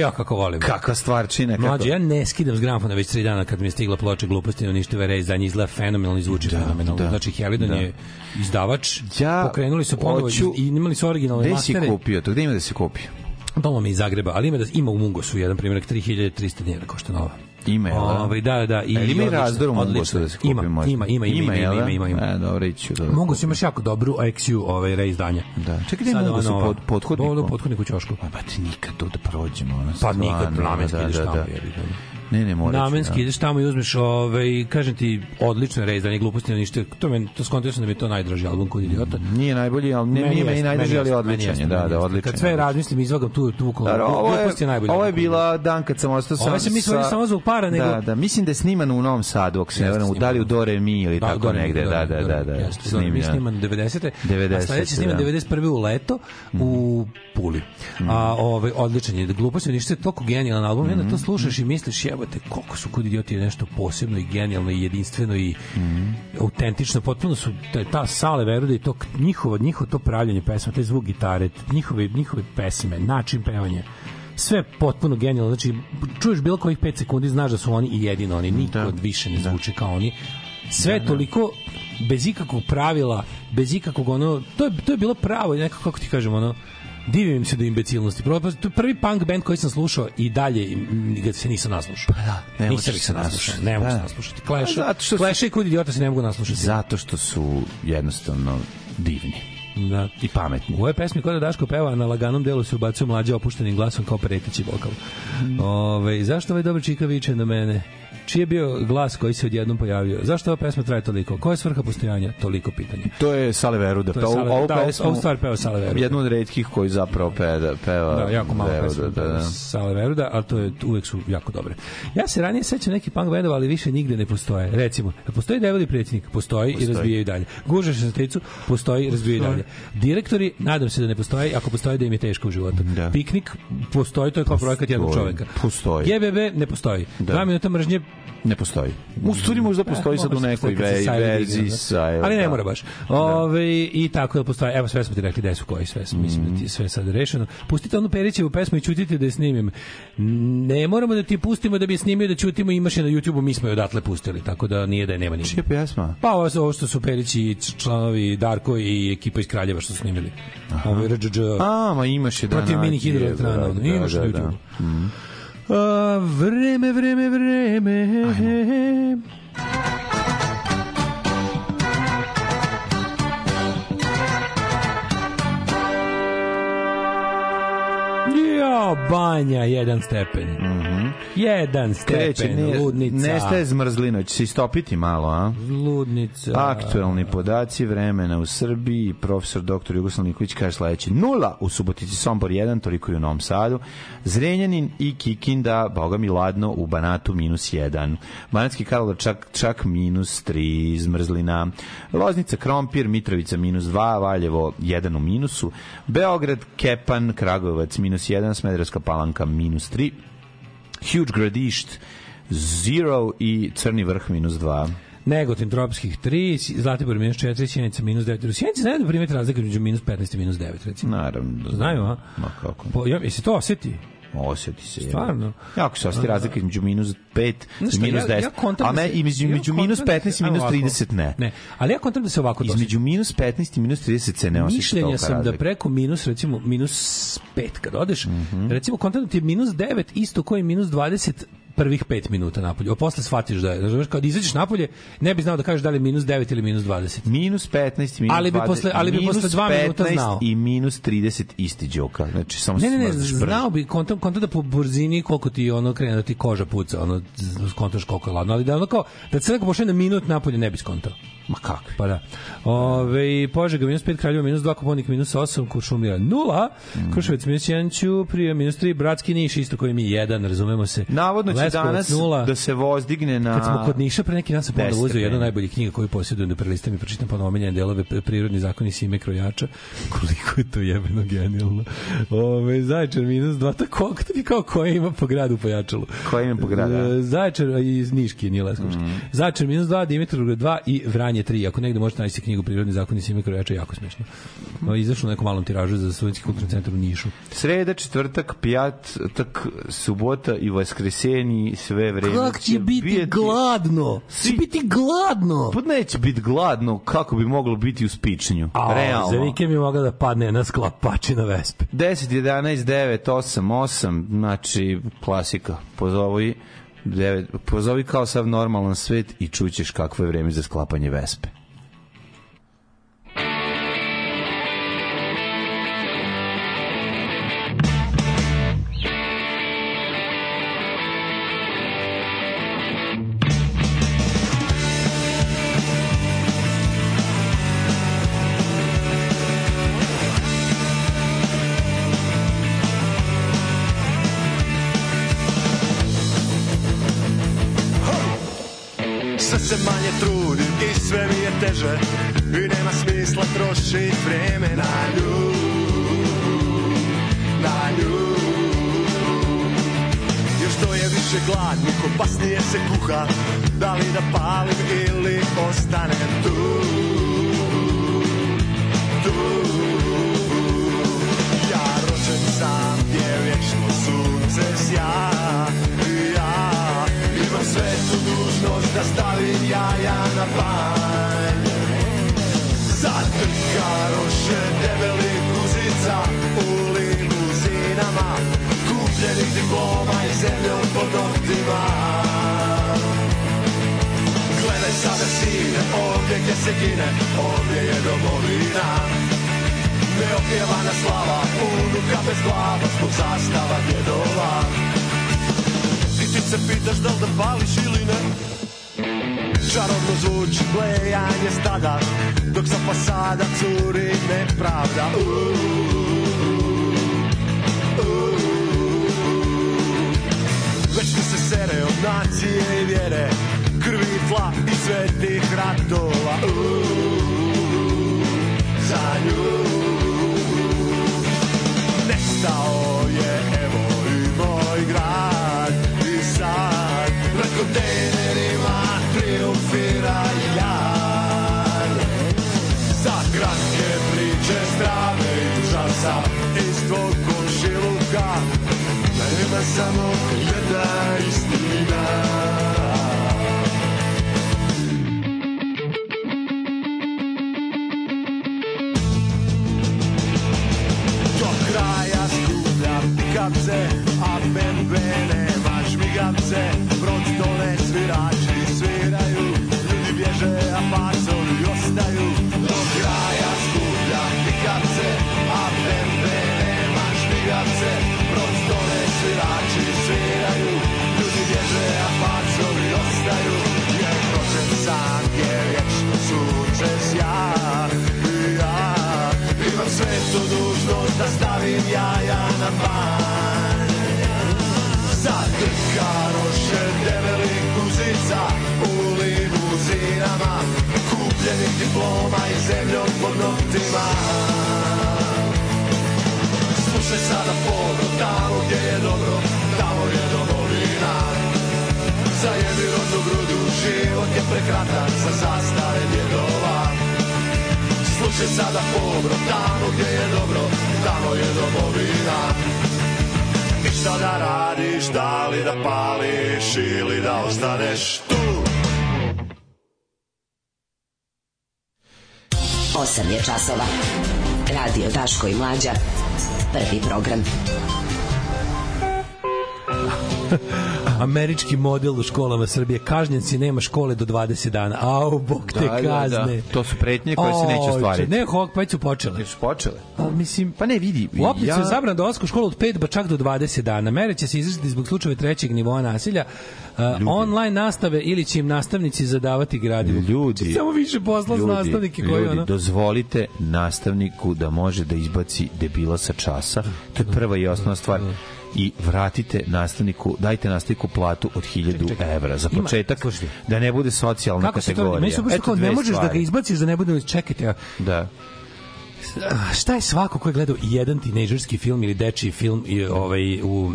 Speaker 11: ja kako
Speaker 10: volim.
Speaker 11: Kakva stvarčina.
Speaker 10: Kako... Mlađe, ja ne skidam s gramfona već 3 dana kad mi je stigla ploča gluposti na uništive rej, za njih izgleda fenomenalno, izvuči da, da, fenomenalno. Da, znači, Helidon da. je izdavač, ja pokrenuli su ponovo hoću... i imali su originalne mastere. Gde si
Speaker 11: kupio to? Gde ima da se kupio?
Speaker 10: Doma mi iz Zagreba, ali ima, da, ima u Mungosu jedan primjerak, 3300 dinara košta nova.
Speaker 11: Ima, jel? Da? Ovaj
Speaker 10: da, da,
Speaker 11: i e, ima razdor u da se kupi ima, ima,
Speaker 10: ima, ima, ima, ima, da? ima,
Speaker 11: ima. E, dobro, ići ću. Da,
Speaker 10: Mongos imaš jako dobru IQ ovaj reizdanje.
Speaker 11: Da. Čekaj, da mogu se pod, podhodniku?
Speaker 10: Da, podhodniku ćošku.
Speaker 11: Pa, ti nikad to da prođemo. Ono,
Speaker 10: pa nikad, namet da, da, da.
Speaker 11: Ne, ne, mora.
Speaker 10: Namenski, da. ideš tamo i uzmeš, ovaj, kažem ti, odlično reizdanje, gluposti na ništa. To, men, to skontio sam da mi je to najdraži album kod idiota.
Speaker 11: Nije najbolji, ali ne, nije meni najdraži, ali odličan je. Da, da, odličan. Kad
Speaker 10: sve razmislim, izvagam tu, tu kolonu.
Speaker 11: Da, ovo je, je najbolji. Ovo je bila dan kad sam ostao
Speaker 10: sam. Ovo
Speaker 11: se
Speaker 10: mi sa...
Speaker 11: samo
Speaker 10: zbog para, nego...
Speaker 11: Da, da, mislim da
Speaker 10: je
Speaker 11: snimano u Novom Sadu, ako se ne vrame, da li u Dore Mi ili da, tako negde. da, da, da, da. Jeste,
Speaker 10: Dore Mi sniman 90. 90. A sledeći da. sniman 91. u leto u mhm. Puli. Mhm. A, ovaj, odličan je. Gluposti na ništa je toliko genijalan album. Jedna mhm. to slušaš i misliš, je jebote, koliko su kod idioti nešto posebno i genijalno i jedinstveno i mm -hmm. autentično, potpuno su ta, ta sale veru da to njihovo, njihovo to pravljanje pesma, taj zvuk gitare, njihove, njihove pesme, način pevanja, sve potpuno genijalno, znači čuješ bilo kojih 5 sekundi, znaš da su oni i jedino oni, niko da. više ne zvuči da. kao oni, sve da, da. toliko bez ikakvog pravila, bez ikakvog ono, to je, to je bilo pravo, nekako, kako ti kažemo ono, divim se do imbecilnosti. Propast, to je prvi punk band koji sam slušao i dalje nikad se nisam naslušao.
Speaker 11: Pa da, ne
Speaker 10: mogu
Speaker 11: se naslušao.
Speaker 10: Ne mogu se da. naslušati. Clash, pa zato što Clash su... i Kud idiota se ne mogu naslušati.
Speaker 11: Zato što su jednostavno divni.
Speaker 10: Da.
Speaker 11: I pametni. U
Speaker 10: ovoj pesmi kada Daško peva na laganom delu se ubacio mlađe opuštenim glasom kao preteći vokal. Mm. Ove, zašto ovaj dobar čika viče na mene? čiji je bio glas koji se odjednom pojavio? Zašto ova pesma traje toliko? Koja je svrha postojanja? Toliko pitanja.
Speaker 11: To je Sale Veruda.
Speaker 10: To je pa Sale, ovu, da, pesmu, ovu stvar peva Sale Veruda.
Speaker 11: Jednu od redkih koji zapravo peva, da,
Speaker 10: peva da, jako malo Veruda, da, da. Sale Veruda, ali to je, uvek su jako dobre. Ja se ranije sećam neki punk bendova, ali više nigde ne postoje. Recimo, postoji Devil predsjednik, postoji, postoji, i razbijaju dalje. Gužeš na postoji, razbijaju dalje. Direktori, nadam se da ne postoje, ako postoje da im je teško u životu. Da. Piknik postoji, to je kao projekat jednog čoveka.
Speaker 11: Postoji.
Speaker 10: GBB ne postoji. Da. Dva
Speaker 11: minuta mržnje Ne postoji. U stvari možda postoji eh, sad u nekoj verziji da. sa
Speaker 10: Ali ne da? mora baš. Da. Ove, I tako je postoji. Evo sve smo ti rekli da su koji sve. Smo. Mislim da ti je mm. sve sad rešeno. Pustite onu Perićevu pesmu i čutite da je snimim. Ne moramo da ti pustimo da bi je snimio da čutimo. Imaš
Speaker 11: je
Speaker 10: na YouTubeu, mi smo je odatle pustili. Tako da nije da je nema ništa. Čija
Speaker 11: pesma?
Speaker 10: Pa ovo, ovo što su Perić i članovi Darko i ekipa iz Kraljeva što su snimili. Ovo
Speaker 11: je RGG. A, ma imaš je da Protiv
Speaker 10: mini hidroelektrana. Da, da, da, imaš da, da, na YouTubeu. Da, da. Mm vreme, vreme, vreme. Ajmo. Kao banja, jedan stepen. Mm -hmm. Jedan stepen, Kreće, nije, ludnica.
Speaker 11: Nestaje zmrzlina, će se istopiti malo, a?
Speaker 10: Ludnica.
Speaker 11: Aktuelni podaci vremena u Srbiji, profesor dr. Jugoslav Nikolić kaže sledeće. Nula u Subotici, Sombor 1, toliko i u Novom Sadu. Zrenjanin i Kikinda, boga mi ladno, u Banatu minus 1. Banatski Karlo čak, čak minus 3, zmrzlina. Loznica, Krompir, Mitrovica minus 2, Valjevo 1 u minusu. Beograd, Kepan, Kragujevac minus 1, Smederevska palanka minus 3, Huge Gradišt 0 i Crni vrh minus 2.
Speaker 10: Negotin tropskih 3, Zlatibor minus 4, Sjenica minus 9. U Sjenici znaju da primete razlike među minus 15 i minus 9, recimo.
Speaker 11: Naravno.
Speaker 10: Da znaju,
Speaker 11: a? Ma kako. Po,
Speaker 10: ja, jesi to osjeti?
Speaker 11: osjeti se. Stvarno. Jako se osjeti da, da. razlika između minus 5 i minus 10. Ja, ja a ne, da između, između minus 15 i minus 30 ne. ne.
Speaker 10: Ali ja kontam da
Speaker 11: se
Speaker 10: ovako
Speaker 11: dosim. Između minus 15 i minus 30
Speaker 10: se
Speaker 11: ne osjeća Mišljenja
Speaker 10: sam
Speaker 11: razlika.
Speaker 10: da preko minus, recimo, minus 5 kad odeš, mm -hmm. recimo kontam da ti je minus 9 isto koji minus 20 prvih 5 minuta napolje. A posle shvatiš da je, razumeš, kad da izađeš napolje, ne bi znao da kažeš da li je minus 9 ili minus 20.
Speaker 11: Minus 15 i minus ali bi
Speaker 10: Posle, ali bi posle 2 minuta znao. 15
Speaker 11: i minus 30 isti đoka. Znači, samo ne, ne, ne, znao bi, kontam, kontam da po brzini koliko ti ono krene da ti koža puca, ono, kontaš koliko je ladno, ali da ono kao, da crnak pošle na minut napolje ne bi skontao. Ma kakvi? Pa da. Ove, Požega minus 5, Kraljeva minus 2, Koponik minus 8, Kuršumlija 0, mm. Kruševac minus 1, Ćuprija minus 3, Bratski Niš, isto koji mi 1, razumemo se. Navodno će Leskovac, danas nula. da se vozdigne na... Kad smo kod Niša, pre neki dan sam ponovno uzeo jednu najboljih knjiga koju posjedujem da prelistam i pročitam ponovno omenjene delove Prirodni zakoni Sime Krojača. Koliko je to jebeno genijalno. Ove, Zaječar minus 2, tako kao koje ima po gradu pojačalo. Koje ima po gradu? Da. Zaječar iz Niški, nije Leskovački. Mm. Zaječar minus 2, Dimitrov 2 i Vranje najmanje tri. Ako negde možete naći knjigu Prirodni zakoni Sime Krojača, jako smešno. No, izašlo na nekom malom tiražu za Studentski kulturni centar u Nišu. Sreda, četvrtak, pijat, tak, subota i vaskreseni sve vreme. Kako će biti bijeti... gladno? Svi... Će biti gladno! Pa neće biti gladno, kako bi moglo biti u spičnju. A, Realno. Za vikend bi mogla da padne na sklapači na vespe. 10, 11, 9, 8, 8, znači klasika, pozovu i 9, pozovi kao sav normalan svet i čućeš kakvo je vreme za sklapanje vespe.
Speaker 14: opasnije se kuha Da li da palim ili ostanem tu Tu Ja rođen sam gdje vječno sunce sja Ja imam svetu dužnost da stavim jaja na panj Zatrka roše debeli kuzica u limuzinama Kupljenih diploma i zemljom pod noktima zove sada sine Ovdje gdje se gine, ovdje je domovina Neopjevana slava, unuka bez glava Zbog zastava djedova I ti se pitaš da li da pališ ili ne Čarobno zvuči blejanje stada Dok sa fasada curi nepravda Uuu Već mi se sere od nacije i vjere krvi tla i svetih tih ratova Uuu, za nju Nestao je evo i moj grad i sad na kontejnerima triumfira jan Za kratke priče strave i užasa iz tvog komšiluka Na samo jedan žmigace, a band brene, ma žmigace, brod dole svirači sviraju, ljudi bježe, a pacovi ostaju, do kraja skuplja pikace, a band brene, ma žmigace, brod dole svirači sviraju, ljudi bježe, a pacovi ostaju, jer prošen san je vječno sunce sja, i ja, imam sve to dužnost da stavim jaja na ban. Garoše debelih kuzica u limuzinama Kupljenih diploma i zemljom pod noktima Slušaj sada porno, tamo gdje je dobro, tamo je domovina Zajebi rodnu grudu, život je prekratak za zastare djedova Slušaj sada porno, tamo gdje je dobro, tamo je domovina šta da, da radiš, da li da pališ ili da ostaneš tu.
Speaker 15: Osam je časova. Radio Daško i Mlađa. Prvi program.
Speaker 16: Američki model u školama Srbije. Kažnjen si, nema škole do 20 dana. a bog te da, kazne. Da,
Speaker 17: da. To su pretnje koje se neće stvariti.
Speaker 16: Ne, hok, pa su počele. Pa
Speaker 17: su počele.
Speaker 16: A, pa mislim, pa ne, vidi. U Opnicu ja... je zabran dolazak u školu od 5 pa čak do 20 dana. Mere će se izraziti zbog slučajeva trećeg nivoa nasilja. Uh, online nastave ili će im nastavnici zadavati gradivo. Ljudi, samo više
Speaker 17: posla ljudi, nastavnike koji ljudi, ono. dozvolite nastavniku da može da izbaci debila sa časa. To je prva i osnovna stvar da, da. i vratite nastavniku, dajte nastavniku neku platu od 1000 evra. Za početak, Ima, da ne bude socijalna Kako kategorija. Kako
Speaker 16: se to ne možeš stvari. da ga izbaciš, da ne bude, čekajte.
Speaker 17: Da
Speaker 16: šta je svako ko je gledao jedan tinejdžerski film ili dečiji film i ovaj u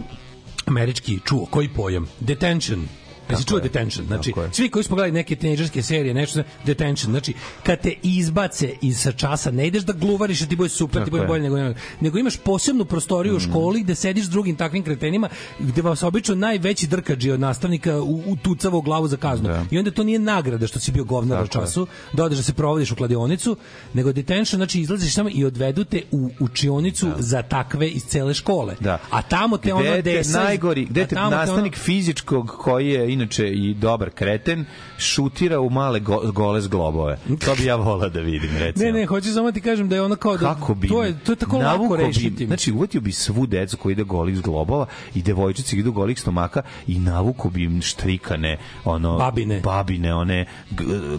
Speaker 16: američki čuo koji pojam detention Jesi čuo je. detention? Znači, tako svi koji smo gledali neke tinejdžerske serije, nešto, detention. Znači, kad te izbace iz sa časa, ne ideš da gluvariš, da ti bude super, da tako ti bude bolje nego nego imaš posebnu prostoriju mm. u školi gde sediš s drugim takvim kretenima, gde vas obično najveći drkađi od nastavnika u, u tucavo glavu za kaznu. Da. I onda to nije nagrada što si bio govnar u času, da odeš da se provodiš u kladionicu, nego detention, znači izlaziš samo i odvedu te u učionicu da. za takve iz cele škole. Da. A tamo te gde ono desa...
Speaker 17: Najgori, gde te
Speaker 16: nastavnik
Speaker 17: ono... fizičkog koji je inače i dobar kreten, šutira u male go, gole zglobove. To bi ja volao da vidim, recimo. Ne,
Speaker 16: ne, hoću samo ti kažem da je ona kao... Da, Kako bi? To je, to je tako lako rešiti. Bi,
Speaker 17: znači, uvatio bi svu decu koji ide golih zglobova i devojčici idu golih stomaka i navuko bi im štrikane, ono... Babine. Babine, one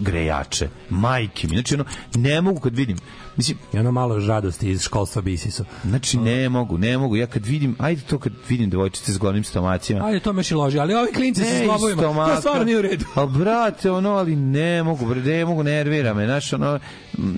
Speaker 17: grejače. Majke mi. Znači, ono, ne mogu kad vidim
Speaker 16: Mislim, i ono malo žadosti iz školstva bisiso.
Speaker 17: Znači, ne mogu, ne mogu. Ja kad vidim, ajde to kad vidim devojčice
Speaker 16: s
Speaker 17: golim stomacima. Ajde,
Speaker 16: to me še loži, ali ovi klinci ne, sa slobovima, stomaka, to stvarno nije u redu.
Speaker 17: A pa, brate, ono, ali ne mogu, bre, ne mogu, nervira me, znaš, ono, mm,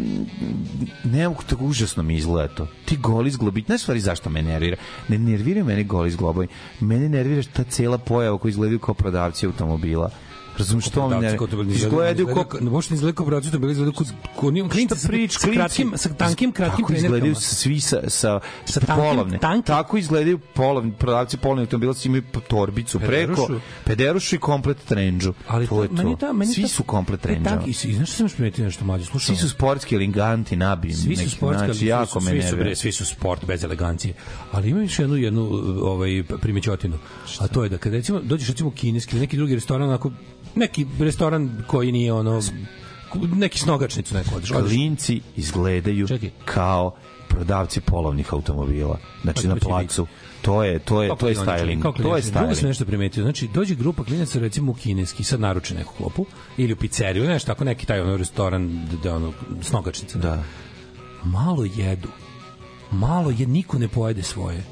Speaker 17: ne mogu, tako užasno mi izgleda to. Ti goli zglobit, ne stvari zašto me nervira? Ne nervira mene goli zglobovi, mene nervira ta cela pojava koja izgledaju kao prodavci automobila Razumeš što on ne izgledaju kao ne možete izgledaju kao brodci, to bili izgledaju kao
Speaker 16: onim klinci prič, kratkim, sa tankim kratkim
Speaker 17: penetama. Izgledaju svi sa sa sa polovne. Tako izgledaju polovni prodavci polovnih automobila, svi imaju torbicu preko, pederušu i komplet trendžu. Ali to je to. Svi su komplet e, trendža. Tako
Speaker 16: i znaš što sam primetio nešto mlađe, slušam.
Speaker 17: Svi su sportski eleganti, nabijeni. Svi su sportski, znači, jako svi
Speaker 16: su, bre, svi su sport bez elegancije. Ali ima još jednu jednu ovaj primećotinu. A to je da kad recimo dođeš recimo kineski ili neki drugi restoran onako neki restoran koji nije ono neki snogačnicu neko održao.
Speaker 17: Klinci izgledaju Čekaj. kao prodavci polovnih automobila. Znači pa, na placu. To je to je pa, to je pa, styling. To
Speaker 16: je styling. Drugo sam nešto primetio. Znači dođe grupa klinaca recimo u kineski, sad naruče neku klopu ili u pizzeriju, nešto tako neki taj ono restoran da ono snogačnica. Da. Malo jedu. Malo je niko ne pojede svoje.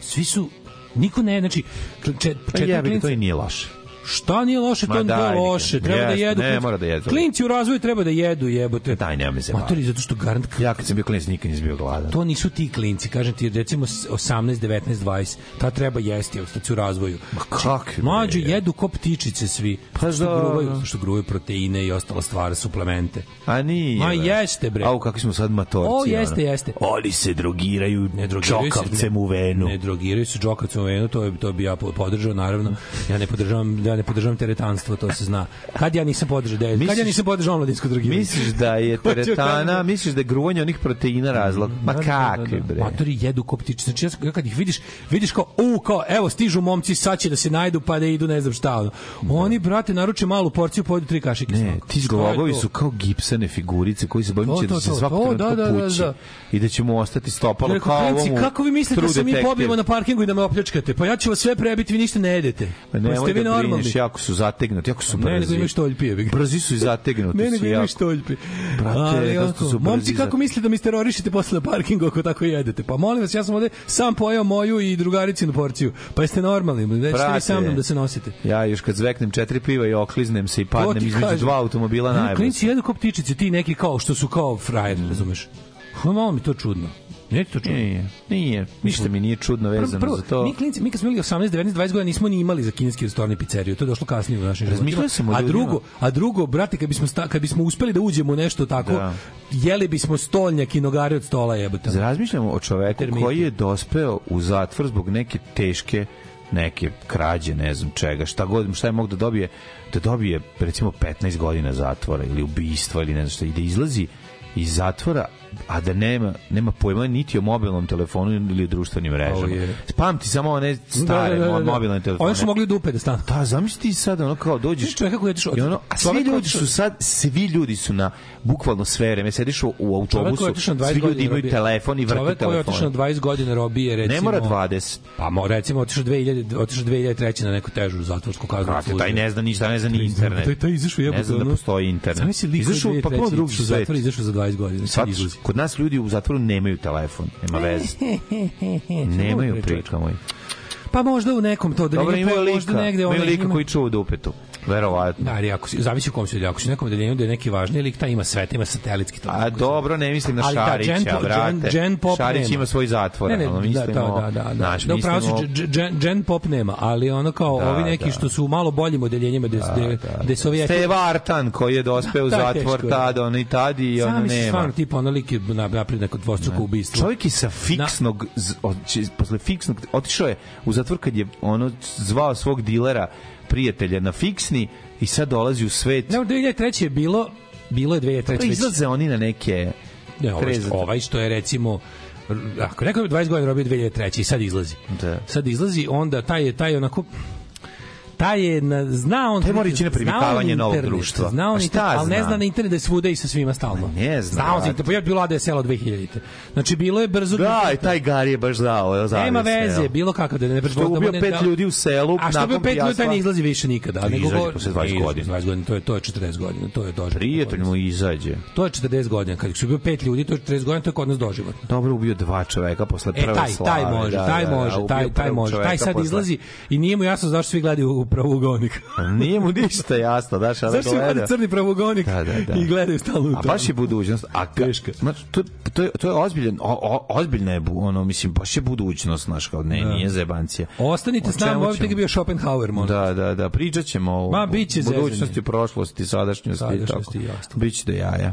Speaker 16: Svi su niko ne, znači čet, čet, čet, čet, čet, čet,
Speaker 17: čet, čet,
Speaker 16: Šta nije loše, to daj, nije loše. Treba da jedu. Ne, mora
Speaker 17: da jedu.
Speaker 16: Klinci u razvoju treba da jedu, jebote.
Speaker 17: Daj, nema me zemlja.
Speaker 16: Matori, zato što garant...
Speaker 17: Ja kad sam bio klinac, nikad nisam bio gladan.
Speaker 16: To nisu ti klinci, kažem ti, recimo 18, 19, 20. Ta treba jesti, ostaci u razvoju.
Speaker 17: Ma kakvi? Znači,
Speaker 16: mlađi jedu ko ptičice svi. Pa što da... gruvaju, što gruvaju proteine i ostale stvari, suplemente.
Speaker 17: A nije.
Speaker 16: Ma jeste, bre.
Speaker 17: Au, kakvi smo sad matorci.
Speaker 16: O, jeste, jeste.
Speaker 17: Oni se drogiraju, ne drogiraju džokavcem u venu.
Speaker 16: Ne, drogiraju se džokavcem u venu, to, to bi ja podržao, naravno. Ja ne podržavam, ja ne podržavam teretanstvo, to se zna. Kad ja nisam podržao dejstvo? kad ja nisam podržao omladinsku druginu?
Speaker 17: Misliš da je teretana, da- misliš da je gruvanje onih proteina razlog? Ma da, da, da kakvi, da, da, bre?
Speaker 16: Matori jedu koptić. Znači, ja kad ih vidiš, vidiš kao, u, kao, evo, stižu momci, sad će da se najdu, pa da idu, ne znam šta. Ono. Oni, brate, naruče malu porciju, pojedu tri kašike. Ne,
Speaker 17: ti globovi su kao gipsane figurice koji se bojim će da se svakog trenutka da, da, da, i da će mu ostati stopalo Rekao, kao ovomu.
Speaker 16: Kako vi
Speaker 17: mislite da se mi
Speaker 16: pobijemo na parkingu i da me opljačkate? Pa ja ću vas sve prebiti, vi ništa ne jedete. Pa, pa ste vi
Speaker 17: normalni? vidiš, jako su zategnuti, jako su brzi. Ne,
Speaker 16: nego imaš toljpije.
Speaker 17: Brzi su i zategnuti. ne, nego imaš toljpije. Brate,
Speaker 16: A, dosta su brzi. Momci, kako misli da mi terorišite posle parkingu ako tako jedete? Pa molim vas, ja sam ovde sam pojao moju i drugaricinu porciju. Pa jeste normalni, nećete vi sa mnom da se nosite.
Speaker 17: Ja još kad zveknem četiri piva i okliznem se i padnem između dva automobila najbolje.
Speaker 16: Klinci jedu kao ptičice, ti neki kao što su kao frajer, razumeš? Malo mi to čudno.
Speaker 17: Nije
Speaker 16: to
Speaker 17: čudno. Nije, nije. Ništa
Speaker 16: mi
Speaker 17: nije čudno vezano prvo, prvo,
Speaker 16: za to. Mi klinci, mi kad smo bili 18, 19, 20 godina nismo ni imali za kineski restoran i pizzeriju. To je došlo kasnije u našim
Speaker 17: životima.
Speaker 16: A drugo, a drugo, brate, kad bismo sta, kad bismo uspeli da uđemo u nešto tako, da. jeli bismo stolnjak i nogare od stola jebote.
Speaker 17: Razmišljamo o čoveku Termiti. koji je dospeo u zatvor zbog neke teške neke krađe, ne znam čega, šta god, šta je mogu da dobije, da dobije recimo 15 godina zatvora ili ubistva ili ne znam šta, i da izlazi iz zatvora a da nema, nema pojma niti o mobilnom telefonu ili društvenim mrežama. Oh, Pamti samo one da, da, stare da, da, da, da. mobilne telefone.
Speaker 16: Oni su mogli dupe da stanu. Da,
Speaker 17: pa zamisli ti sad ono kao dođeš.
Speaker 16: Čovjek kako jedeš. I
Speaker 17: ono, a svi ljudi su sad, svi ljudi su na bukvalno sve vreme sediš u, u autobusu. Svi ljudi imaju robije. telefon i vrte telefon. Čovjek koji
Speaker 16: je otišao 20 godina robije, recimo. Ne mora
Speaker 17: 20.
Speaker 16: Pa mo, recimo otišao 2000, otišao 2003 na neku težu zatvorsku kaznu.
Speaker 17: Brate, taj ne zna ništa, ne zna ni internet.
Speaker 16: Taj taj
Speaker 17: izašao je. Ne zna da postoji internet. Izašao pa po drugi svet. Zatvor izašao za 20 godina. Sad Kod nas ljudi u zatvoru nemaju telefon, nema veze. nemaju, prička moj.
Speaker 16: Pa možda u nekom to,
Speaker 17: da Dobro, imaju pa lika, možda negde imaju lika koji čuva dupetu. Verovatno.
Speaker 16: Da, ako si, zavisi u kom si, ako si u nekom deljenju da je neki važni lik, ta ima sve, ima satelitski.
Speaker 17: To, A dobro, ne mislim na Šarića, Gen, brate. Gen, Gen Pop Šarić nema. ima svoj zatvor,
Speaker 16: ne, ne, ono, mislimo, da, da, da, da, naš, da, upravo si, Gen, Gen Pop nema, ali ono kao da, ovi neki da. što su u malo boljim odeljenjima, gde, da, gde, gde su ovi...
Speaker 17: Steve Artan, koji je dospeo da, u zatvor tad, on i tad i ono nema.
Speaker 16: Sam stvarno, tipa,
Speaker 17: ono lik je napred neko dvostruko ubistvo. Čovjek je sa fiksnog, posle fiksnog, otišao je u zatvor kad je ono zvao svog dilera prijatelja na fiksni i sad dolazi u svet.
Speaker 16: Ne, 2003 je bilo, bilo je 2003.
Speaker 17: Pa izlaze oni na neke... Ne, ovaj,
Speaker 16: što, ovaj što je recimo ako neko je 20 godina robio 2003 i sad izlazi. Da. Sad izlazi, onda taj je taj onako taj je
Speaker 17: na,
Speaker 16: zna on taj
Speaker 17: mora ići na primikavanje novog društva zna
Speaker 16: on internet, ali ne zna na internet da je svuda i sa svima stalno Ma pa ne zna zna on internet pa ja bilo da je selo 2000 znači bilo je brzo
Speaker 17: da, da i taj Gari je baš da je za
Speaker 16: nema veze bilo kako da
Speaker 17: ne što da ubio pet ljudi u selu a
Speaker 16: što
Speaker 17: bi pet ljudi ne
Speaker 16: izlazi više nikada nego
Speaker 17: posle 20 godina 20
Speaker 16: godina to je to je 40 godina to je doživotno prijatelj
Speaker 17: mu izađe
Speaker 16: to je 40 godina kad su bio pet ljudi to je 40 godina to je kod nas doživotno
Speaker 17: dobro ubio dva čoveka posle
Speaker 16: e, prve slave taj taj može taj može taj taj može taj sad izlazi i nije mu jasno zašto svi gledaju pravougonik.
Speaker 17: Pa nije mu ništa jasno, da, šta gleda. Zašto
Speaker 16: crni pravougonik da, da, da. i gleda stalno
Speaker 17: u to. A baš je budućnost. A ka, Teška. Ma, to,
Speaker 16: to,
Speaker 17: je, to je ozbiljen, o, o, ozbiljna je, ono, mislim, baš je budućnost, znaš, kao, ne, da. nije zebancija.
Speaker 16: Ostanite s nama, ovdje ovaj
Speaker 17: ga
Speaker 16: bio Schopenhauer, možda.
Speaker 17: Da, da, da, pričat ćemo o Ma, budućnosti, prošlosti, sadašnjosti, sadašnjosti i tako. Biće do jaja.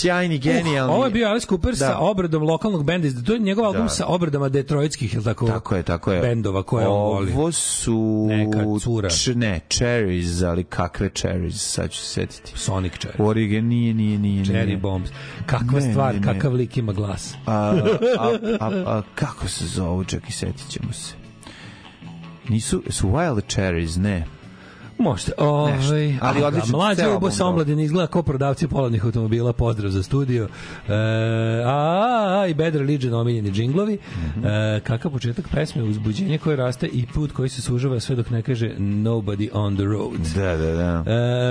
Speaker 18: Sjajni, uh, genijalni. Uh, ovo je bio Alice Cooper da. sa obradom lokalnog benda. To je njegov album da. sa obradama detroitskih, ili tako? Tako je, tako je. Bendova koje ovo on voli. Ovo su... Neka cura. Č, ne, Cherries, ali kakve Cherries, sad ću se setiti. Sonic Cherries. Orige, nije, nije, nije. Cherry Bombs. Kakva ne, stvar, ne, ne. kakav lik ima glas. A, a, a, a kako se zovu, čak i setit ćemo se. Nisu, su Wild Cherries, ne možda. Ovaj, ali odlično. Mlađa ubo sa omladine izgleda kao prodavci polovnih automobila. Pozdrav za studio. E, a i Bad Religion omiljeni džinglovi. Mm -hmm. e, kakav početak pesme, uzbuđenje koje raste i put koji se sužava sve dok ne kaže Nobody on the road. Da, da, da.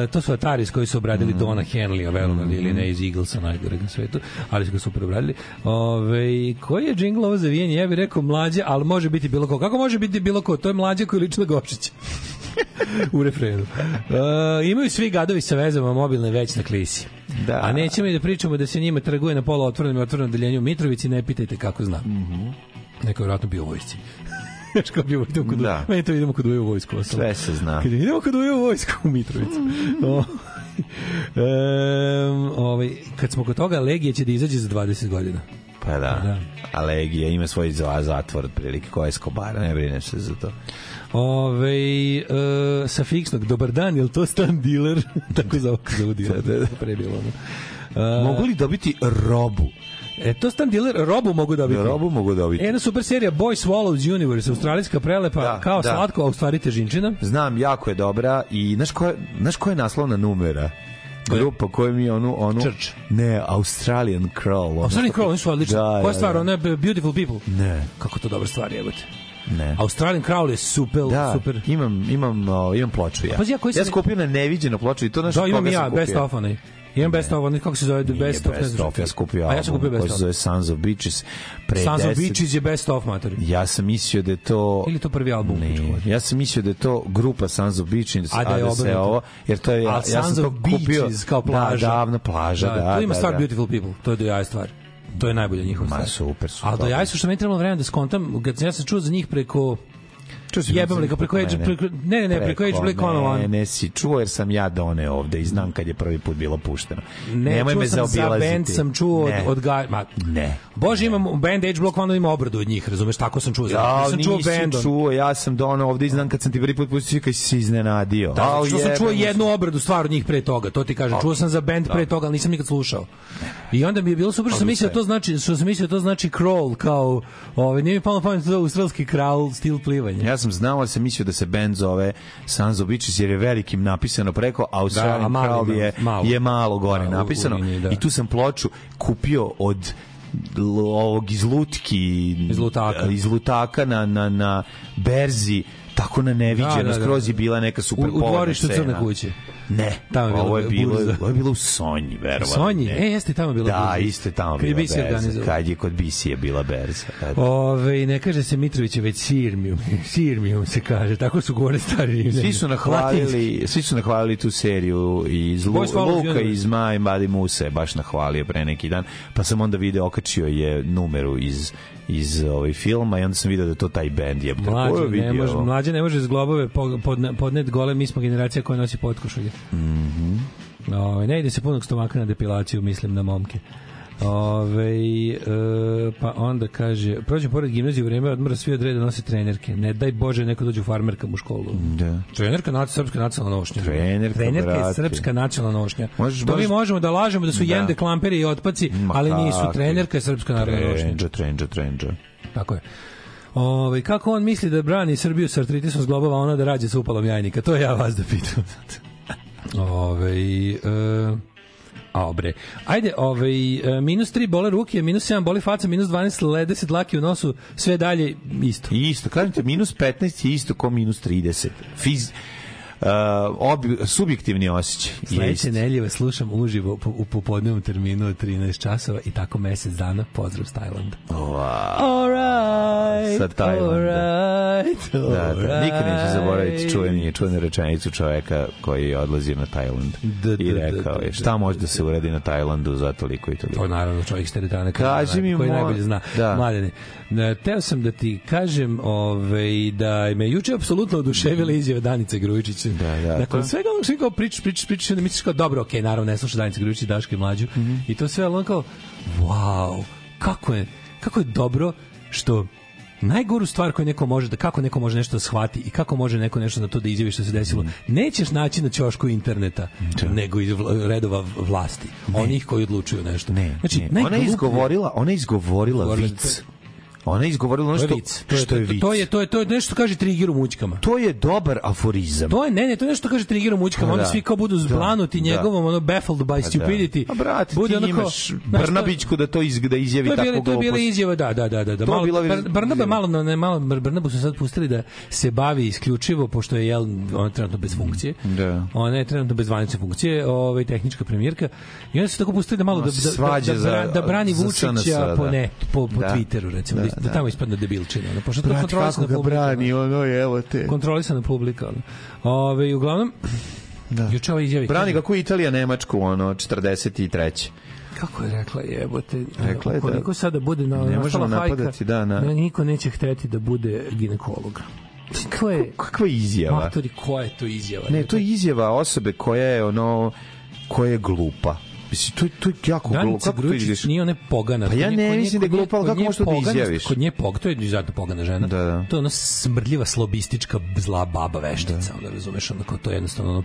Speaker 18: E, to su Ataris koji su obradili mm -hmm. Dona Henleya, verovali mm -hmm. ili ne, iz Eaglesa najgore na svetu, ali su ga super obradili. Ove, koji je džingl ovo zavijenje? Ja bih rekao mlađe, ali može biti bilo ko. Kako može biti bilo ko? To je mlađe koji liči na Gošića. u refrenu. E, imaju svi gadovi sa vezama mobilne već na klisi. Da. A nećemo i da pričamo da se njima trguje na polo otvorenom i otvorenom deljenju Mitrovici, ne pitajte kako znam. Mm -hmm. Neko je vjerojatno bio u vojsci. Znaš kao bio, idemo kod, da. meni to idemo kod uje u vojsku. Osalo. Sve se zna. Kad idemo kod uje u vojsku u Mitrovicu. No. Mhm. um, ovaj, kad smo kod toga, Legija će da izađe za 20 godina. Pa da. A da. Legija ima svoj zatvor otprilike koja je Skobara, ne brinem se za to. Ove, e, sa fiksnog, dobar dan, je to stan dealer? Tako za ovog zovu dealer. da, da, da. Pre e, Mogu li dobiti robu? E, to stan dealer, robu mogu dobiti. Robu mogu dobiti. Jedna super serija Boy Swallows Universe, australijska prelepa, da, kao da. slatko, a u stvari težinčina. Znam, jako je dobra i znaš koja, znaš koja je naslovna numera? grupa koja mi onu onu Church. ne Australian Crawl. Australian Crawl oni su odlični. Da, Koja da, stvar, da. ona je Beautiful People. Ne. Kako to dobra stvar je, jebote. Ne. Australian Crawl je super, da, super. imam, imam, o, imam ploču ja. Pa, ja, ja sam kupio na neviđenu ploču i to naš da, imam ja, best of onaj. Imam best of, onih kako se zove, the best of, best of, ja skupio album, ja sam kupio best of. Koji se zove Sons of Beaches. Pre Sons of Beaches je best of, mater. Ja sam mislio da je to... Ili to prvi album? Ne, ja sam mislio da je to grupa Sons of Beaches, a da, je a da se ovo, jer to je, ja, ja sam to kupio... Beaches, kao da, plaža. Da, davna plaža, da. da to ima da, Star da. Beautiful People, to je do jaja stvar to je najbolje njihova stvar. Ma super, super. Ali do jaja su što meni trebalo vremena da skontam, kad ja sam čuo za njih preko Jebem li ga preko Edge, preko, ne, ne, ne, preko Edge Black One Ne, ne, si čuo jer sam ja done ovde i znam kad je prvi put bilo pušteno. Ne, Nemoj me zaobilaziti. Ne, čuo sam za sam čuo od, od ga, ma, ne. Bože, imam band Edge Block One ima obradu od njih, razumeš, tako sam čuo. Ja, sam čuo band. čuo, ja sam dono ovde i znam kad sam ti prvi put pustio kad si se iznenadio. Da, što sam čuo jednu obradu stvar od njih pre toga, to ti kaže Čuo sam za band da. pre toga, ali nisam nikad slušao. I onda mi je bilo super što sam mislio da to znači, što sam mislio da to znači crawl kao, ovaj nije mi palo pamet da australski crawl stil plivanja. Ja
Speaker 19: ja sam znao, ali sam mislio da se band zove Sanzo Beaches, jer je velikim napisano preko, a u da, mali, je, malo. je malo gore da, napisano. U, u liniji, da. I tu sam ploču kupio od ovog izlutki izlutaka, izlutaka na, na, na berzi tako na neviđeno, da, da, da. skroz je bila neka super U, u
Speaker 18: dvorištu Crne kuće.
Speaker 19: Ne, tamo je pa ovo je bilo, burza. ovo je bilo u Sonji, verovatno.
Speaker 18: Sonji,
Speaker 19: ne.
Speaker 18: e, jeste
Speaker 19: tamo
Speaker 18: bila
Speaker 19: da, burza. Da, isto
Speaker 18: tamo
Speaker 19: bila BC berza. Kad je kod Bisije bila berza. Da.
Speaker 18: Ove, ne kaže se Mitrović, već Sirmium. Sirmium se kaže, tako su govorili stari rimljani. Svi su
Speaker 19: nahvalili, svi su nahvalili tu seriju iz Lu, Luka iz Maj, Madi Muse, baš nahvalio pre neki dan, pa sam onda video, okačio je numeru iz iz ovaj filma i onda sam video da to taj bend je. Mlađe,
Speaker 18: ne može, mlađe ne može iz globove podne, podnet gole, mi smo generacija koja nosi potkošulje.
Speaker 19: Mhm. Mm -hmm.
Speaker 18: ne ide se punog stomaka na depilaciju, mislim na momke. Ove, e, pa onda kaže, prođem pored gimnazije u vreme odmora, svi odrede nose trenerke. Ne daj Bože, neko dođe u farmerkam u školu.
Speaker 19: Da. Trenerka,
Speaker 18: nac, srpska nacionalna nošnja.
Speaker 19: Trenerka,
Speaker 18: trenerka je srpska nacionalna nošnja. Možeš, to mi možemo da lažemo da su da. jende, klamperi i otpaci, Ma, ali nisu. Trenerka je srpska nacionalna nošnja.
Speaker 19: Trenđa, trenđa, trenđa.
Speaker 18: Tako je. Ove, kako on misli da brani Srbiju sa artritisom zglobova, ona da rađe sa upalom jajnika? To ja vas da pitam. Ove, e, obre. Ajde, ovaj, e, minus 3 bole ruke, minus 7 boli faca, minus 12 lede se dlake u nosu, sve dalje isto.
Speaker 19: Isto, kažem te, minus 15 je isto ko minus 30. Fiz, uh, eh, obi, subjektivni osjećaj. Sledeće
Speaker 18: nelje slušam uživo u popodnevnom terminu od 13 časova i tako mesec dana. Pozdrav s Tajlanda. Wow. right. Sa
Speaker 19: Tajlanda. right. da, da. Nikad neće zaboraviti čuveni, čuvenu rečenicu čoveka koji je odlazio na Tajland. Da, da I da, da, rekao je, šta može da se uradi na Tajlandu za toliko i toliko.
Speaker 18: To naravno čovjek s teretane koji mo... najbolje zna.
Speaker 19: Da. Mladene,
Speaker 18: teo sam da ti kažem ovaj, da me juče apsolutno oduševila mhm. izjava Danice Grujičić
Speaker 19: mislim.
Speaker 18: Da, da, dakle,
Speaker 19: to... Da.
Speaker 18: svega onog što kao pričaš, pričaš, pričaš, onda misliš kao, dobro, okej, okay, naravno, ne slušaš Danica Grujić i Daška i Mlađu. Mm -hmm. I to sve, ali on kao, wow, kako je, kako je dobro što najgoru stvar koju neko može da kako neko može nešto da shvati i kako može neko nešto na to da izjavi što se desilo mhm. nećeš naći na ćošku interneta da. nego iz redova vlasti ne. onih koji odlučuju nešto
Speaker 19: ne, znači ne. ona je izgovorila ona je izgovorila vic Ona je izgovorila ono što, vic, to je, što je vic.
Speaker 18: To je, to je, to je nešto kaže trigiru mućkama.
Speaker 19: To je dobar aforizam.
Speaker 18: To je, ne, ne, to je nešto kaže trigiru mućkama. Pa da. Onda svi kao budu da. zblanuti da. njegovom, ono, baffled by pa da. stupidity. Da. A
Speaker 19: brat, Bude ti onako, imaš Brnabićku da to izg, da izjavi tako glupost.
Speaker 18: To je
Speaker 19: bila
Speaker 18: izjava, da, da, da. da, da. Malo, bila, Br Brnaba, malo, ne, malo, Brnabu su sad pustili da se bavi isključivo, pošto je jel, ona trenutno bez funkcije.
Speaker 19: Da.
Speaker 18: Ona je trenutno bez zvanične funkcije, ovaj, tehnička premijerka. I onda se tako pustili da malo da, da, da, da, da brani Vučića po, da. ne, po, po Twitteru, recimo, da Da, da, da tamo ispadne debilčina. Ono, pošto Brat, to kako ga brani, ono
Speaker 19: je, evo te. Kontrolisana
Speaker 18: publika. Ono. Ove, I uglavnom, da. juče ovaj izjavi...
Speaker 19: Brani kako Italija Nemačku, ono, 43
Speaker 18: kako je rekla jebote rekla je koliko da, sada bude na ne možemo napadati da na niko neće hteti da bude ginekolog to je
Speaker 19: kakva izjava
Speaker 18: matori koja je to izjava
Speaker 19: ne to je izjava osobe koja je ono koja je glupa Mislim, to, to je jako glupo. Danica
Speaker 18: Grujičić nije
Speaker 19: one pogana. Pa ja ne mislim da je glupo, ali kako možeš to da izjaviš?
Speaker 18: Kod nje pog, to je izuzetno pogana žena. Da, da. To je ona smrdljiva, slobistička, zla baba veštica, da. onda razumeš, onako, to je jednostavno, ono,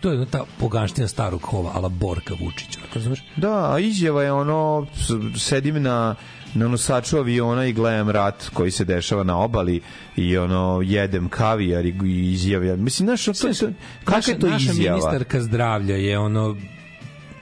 Speaker 18: to je ona ta poganština starog hova, ala Borka Vučića, razumeš? Da,
Speaker 19: a izjava je ono, sedim na na nosaču aviona i gledam rat koji se dešava na obali i ono jedem kavijar i izjavljam. Mislim, znaš, to, to, kako je to izjava? Naša ministarka
Speaker 18: zdravlja je ono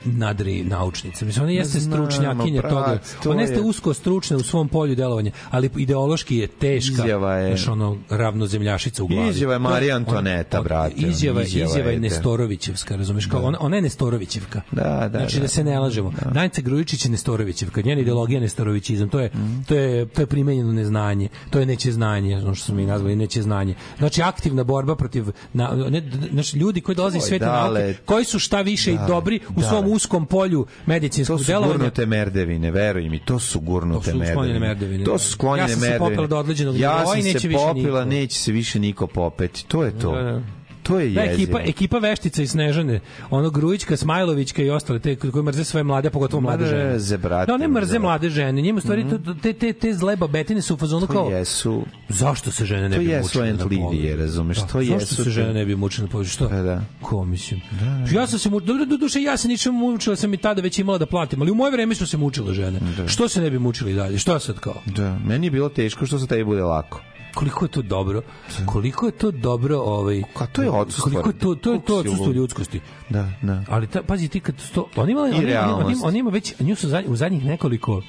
Speaker 18: nadri naučnice. Mislim, ona jeste stručnjakinja prak, toga. To ona jeste je... usko stručna u svom polju delovanja, ali ideološki je teška. Izjava je... Znaš, ono, ravnozemljašica u glavi. Izjava
Speaker 19: je Marija Antoneta, on,
Speaker 18: brate. Izjava, izjava, izjava je Nestorovićevska, razumeš? Kao, da. ona, ona je Nestorovićevka.
Speaker 19: Da, da,
Speaker 18: znači, da, da se ne lažemo. Da. Danica Grujičić je Nestorovićevka. Njena ideologija je Nestorovićizam. To je, mm. to je, to je primenjeno neznanje. To je neće znanje, ono što smo mi nazvali neće znanje. Znači, aktivna borba protiv na, ne, znači, ljudi koji dolaze iz sveta nauke, koji su šta više i da, dobri u da, svom da uskom polju medicinskog delovanja. To su delovanja. gurnute
Speaker 19: merdevine, veruj mi, to su gurnute merdevine. merdevine.
Speaker 18: To su sklonjene merdevine. Da. Ja
Speaker 19: sam se popila do određenog ja nivoa i neće popila, više niko. Ja sam se popila, neće se više niko popeti. To je to. Da, da. To je da,
Speaker 18: ekipa, ekipa Veštica i Snežane, ono Grujićka, Smajlovićka i ostale, te koje mrze svoje mlade, pogotovo mlade da, žene. Mrze, brate.
Speaker 19: Da,
Speaker 18: one mrze mlade žene. Njima stvari, mm -hmm. te, te, te zle babetine su u fazonu kao... To jesu... Zašto se žene ne bi mučile na da. To jesu entlivije, razumeš? to jesu... Zašto se žene ne bi mučile na Što? Da, da. Ko, mislim? Da, da. da. Ja sam se mučila, do, do, duše, ja se ničem mučila, sam i tada već imala da platim, ali u moje vreme su se mučile žene. Da. Što se ne bi mučili dalje? Što sad kao?
Speaker 19: Da, meni je bilo teško, što se tebi bude lako
Speaker 18: koliko je to dobro koliko je to dobro ovaj ka to je odsustvo koliko je to to je to odsustvo ljudskosti
Speaker 19: da da
Speaker 18: ali ta, pazi ti kad to oni imali oni, oni, oni, ima već nju su zadnj, u zadnjih nekoliko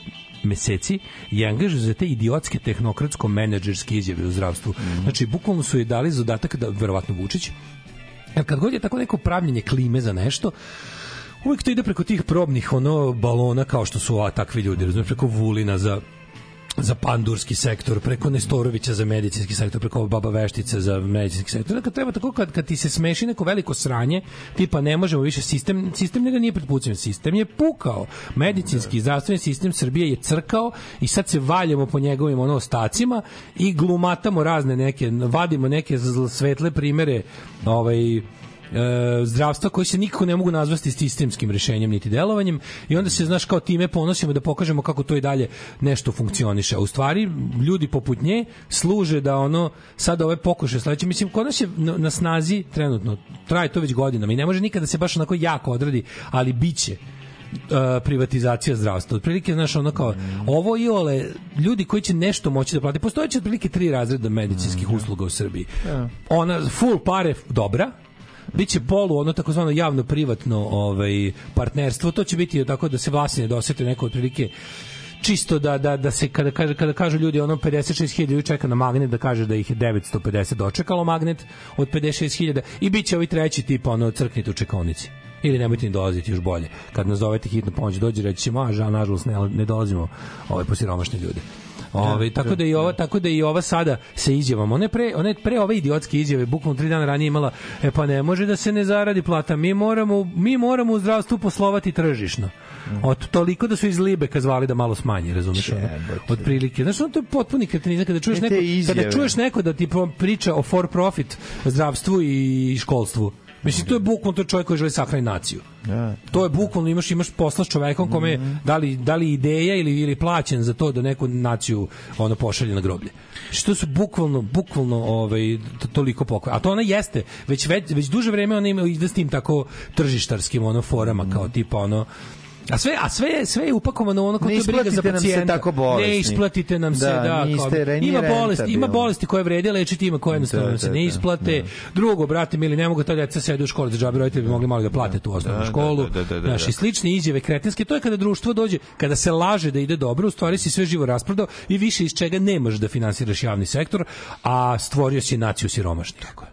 Speaker 18: meseci je angažuju za te idiotske tehnokratsko menadžerske izjave u zdravstvu. Mm. Znači, bukvalno su je dali zadatak da, verovatno Vučić, jer kad god je tako neko pravljenje klime za nešto, uvek to ide preko tih probnih ono balona kao što su a takvi ljudi, razumiješ, preko Vulina za za pandurski sektor, preko Nestorovića za medicinski sektor, preko Baba Veštice za medicinski sektor. Dakle, treba tako kad, kad ti se smeši neko veliko sranje, tipa ne možemo više sistem, sistem njega nije pretpucen, sistem je pukao. Medicinski, zdravstveni sistem Srbije je crkao i sad se valjamo po njegovim ono ostacima i glumatamo razne neke, vadimo neke svetle primere ovaj, e, zdravstva koji se nikako ne mogu nazvati sistemskim rešenjem niti delovanjem i onda se znaš kao time ponosimo da pokažemo kako to i dalje nešto funkcioniše. A u stvari ljudi poput nje služe da ono sad ove pokuše sledeće mislim kod nas je na, snazi trenutno traje to već godinama i ne može nikada da se baš onako jako odradi, ali biće e, privatizacija zdravstva. Otprilike, znaš, ono kao, ovo i ole, ljudi koji će nešto moći da plate, postojeće otprilike tri razreda medicinskih mm, da. usluga u Srbiji. Da. Ona, full pare dobra, biće polu ono takozvano javno privatno ovaj partnerstvo to će biti tako da se vlasi dosete neko otprilike čisto da, da, da se kada, kaže, kada kažu ljudi ono 56.000 čeka na magnet da kaže da ih je 950 dočekalo magnet od 56.000 i bit će ovi treći tip ono crknite u čekonici ili nemojte ni dolaziti još bolje. Kad nas zovete hitno pomoć dođe, reći ćemo, a žal, nažalost, ne, ne dolazimo ovaj, po siromašne ljude. Ovaj da, tako da, da i ova da. tako da i ova sada se izjavom. One pre one pre ove idiotske izjave bukvalno 3 dana ranije imala e pa ne može da se ne zaradi plata. Mi moramo mi moramo u zdravstvu poslovati tržišno. Mm. Od toliko da su iz Libe kazvali da malo smanje, razumeš? Ono? Otprilike. Znaš, on to je potpuni kretenizam kada čuješ neko kada čuješ neko da ti priča o for profit zdravstvu i školstvu Mislim, to je bukvalno, to je čovjek koji želi da sahraniti naciju. Da. To je bukvalno, imaš, imaš posla s čovekom kome, mm -hmm. da, li, da li ideja ili, ili plaćen za to da neku naciju ono pošalje na groblje. Što znači, su bukvalno, bukvalno ovaj, toliko pokoj. A to ona jeste, već, već, već duže vreme ona ima, ide s tim tako tržištarskim ono forama, kao mhm. tipa ono, A sve, a sve, sve je upakovano ono kao
Speaker 19: briga za pacijenta. Ne tako bolesni. Ne isplatite nam da, se, da. da niste,
Speaker 18: kao, ima bolesti, ima bolesti koje vrede lečiti, ima koje jednostavno da, se da, ne da, isplate. Da. Drugo, brate, mili, ne mogu ta deca sede u školi za džabe, roditelji bi mogli malo da plate tu osnovnu da, školu. Da, da, da, da, Naši slične izjave kretenske, to je kada društvo dođe, kada se laže da ide dobro, u stvari si sve živo rasprodao i više iz čega ne možeš da finansiraš javni sektor, a stvorio si naciju siromašnih. Tako je.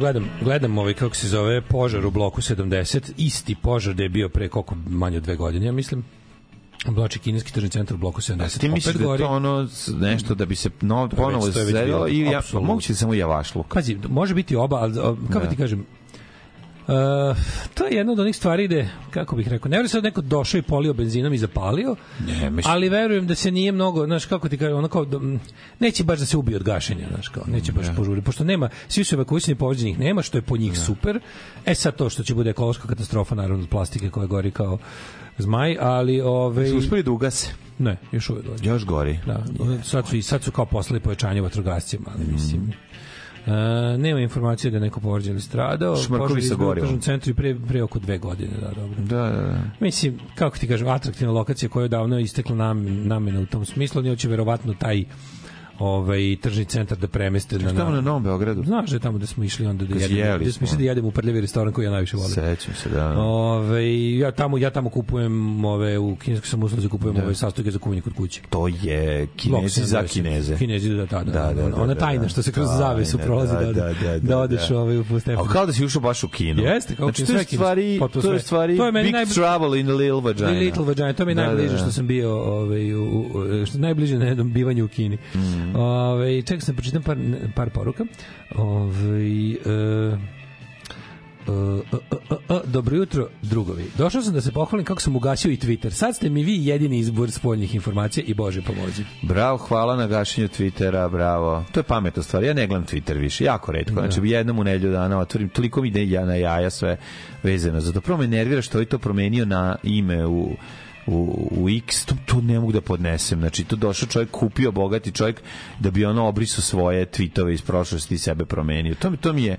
Speaker 18: gledam, gledam ovaj, kako se zove, požar u bloku 70, isti požar da je bio pre koliko manje od dve godine, ja mislim. Oblači kineski tržni centar u bloku 70.
Speaker 19: A ti misliš da gori, to ono nešto da bi se no, ponovo zelilo ili ja, moguće da samo javašluk? Pazi,
Speaker 18: može biti oba, ali kako da. ti kažem, Uh, to je jedna od onih stvari gde, kako bih rekao, ne verujem da neko došao i polio benzinom i zapalio, ne, mislim. ali verujem da se nije mnogo, znaš, kako ti kažem, ono kao, da, neće baš da se ubije od gašenja, znaš, kao, neće baš ne. požuri, pošto nema, svi su evakuisani, povođenih nema, što je po njih ne. super. E sad to što će bude ekološka katastrofa, naravno, od plastike koja gori kao zmaj, ali ove ovaj- su uspeli
Speaker 19: da ugase.
Speaker 18: Ne, još uvek gori.
Speaker 19: Još gori.
Speaker 18: Da, sad su sad su kao poslali pojačanje vatrogascima, ali mislim. Mm. E, nema informacije da je neko povređen ili stradao. Šmrkovi sa gorivom. U centru i pre, pre oko dve godine, da, dobro. Da,
Speaker 19: da, da.
Speaker 18: Mislim, kako ti kažem, atraktivna lokacija koja je davno istekla nam, namena u tom smislu, nije će verovatno taj ovaj tržni centar da premeste
Speaker 19: na tamo na Novom Beogradu.
Speaker 18: Znaš da tamo da smo išli onda da jedemo, da smo išli da jedemo u prljavi restoran koji ja najviše volim.
Speaker 19: Sećam se, da.
Speaker 18: Ovaj ja tamo ja tamo kupujem ove u kineskoj sam usluzi da kupujem da. ove sastojke za kuvanje kod kuće.
Speaker 19: To je Kinezi za Kineze.
Speaker 18: Kinezi da, da, da, da. da, da, da ona da, tajna što se kroz zavesu prolazi da da, da, odeš ovaj
Speaker 19: u stepenu. A
Speaker 18: kao da
Speaker 19: si ušao baš u kino. Jeste, kao
Speaker 18: što
Speaker 19: znači, pa stvari, to je stvari, to je stvari Big Travel in Little Vagina.
Speaker 18: Little Vagina, to mi najbliže što sam bio ovaj što najbliže na jednom bivanju u Kini. Mm. Mhm. Ove, čekaj sam pročitam par, par poruka. Ove, e, Uh, uh, uh, dobro jutro, drugovi. Došao sam da se pohvalim kako sam ugasio i Twitter. Sad ste mi vi jedini izbor spoljnih informacija i Bože pomozi.
Speaker 19: Bravo, hvala na gašenju Twittera, bravo. To je pametna stvar. Ja ne gledam Twitter više, jako redko. Da. Znači, jednom u nedelju dana otvorim, toliko mi ide ja na jaja sve vezano. Zato prvo me nervira što je to promenio na ime u u, u X, to, to ne mogu da podnesem. Znači, to došao čovjek, kupio bogati čovjek da bi ono obrisu svoje tweetove iz prošlosti i sebe promenio. To, to mi je,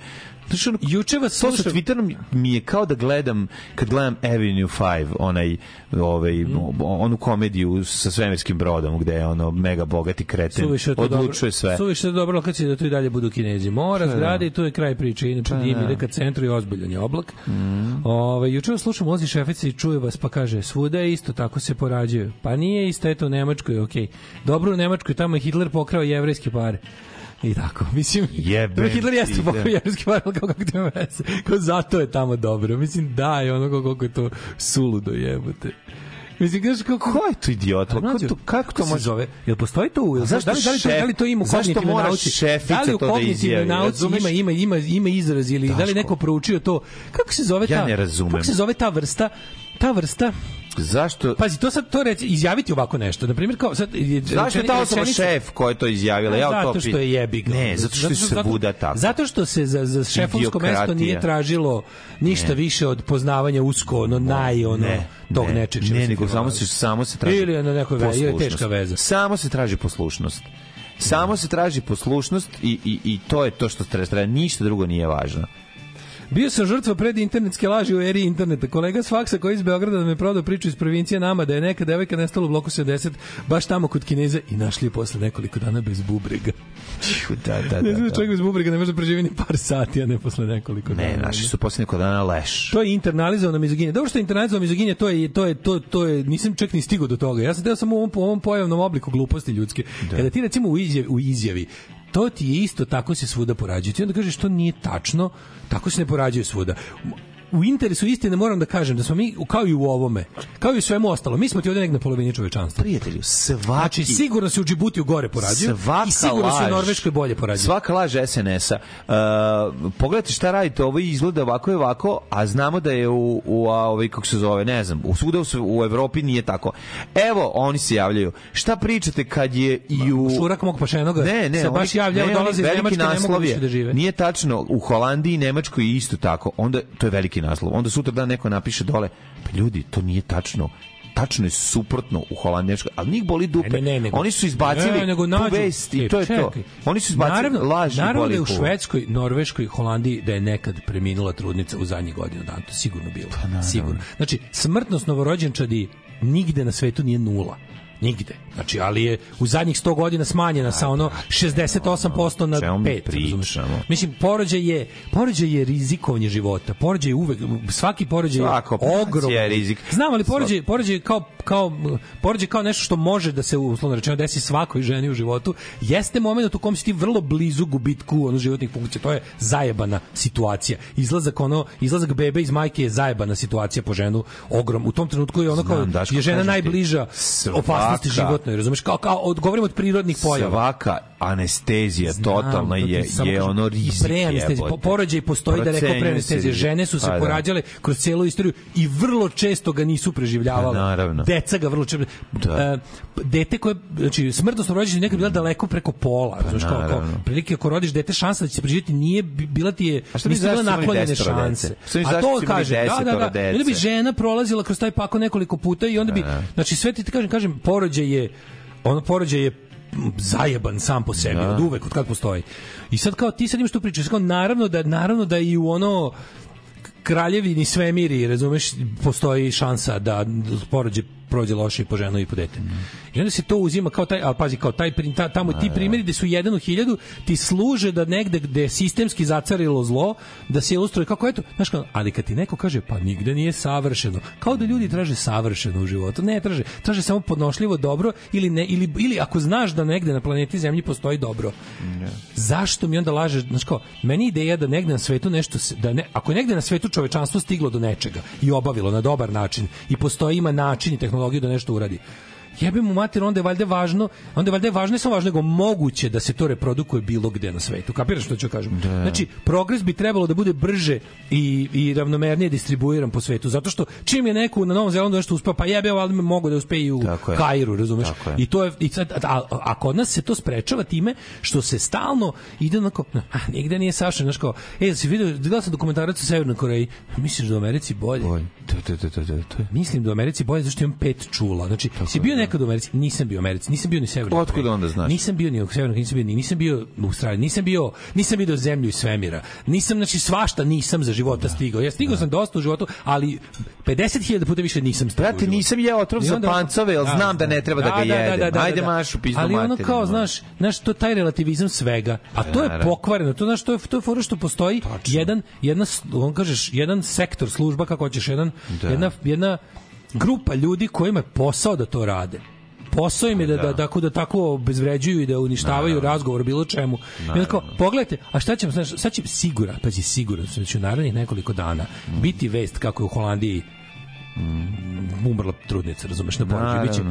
Speaker 19: Znači, Juče vas slušam... sa Twitterom mi je kao da gledam, kad gledam Avenue 5, onaj, ovaj, mm. onu komediju sa svemirskim brodom, gde je ono mega bogati kreten, odlučuje
Speaker 18: dobro,
Speaker 19: sve.
Speaker 18: Suviše dobro, kad se da tu i dalje budu kinezi. Mora, da. zgrade i tu je kraj priče. Inače, pa, dim da. ide ka centru i ozbiljan je oblak.
Speaker 19: Mm. Ove, ovaj,
Speaker 18: juče vas slušam Ozi Šefec i čuje vas, pa kaže, svuda je isto, tako se porađaju. Pa nije isto, eto, u Nemačkoj, okej. Okay. Dobro, u Nemačkoj, tamo je Hitler pokrao jevrejske pare. I tako, mislim,
Speaker 19: Jebem
Speaker 18: Hitler jeste pokoj da. jevrski varal, kao kako ima veze. Kao zato je tamo dobro. Mislim, da je ono koliko je to suludo jebote. Mislim, znaš kako...
Speaker 19: Ko
Speaker 18: je to
Speaker 19: idiot?
Speaker 18: Kako
Speaker 19: to,
Speaker 18: kako to može... Zove? Jel postoji to? Jel, zašto da li, da li, to, da li to ima u kognitivnoj nauci? Da li u kognitivnoj da nauci ima, ima, ima, ima izraz ili Daško. da li neko proučio to? Kako se zove
Speaker 19: ta... Ja
Speaker 18: ne razumem. Kako se zove ta vrsta ta vrsta
Speaker 19: Zašto?
Speaker 18: Pazi, to sad to reći, izjaviti ovako nešto. Na primjer kao sad
Speaker 19: Zašto je ta osoba šef koja je to izjavila? Pa ja zato to Zato
Speaker 18: što je jebig.
Speaker 19: Ne, zato što,
Speaker 18: zato
Speaker 19: što se buda tako.
Speaker 18: Zato što se za za šefovsko mesto nije tražilo ništa ne. više od poznavanja usko ono naj ono ne, tog
Speaker 19: ne,
Speaker 18: nečeg. Ne,
Speaker 19: nego samo se samo se traži.
Speaker 18: Ili na nekoj vezi, je teška veza.
Speaker 19: Samo se traži poslušnost. Samo se traži poslušnost i, i, i to je to što treba. Ništa drugo nije važno.
Speaker 18: Bio sam žrtva pred internetske laži u eri interneta. Kolega s faksa koji iz Beograda da me prodao priču iz provincije nama da je neka devojka nestala u bloku 70 baš tamo kod Kineza i našli je posle nekoliko dana bez bubrega.
Speaker 19: Da, da, da.
Speaker 18: Ne da,
Speaker 19: znam, da.
Speaker 18: čovjek bez bubrega ne može da ni par sati, a ne posle nekoliko dana.
Speaker 19: Ne, našli su posle nekoliko dana leš.
Speaker 18: To je internalizovana mizoginija. Dobro što je internalizovana mizoginija, to je, to je, to, to je, nisam čak ni stigao do toga. Ja sam teo samo u ovom, ovom pojavnom obliku gluposti ljudske. Da. Kada ti recimo u izjavi, u izjavi to ti je isto tako se svuda porađuje. Ti onda kažeš što nije tačno, tako se ne porađuje svuda u interesu istine moram da kažem da smo mi kao i u ovome, kao i u svemu ostalo, mi smo ti ovde negde na polovini čovečanstva.
Speaker 19: Prijatelju,
Speaker 18: svaki
Speaker 19: Znači
Speaker 18: sigurno se u Džibutiju gore porađuju svaka i sigurno laž, se u Norveškoj bolje porađuju.
Speaker 19: Svaka laž SNS-a. Uh, e, pogledajte šta radite, ovo izgleda ovako i ovako, a znamo da je u, u a, ovaj kako se zove, ne znam, u svuda u, u Evropi nije tako. Evo, oni se javljaju. Šta pričate kad je i u
Speaker 18: Šurak mog pašenoga? Ne, ne, se baš javljaju, javlja, ne, dolazi iz Nemačke, ne mogu više da žive.
Speaker 19: Nije tačno, u Holandiji i Nemačkoj isto tako. Onda to je veliki isti naslov. Onda sutra dan neko napiše dole, pa ljudi, to nije tačno tačno je suprotno u holandeškoj, ali njih boli dupe. Ne, ne, nego, Oni su izbacili ne, nego nađu, tu vest i e, to je čekaj. to. Oni su izbacili naravno, laž
Speaker 18: Naravno da je u Švedskoj, Norveškoj, Holandiji da je nekad preminula trudnica u zadnjih godinu dana. To sigurno bilo. Pa, sigurno. Znači, smrtnost novorođenčadi nigde na svetu nije nula. Nigde. Znači, ali je u zadnjih 100 godina smanjena sa ono 68% znači, na 5. Pričamo? Mislim, porođaj je, porođaj je rizikovanje života. Porođaj je uvek, svaki porođaj Svako, je ogroman. Je
Speaker 19: rizik.
Speaker 18: Znam, ali porođaj, porođaj kao, kao, porođaj kao nešto što može da se, uslovno rečeno, desi svakoj ženi u životu. Jeste moment u kom si ti vrlo blizu gubitku ono, životnih funkcija. To je zajebana situacija. Izlazak, ono, izlazak bebe iz majke je zajebana situacija po ženu. Ogrom. U tom trenutku je ono kao, Znam, Daško, je žena najbliža opasnosti svaka, životno, razumeš? Kao, kao, od, od prirodnih pojava.
Speaker 19: Svaka anestezija Znam, totalna to je, je, je ono rizik. Pre
Speaker 18: anestezija, po, porođaj postoji da rekao pre anestezija. Žene su se pa da. porađale da. kroz celu istoriju i vrlo često ga nisu preživljavale. A, pa naravno. Deca ga vrlo često. Da. Uh, dete koje, znači, smrtno rođenje nekad bila mm. daleko preko pola, znači Kao, kao, prilike ako rodiš dete, šansa da će se preživjeti nije bila ti
Speaker 19: je,
Speaker 18: nisi bila naklonjene šanse.
Speaker 19: A to kaže, da, da, da,
Speaker 18: da, bi žena prolazila kroz taj pako nekoliko puta i onda bi, da, da. znači sve ti kažem, kažem, porođaj je ono porođaj je zajeban sam po sebi, da. od uvek, od kad postoji. I sad kao ti sad imaš tu priču, kao, naravno da, naravno da i u ono kraljevini svemiri, razumeš, postoji šansa da porođe prođe loše i po ženu i po dete. Mm. I onda se to uzima kao taj, al pazi, kao taj, ta, tamo ti da, primeri da. gde su jedan u hiljadu, ti služe da negde gde je sistemski zacarilo zlo, da se ilustruje kako, eto, znaš, kao, ali kad ti neko kaže, pa nigde nije savršeno, kao da ljudi traže savršeno u životu, ne traže, traže samo podnošljivo dobro ili ne, ili, ili ako znaš da negde na planeti Zemlji postoji dobro, ne. zašto mi onda lažeš, znaš kao, meni ideja da negde na svetu nešto, se, da ne, ako negde na svetu čovečanstvo stiglo do nečega i obavilo na dobar način i postoji ima način i tehnologija tehnologiju da nešto uradi jebe mu mater, onda je valjda važno, onda je valjda važno, ne samo važno, nego moguće da se to reprodukuje bilo gde na svetu. Kapiraš što ću da kažem? Da. Znači, progres bi trebalo da bude brže i, i ravnomernije distribuiran po svetu, zato što čim je neko na Novom Zelandu nešto uspeo, pa jebe, ali mogu da uspe i u Kairu, razumeš? I to je, i sad, a, a, kod nas se to sprečava time što se stalno ide onako, a, ah, nigde nije Saša, znaš kao, e, si vidio, gledao sam dokumentarac u Severnoj Koreji, misliš da u Americi bolje?
Speaker 19: Bolje,
Speaker 18: da, da, da, da, da. Mislim da u Americi bolje, zašto imam pet čula. Znači, Tako si bio nekad u Americi? Nisam bio u Americi, nisam bio ni u Severnoj
Speaker 19: Koreji. Otkud onda
Speaker 18: znaš? Nisam bio ni u Severnoj Koreji, nisam bio ni nisam bio u Australiji, nisam bio, nisam video zemlju i svemira. Nisam znači svašta nisam za života da. stigao. Ja da. stigao da. sam dosta u životu, ali 50.000 puta više nisam stigao. Brate,
Speaker 19: nisam jeo otrov sa pancove, al da, znam da ne da. treba da, da ga jedem. Da, da, da, Ajde mašu pizdu Ali ono kao,
Speaker 18: znaš, znaš to taj relativizam svega. A e, to je pokvareno. To znaš to je to je fora što postoji jedan jedna on kažeš jedan sektor služba kako hoćeš jedan jedna jedna grupa ljudi kojima je posao da to rade posao im je da, da, da, da, da tako obezvređuju i da uništavaju Naravno. razgovor bilo čemu. Naravno. I tako, pogledajte, a šta ćemo, znaš, sad će sigura, pazi, siguran sam da će u narednih nekoliko dana mm. biti vest kako je u Holandiji mm. umrla trudnica, razumeš, na porođaju. Biće,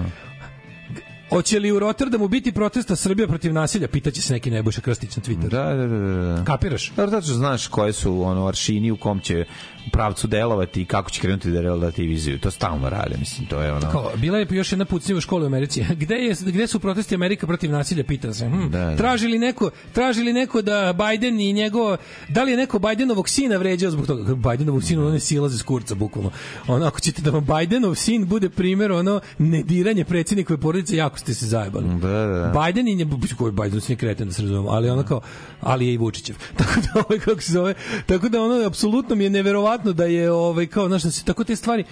Speaker 18: Hoće li u Rotterdamu biti protesta Srbija protiv nasilja? Pitaće se neki Nebojša Krstić na Twitteru.
Speaker 19: Da, da, da. da. da.
Speaker 18: Kapiraš?
Speaker 19: Da, da, znaš koje su ono, aršini u kom će pravcu delovati i kako će krenuti da relativizuju. To stalno rade, mislim, to je ono. Kao,
Speaker 18: bila je još jedna pucnja u školi u Americi. Gde, je, gde su protesti Amerika protiv nasilja, pitan se. Hm, da, da. Traži li neko, traži li neko da Biden i njegov, da li je neko Bidenovog sina vređao zbog toga? Bidenovog sina, on je silaze iz kurca, bukvalno. Ono, ako ćete da vam Bidenov sin bude primer, ono, nediranje predsednikove porodice, jako ste se zajebali.
Speaker 19: Da, da. da.
Speaker 18: Biden i koji Biden se kreten da se razumemo, ali ona kao ali je i Vučićev. Tako da ovaj kako se zove, tako da ono apsolutno mi je neverovatno da je ovaj kao znaš da se tako te stvari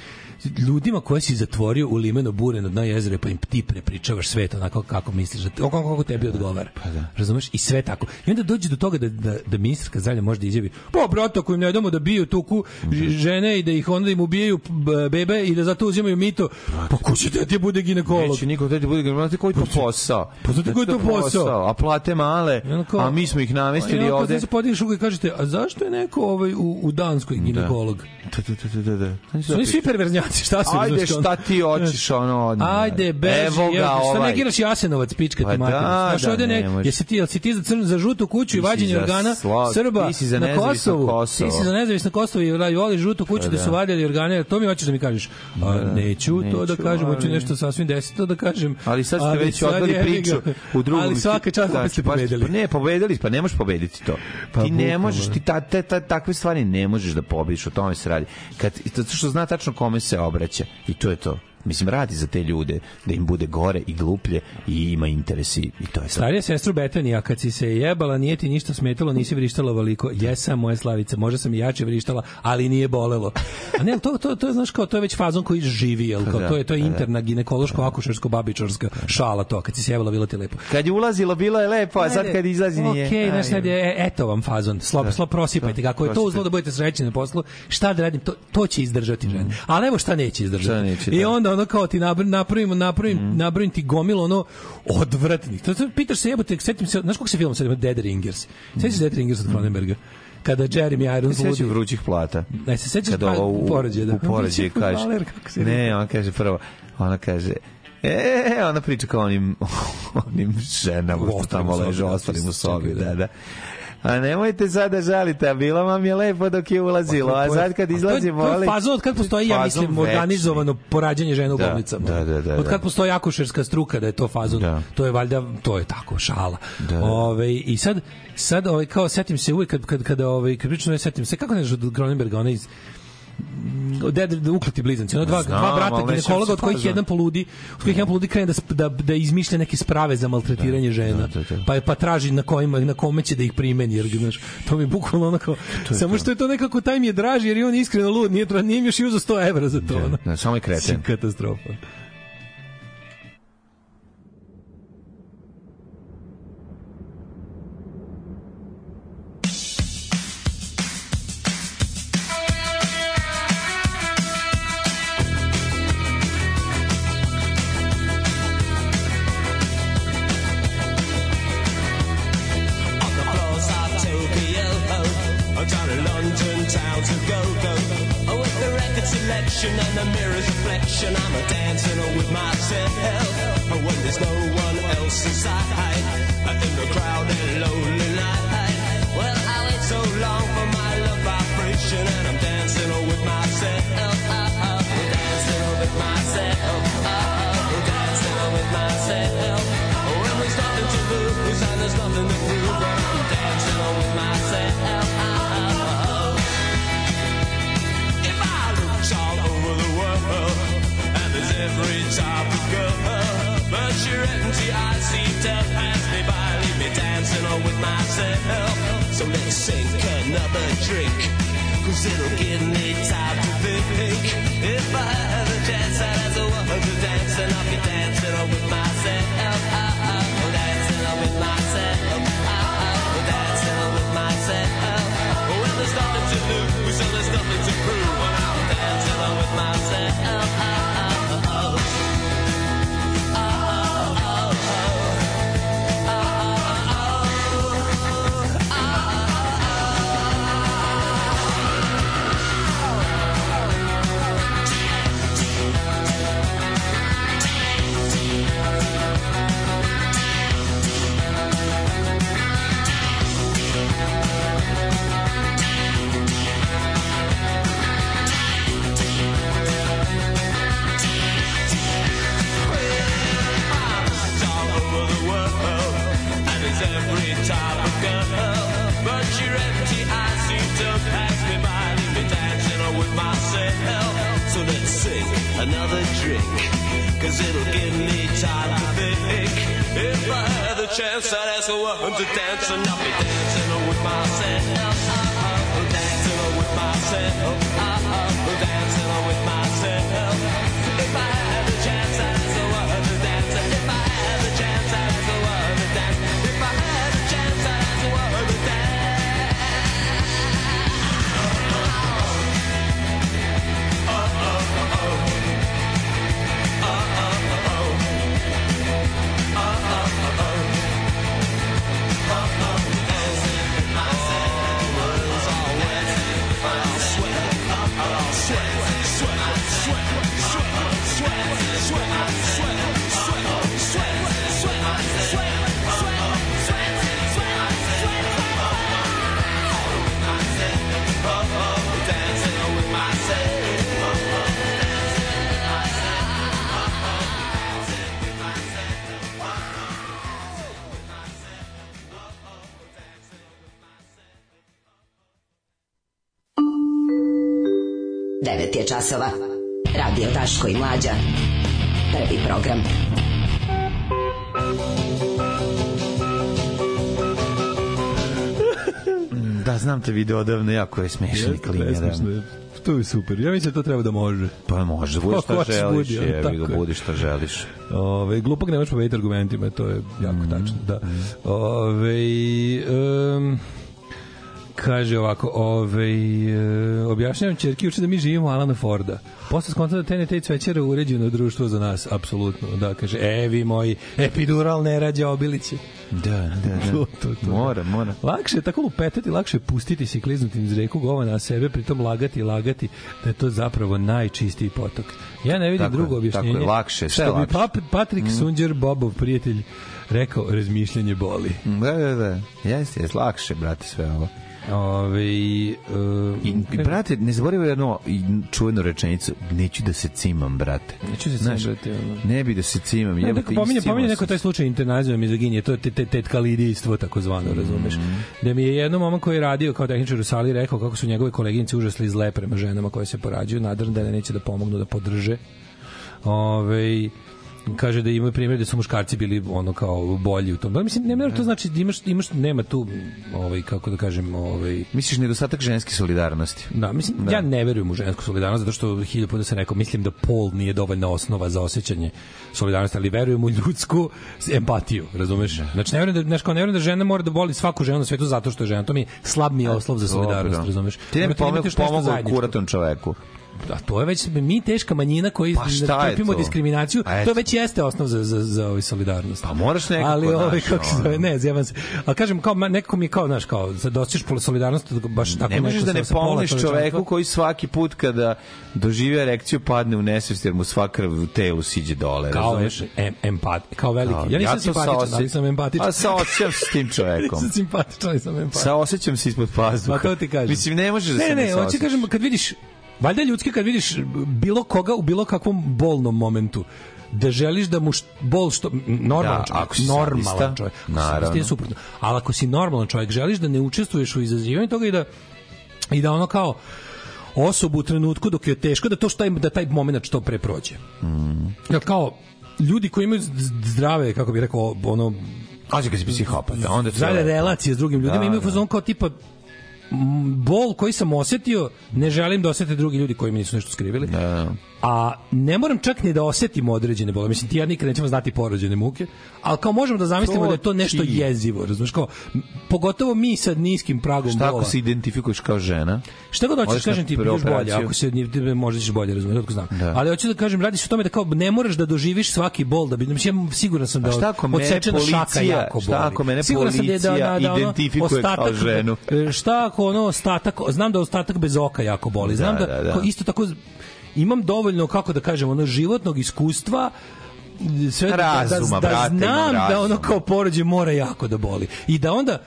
Speaker 18: ljudima koje si zatvorio u limeno bure na dna jezera pa im ti prepričavaš svet onako kako misliš da kako, kako tebi odgovara. Pa da. Razumeš? I sve tako. I onda dođe do toga da, da, da ministarka zdravlja može da izjavi pa brate ako im ne damo da biju tu ku da. žene i da ih onda im ubijaju bebe i da zato uzimaju mito pa ko će da ti bude ginekolog? Neće niko da ti bude ginekolog
Speaker 19: znate koji to posao.
Speaker 18: Pa znate koji to posao.
Speaker 19: A plate male, a mi smo ih pa namestili ovde. Kad
Speaker 18: se podiš i kažete, a zašto je neko ovaj u, u Danskoj da. ginekolog? Da, da, da, da. da. da. Su oni znači, svi perverznjaci, šta se
Speaker 19: Ajde, šta ti hoćeš ono od Ajde, beži, Evo ga, ovaj.
Speaker 18: šta negiraš Jasenovac, pička ti pa da, mater. Da, Znaš, ovde ne, jesi ti, jel si ti za crnu, za žutu kuću i vađenje organa Srba na Kosovu. Ti si za nezavisno Kosovo i voli žutu kuću pa da su vadili organe, to mi hoćeš da mi kažeš. A, neću to da kažem, hoću nešto sasvim deseto da
Speaker 19: kažem. Ali sad ste ali već odvali je, priču u drugom.
Speaker 18: Ali svaka čast da ste znači,
Speaker 19: pa pobedili. Pa ne, pobedili, pa ne možeš pobediti to. Pa, ti ne možeš, ti ta, ta, ta, takve stvari ne možeš da pobediš, o tome se radi. Kad, zato što zna tačno kome se obraća i to je to mislim radi za te ljude da im bude gore i gluplje i ima interesi i to je
Speaker 18: starija sestru Betanija kad si se jebala nije ti ništa smetalo nisi vrištala veliko jesam moja slavica možda sam i jače vrištala ali nije bolelo a ne to to to je znaš kao to je već fazon koji živi jel kao, da, to je to je da, da. interna ginekološko akušersko babičarska šala to kad si se jebala bilo ti lepo
Speaker 19: kad je ulazilo bilo je lepo a sad kad izlazi nije
Speaker 18: okej okay, znaš je e, eto vam fazon slab slab prosipajte kako je to uzlo da budete srećni na poslu šta da radim to to će izdržati žena mm. ali evo šta neće izdržati neće, i onda ono kao ti napravim, napravim, napravim, mhm. mm. napravim ti gomilo ono odvratnih. To, to pitaš se, jebote, setim se, znaš kako se film sad, Dead Ringers. Sećaš se mhm. Dead Ringers od Cronenberga? kada Jeremy Irons
Speaker 19: ludi. Sećam vrućih plata. Ne, se sećaš kada ovo pa, u, poređe, da. U poređe kaže. Ne, on kaže prvo, ona kaže, E, e, e, e" ona priča kao onim, onim ženama što tamo leže, ostalim u da, sobi, da, da. da. A nemojte sad da žalite, a bilo vam je lepo dok je ulazilo, a pa, pa, sad pa, kad izlazi voli... je, to je
Speaker 18: faza od kad postoji, ja mislim, organizovano porađanje žena u da, bolnicama. Da, da, da, od kad da. postoji akušerska struka da je to fazon, da. to je valjda, to je tako, šala. Da. da. Ove, I sad, sad ovaj, kao setim se uvek kad, kad, kada, ovaj, kad pričam, setim se, kako ne znaš od Gronenberga, onaj iz Mm, dede uklati blizanci, ono dva, Znam, dva brata ginekologa od kojih jedan poludi, od kojih jedan poludi krene da, da, da izmišlja neke sprave za maltretiranje da, žena. Da, da, da. Pa pa traži na kojima na kome će da ih primeni, jer znaš, to mi bukvalno onako samo to. što je to nekako taj mi je draži jer je on iskreno lud, nije, nije mi još i uzeo 100 evra za to. Da, da,
Speaker 19: samo je kreten.
Speaker 18: Katastrofa.
Speaker 19: Cause it'll give me time to think. If I had the chance, I'd ask a woman to dance, and I'll be dancing with myself. časova. Radio Taško i Mlađa. Prvi program. Da, znam te video odavno, jako je smešan i klinjeran
Speaker 18: to je super. Ja mislim da to treba da može.
Speaker 19: Pa može, budi pa šta želiš, je, tako. da budi šta želiš.
Speaker 18: Ove, glupak nemaš možeš pobediti argumentima, to je jako mm -hmm. tačno, da. Mhm. Ove, um, Kaže ovako, ovaj, eh, objašnjavam čerki uče da mi živimo Alana Forda. Posle skontam da TNT cvećera uređeno društvo za nas, apsolutno. Da, kaže, e, vi moji, epidural ne rađa obiliće.
Speaker 19: Da, da, da. to, to, to. Da. Mora, mora.
Speaker 18: Lakše je tako lupetati, lakše je pustiti se kliznutim iz reku gova na sebe, pritom lagati i lagati da je to zapravo najčistiji potok. Ja ne vidim tako, drugo objašnjenje. Tako je, lakše, sve lakše. Što Patrik mm. Sunđer Bobov, prijatelj, rekao, razmišljanje boli.
Speaker 19: Da, da, da. Jeste, jeste, lakše, brate, sve ovo.
Speaker 18: Ove,
Speaker 19: uh, I, i, brate, ne zaboravio jednu čuvenu rečenicu, neću da se cimam, brate.
Speaker 18: Neću da se cimam, brate. Ono.
Speaker 19: Ne bi da se cimam. Ne, da, da, jebate, pominje, pominje
Speaker 18: neko taj slučaj internazima mizoginije, to je te, te, tetkalidijstvo, tako zvano, razumeš. Mhm. Da mi je jednom momak koji je radio kao tehničar u sali rekao kako su njegove koleginice užasli zle prema ženama koje se porađuju, nadrn da neće da pomognu da podrže. Ove, kaže da imaju primjer da su muškarci bili ono kao bolji u tom. Ja pa mislim ne to da. znači da imaš imaš nema tu ovaj kako da kažem ovaj
Speaker 19: misliš nedostatak ženske solidarnosti.
Speaker 18: Da, mislim da. ja ne verujem u žensku solidarnost zato što hiljadu puta se rekao mislim da pol nije dovoljna osnova za osjećanje solidarnosti, ali verujem u ljudsku empatiju, razumeš? Da. Znači ne verujem da znači, ne verujem da žena mora da boli svaku ženu na svetu zato što je žena. To mi je slab mi je da, oslov za solidarnost, razumeš?
Speaker 19: Ti ne pomogao kuratom čoveku
Speaker 18: a to je već mi teška manjina koji pa trpimo diskriminaciju, a to već jeste osnov za za za ovu solidarnost.
Speaker 19: Pa moraš nekako.
Speaker 18: Ali ovaj kako se zove, ne, zjeban se.
Speaker 19: Al
Speaker 18: kažem kao nekako mi je kao znaš kao da dostižeš pol solidarnost baš tako
Speaker 19: ne
Speaker 18: možeš da
Speaker 19: ne pomniš čoveku koji svaki put kada doživi erekciju padne u nesvest jer mu sva krv u telu siđe dole. Kao razumeš? Em,
Speaker 18: empat, kao veliki. Ja nisam ja simpatičan, ali sam
Speaker 19: empatičan. A sa osjećam s tim čovekom. sam
Speaker 18: simpatičan, ali sam empatičan.
Speaker 19: Sa osjećam se ispod pazduha. Pa to ti kažem. Mislim ne možeš da se
Speaker 18: ne, ne, hoće kažem kad vidiš Valjda ljudski kad vidiš bilo koga u bilo kakvom bolnom momentu da želiš da mu bol što normalan da, čovjek, ako si normalan sadista, čovjek, naravno. je suprotno. Ali ako si normalan čovjek, želiš da ne učestvuješ u izazivanju toga i da i da ono kao osobu u trenutku dok je teško da to što taj, da taj momenat što pre prođe.
Speaker 19: Mhm. Jel
Speaker 18: kao ljudi koji imaju zdrave kako bih rekao ono
Speaker 19: Pazi kad si psihopat,
Speaker 18: onda se... Zdrave relacije s drugim ljudima da, imaju da. fazon kao tipa bol koji sam osetio, ne želim da osete drugi ljudi koji mi nisu nešto skrivili. Da, da a ne moram čak ni da osetim određene bole. Mislim, ti ja nikad nećemo znati porođene muke, ali kao možemo da zamislimo to da je to nešto ti... jezivo, razumiješ, kao, pogotovo mi sa niskim pragom
Speaker 19: Šta bola. se identifikuješ kao žena?
Speaker 18: Šta god hoćeš, da kažem ti, budeš bolje, ako se, možda ćeš bolje, razumiješ, otko znam. Da. Ali hoću da kažem, radi se o tome da kao ne moraš da doživiš svaki bol, da bi, da mislim, ja siguran sam da šta ako mene policija, šaka jako boli.
Speaker 19: Šta ako mene siguran policija sam da, da, da, identifikuje ono, ostatak, kao ženu? E,
Speaker 18: šta ako ono ostatak, znam da ostatak bez oka jako boli, da, znam da, da, da, da. isto tako imam dovoljno, kako da kažem, ono životnog iskustva sve da- da- razuma, da, da, da brate, znam da ono kao porođaj mora jako da boli. I da onda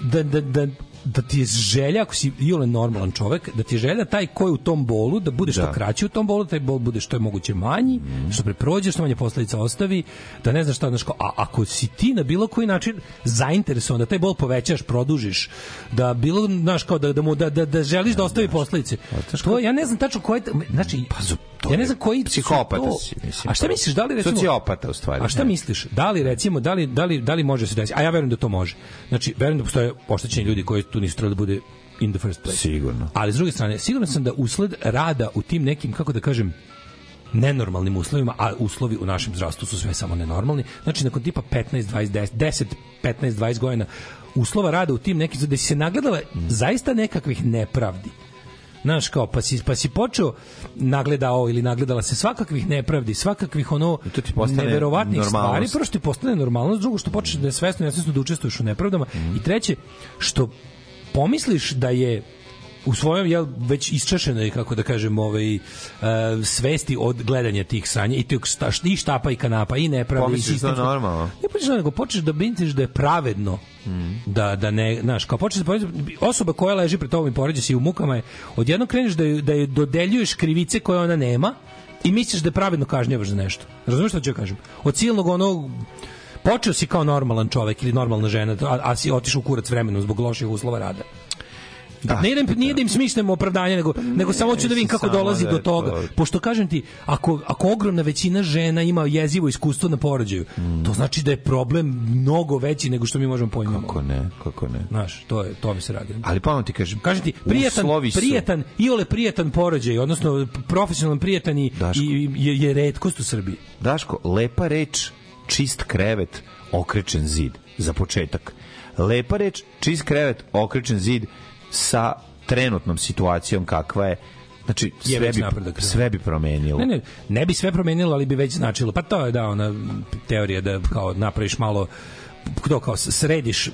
Speaker 18: da, da, da da ti je želja, ako si Jule normalan čovek, da ti je želja taj ko je u tom bolu, da bude da. što da. kraći u tom bolu, da taj bol bude što je moguće manji, mm. što pre prođe, što manje posledica ostavi, da ne znaš šta, znaš, a ako si ti na bilo koji način zainteresovan, da taj bol povećaš, produžiš, da bilo, znaš, kao da, da, mu, da, da, da želiš ja, da ostavi posledice. Pa to, ja ne znam tačno koje, znači, pa, to ja ne znam koji
Speaker 19: psihopata to... si, mislim.
Speaker 18: A šta misliš, da li recimo sociopata
Speaker 19: u stvari?
Speaker 18: A šta ne. misliš? Da li recimo, da li da li da li može se desiti? A ja verujem da to može. Znači, verujem da postoje oštećeni ljudi koji tu nisu trebali da bude in the first place.
Speaker 19: Sigurno.
Speaker 18: Ali s druge strane, sigurno sam da usled rada u tim nekim, kako da kažem, nenormalnim uslovima, a uslovi u našem zdravstvu su sve samo nenormalni. Znači, nakon tipa 15, 20, 10, 10 15, 20 godina uslova rada u tim nekim, da si se nagledala mm. zaista nekakvih nepravdi. Znaš, kao, pa si, pa si počeo nagledao ili nagledala se svakakvih nepravdi, svakakvih ono neverovatnih stvari, prvo što ti postane normalnost, drugo što počneš da je svesno i nesvesno da učestvuješ u nepravdama mm. i treće, što pomisliš da je u svojom jel već je kako da kažem ovaj uh, svesti od gledanja tih sanja i tog šta, i štapa i kanapa i nepravde i da
Speaker 19: sistem. Da normalno.
Speaker 18: Ne počneš da nego počneš da bintiš da je pravedno. Mm. Da da ne, znaš, kao počneš da osoba koja leži pred tobom i poređa se i u mukama je odjednom kreneš da je, da je dodeljuješ krivice koje ona nema i misliš da je pravedno kažnjavaš za nešto. Razumeš šta ću ja kažem? Od silnog onog počeo si kao normalan čovek ili normalna žena, a, a si otišao u kurac vremenom zbog loših uslova rada. Da, ne idem, nije da im smišljamo opravdanje, nego, ne, pa nego samo hoću da vidim kako dolazi da do toga. To... Pošto kažem ti, ako, ako ogromna većina žena ima jezivo iskustvo na porođaju, mm. to znači da je problem mnogo veći nego što mi možemo pojmati.
Speaker 19: Kako ne, kako ne.
Speaker 18: Znaš, to, je, to mi se radi.
Speaker 19: Ali pa ti kažem, kažem ti, prijetan, prijetan, iole prijetan porođaj, odnosno profesionalan prijetan i, Daško, i, je, je redkost u Srbiji. Daško, lepa reč čist krevet, okrečen zid, za početak. Lepa reč, čist krevet, okrečen zid sa trenutnom situacijom kakva je Znači, sve je bi, napredak, da. sve bi promenilo.
Speaker 18: Ne, ne, ne bi sve promenilo, ali bi već značilo. Pa to je, da, ona teorija da kao napraviš malo, to kao središ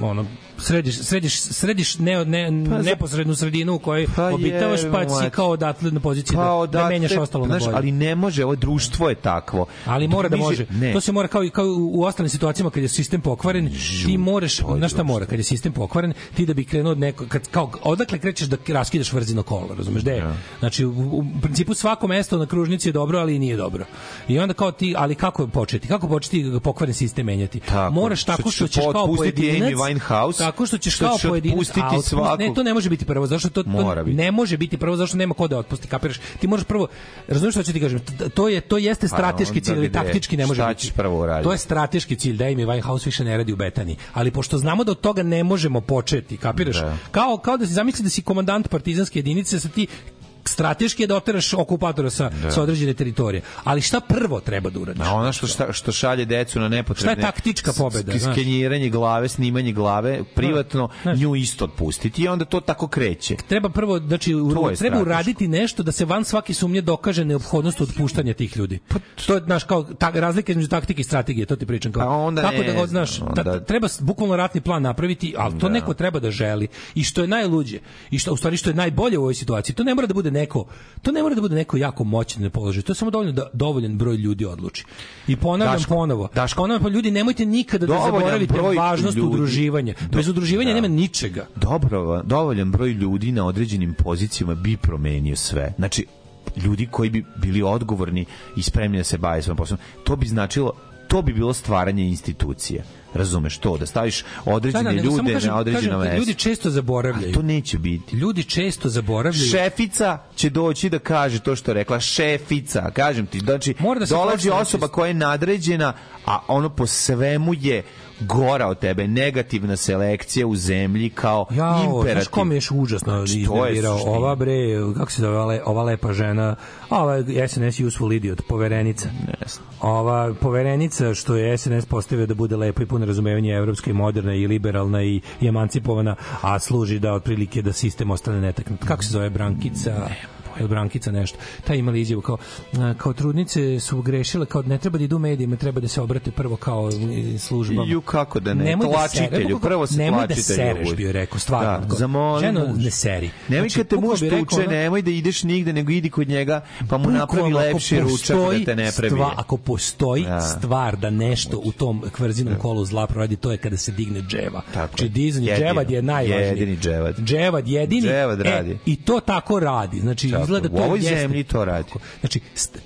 Speaker 18: ono središ, središ, središ ne, ne, pa, neposrednu sredinu u kojoj pa obitavaš, pa si kao odatle na poziciji pa, da, da menjaš ostalo znaš, na bolje.
Speaker 19: Ali ne može, ovo društvo je takvo.
Speaker 18: Ali mora da može. Ne. To se mora kao, kao u ostalim situacijama kad je sistem pokvaren, Žu, ti moraš, pa znaš šta mora, kad je sistem pokvaren, ti da bi krenuo od nekog, kad, kao, odakle krećeš da raskidaš vrzino kolo, razumeš, gde da Ja. Da. Znači, u, u principu svako mesto na kružnici je dobro, ali nije dobro. I onda kao ti, ali kako početi? Kako početi pokvaren sistem menjati? Tako, Moraš tako što ćeš
Speaker 19: kao pojedinac... Amy Winehouse, tako što ćeš što kao će pojedinac
Speaker 18: Ne, to ne može biti prvo, zašto to, to biti. ne može biti prvo zašto nema ko da otpusti, kapiraš? Ti možeš prvo, razumiješ što ću ti kažem? To je to jeste pa strateški cilj, ali taktički ne može
Speaker 19: biti.
Speaker 18: prvo raditi? To je strateški cilj, da mi Winehouse više ne radi u Betani, ali pošto znamo da od toga ne možemo početi, kapiraš? Da. Kao kao da se zamisli da si komandant partizanske jedinice, sa ti strateški je da oteraš okupatora sa, da. sa određene teritorije. Ali šta prvo treba da uradiš?
Speaker 19: A ono što, šta, što šalje decu na nepotrebne...
Speaker 18: Šta je taktička pobeda?
Speaker 19: Skenjiranje glave, snimanje glave, privatno, da, znaš. nju isto otpustiti i onda to tako kreće.
Speaker 18: Treba prvo, znači, treba strateško. uraditi nešto da se van svake sumnje dokaže neophodnost otpuštanja tih ljudi. Pa, to je, znaš, kao ta, razlika između taktike i strategije, to ti pričam. Kao, A pa onda kako da ne, da, znaš, onda... ta, treba bukvalno ratni plan napraviti, ali to da. neko treba da želi. I što je najluđe, i što, u stvari što je najbolje u ovoj situaciji, to ne mora da bude bude neko, to ne mora da bude neko jako moćan na položaju. To je samo dovoljno da dovoljan broj ljudi odluči. I ponavljam Daško, ponovo. Daško, ponovo, pa ljudi nemojte nikada da zaboravite važnost ljudi, udruživanja. Bez udruživanja da. nema ničega.
Speaker 19: Dobro, dovoljan broj ljudi na određenim pozicijama bi promenio sve. Znači, ljudi koji bi bili odgovorni i spremni da se bave svojim poslom. To bi značilo to bi bilo stvaranje institucije razumeš to da staviš određene da, da ljude kažem, na određeno mesto.
Speaker 18: Ljudi često zaboravljaju. A
Speaker 19: to neće biti.
Speaker 18: Ljudi često zaboravljaju.
Speaker 19: Šefica će doći da kaže to što je rekla šefica. Kažem ti, znači Mora da dolazi osoba da koja je nadređena, a ono po svemu je gora od tebe, negativna selekcija u zemlji kao ja, imperativ.
Speaker 18: Znaš kom je još užasno znači, iznervirao? Ova bre, kako se zove, ova lepa žena, ova SNS useful idiot, poverenica. Yes. Ova poverenica što je SNS postavio da bude lepa i puno razumevanje evropske i moderna i liberalna i, i emancipovana, a služi da otprilike da sistem ostane netaknut. Kako se zove Brankica? Ne jel Brankica nešto, ta imali izjavu kao, kao trudnice su grešile, kao ne treba da idu medijima, treba da se obrate prvo kao e, službama.
Speaker 19: Ju kako da ne, nemoj da tlačitelju, da prvo se nemoj da tlačitelju. Nemoj da sereš,
Speaker 18: bio rekao, stvarno. Da, zamolim ženo, ne seri.
Speaker 19: Nemoj znači, kad te muž tuče, ono, nemoj da ideš nigde, nego idi kod njega, pa mu napravi lepši ručak da te ne prebije. Stva,
Speaker 18: ako postoji da. stvar da nešto u tom kvrzinom da. kolu zla proradi, to je kada se digne dževa. Tako, znači, dizanje dževad je najvažniji.
Speaker 19: Jedini dževad.
Speaker 18: Dževad jedini. Dževad e, radi. E, I to tako radi. Znači, izgleda da to
Speaker 19: u ovoj zemlji to radi. Znači,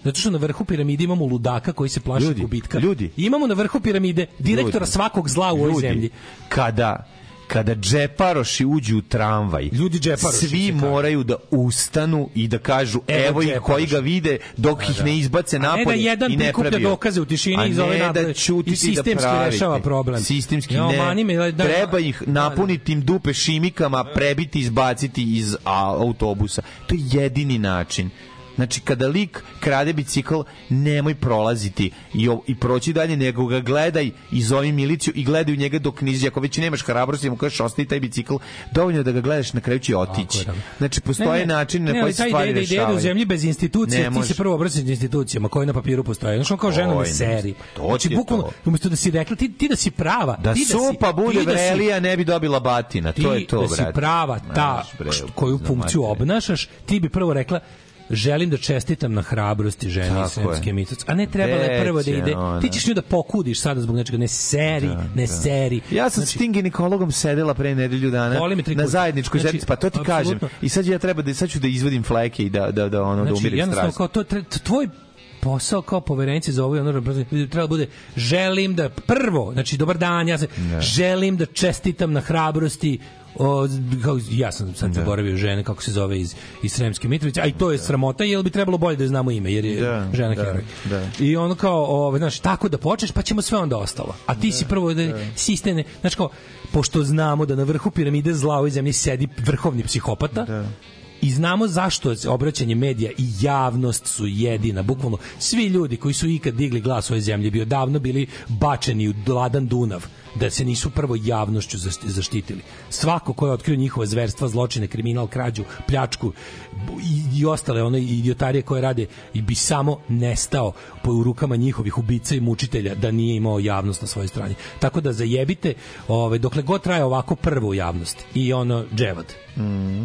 Speaker 18: zato što na vrhu piramide imamo ludaka koji se plaši ljudi, gubitka. Ljudi. imamo na vrhu piramide direktora ljudi, svakog zla u ovoj ljudi, zemlji.
Speaker 19: Kada kada džeparoši uđu u tramvaj, ljudi džeparoši svi moraju da ustanu i da kažu evo, evo ih koji ga vide dok A, da, ih da. ne izbace napolje i ne prebiju. A ne da jedan prikuplja
Speaker 18: dokaze
Speaker 19: u tišini iz
Speaker 18: ove da i da sistemski da rešava problem. Sistemski no,
Speaker 19: ne. Da- Treba ih napuniti im dupe šimikama, prebiti, izbaciti iz autobusa. To je jedini način. Znači, kada lik krade bicikl, nemoj prolaziti i, i proći dalje, nego ga gledaj i zovi miliciju i gledaj u njega dok nizi. Ako već nemaš hrabrosti, mu kažeš ostavi taj bicikl, dovoljno da ga gledaš na kraju će otići. Znači, postoje ne, ne, način na koji se
Speaker 18: stvari ideja, da rešavaju. Ideja u zemlji bez institucija, ti se prvo obraćaš institucijama koje na papiru postoje. Znači, on kao žena me seri. To Znači, bukvalno, umesto da si rekla, ti, ti da si prava.
Speaker 19: Da,
Speaker 18: ti
Speaker 19: da sopa si, bude da vrelija, ne bi dobila batina. to je to, brate.
Speaker 18: Ti
Speaker 19: da si
Speaker 18: prava ta koju funkciju obnašaš, ti bi prvo rekla, želim da čestitam na hrabrosti ženi Tako srpske micac. A ne trebala je prvo da ide. Ona. Ti ćeš nju da pokudiš sada zbog nečega. Ne seri, da, ne da. seri.
Speaker 19: Ja sam znači, s tim ginekologom sedela pre nedelju dana na zajedničkoj znači, ženici, pa to ti absolutno. kažem. I sad ja treba da sad ću da izvadim fleke i da da da ono da znači, da umirim
Speaker 18: strast. Jednostavno kao to tvoj posao kao poverenice za ovo ovaj i treba da bude želim da prvo, znači dobar dan, ja se želim da čestitam na hrabrosti o, kao, ja sam sad zaboravio žene kako se zove iz, iz Sremske Mitrovice, a i to je da. sramota, jel bi trebalo bolje da znamo ime, jer je da, žena da, Da. I ono kao, ove, znaš, tako da počneš, pa ćemo sve onda ostalo. A ti da, si prvo da, da. sistene, znaš kao, pošto znamo da na vrhu piramide zla ovoj zemlji sedi vrhovni psihopata, da I znamo zašto je obraćanje medija i javnost su jedina. Bukvalno, svi ljudi koji su ikad digli glas ove zemlje bi odavno bili bačeni u gladan Dunav da se nisu prvo javnošću zaštitili. Svako ko je otkrio njihova zverstva, zločine, kriminal, krađu, pljačku i, i ostale one idiotarije koje rade i bi samo nestao po rukama njihovih ubica i mučitelja da nije imao javnost na svojoj strani. Tako da zajebite, ovaj dokle god traje ovako prvo u javnosti i ono dževad. Mhm.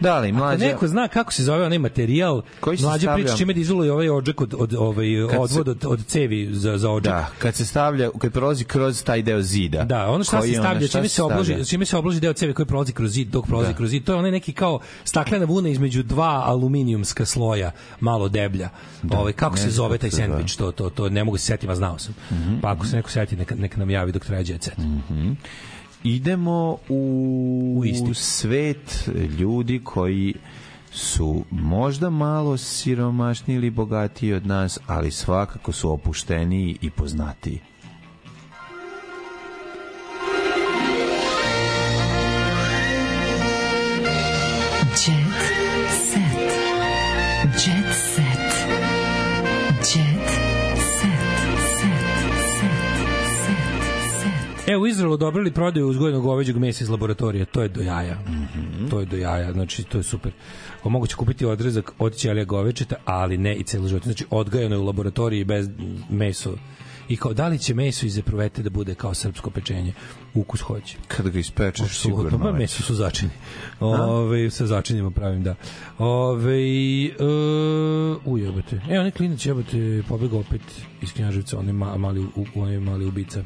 Speaker 18: Da li, mlađa... Ako neko zna kako se zove onaj materijal, Koji mlađa priča čime dizoluje ovaj odžak od, od, ovaj, odvod od, od cevi za, za odžak. Da,
Speaker 19: kad se stavlja, kad prolazi kroz taj deo zida.
Speaker 18: Da, ono šta se stavlja, šta čime, se obloži, stavlja? čime se obloži deo cevi koji prolazi kroz zid, dok prolazi da. kroz zid, to je onaj neki kao staklena vuna između dva aluminijumska sloja, malo deblja. Da, ovaj, kako se zove taj sendvič, to, to, to, ne mogu da se setiti, a znao sam. Mm -hmm. Pa ako se neko seti, neka, neka nam javi dok traje jet set. Mm -hmm
Speaker 19: idemo u, u, isti. svet ljudi koji su možda malo siromašniji ili bogatiji od nas, ali svakako su opušteniji i poznatiji.
Speaker 18: Izraelu odobrili prodaju uzgojenog goveđeg mesa iz laboratorije. To je do jaja. Mm -hmm. To je do jaja, znači to je super. O, moguće kupiti odrezak od ćelija govečeta, ali ne i celo život. Znači odgajano je u laboratoriji bez meso i kao da li će meso iz epruvete da bude kao srpsko pečenje ukus hoće
Speaker 19: kad ga ispečeš Oči, sigurno Ma, pa,
Speaker 18: pa, meso su začini ovaj sa začinima pravim da ovaj uh, e, ujebote evo neki klinac jebote pobegao opet iz Knjaževca on mali on je mali ubica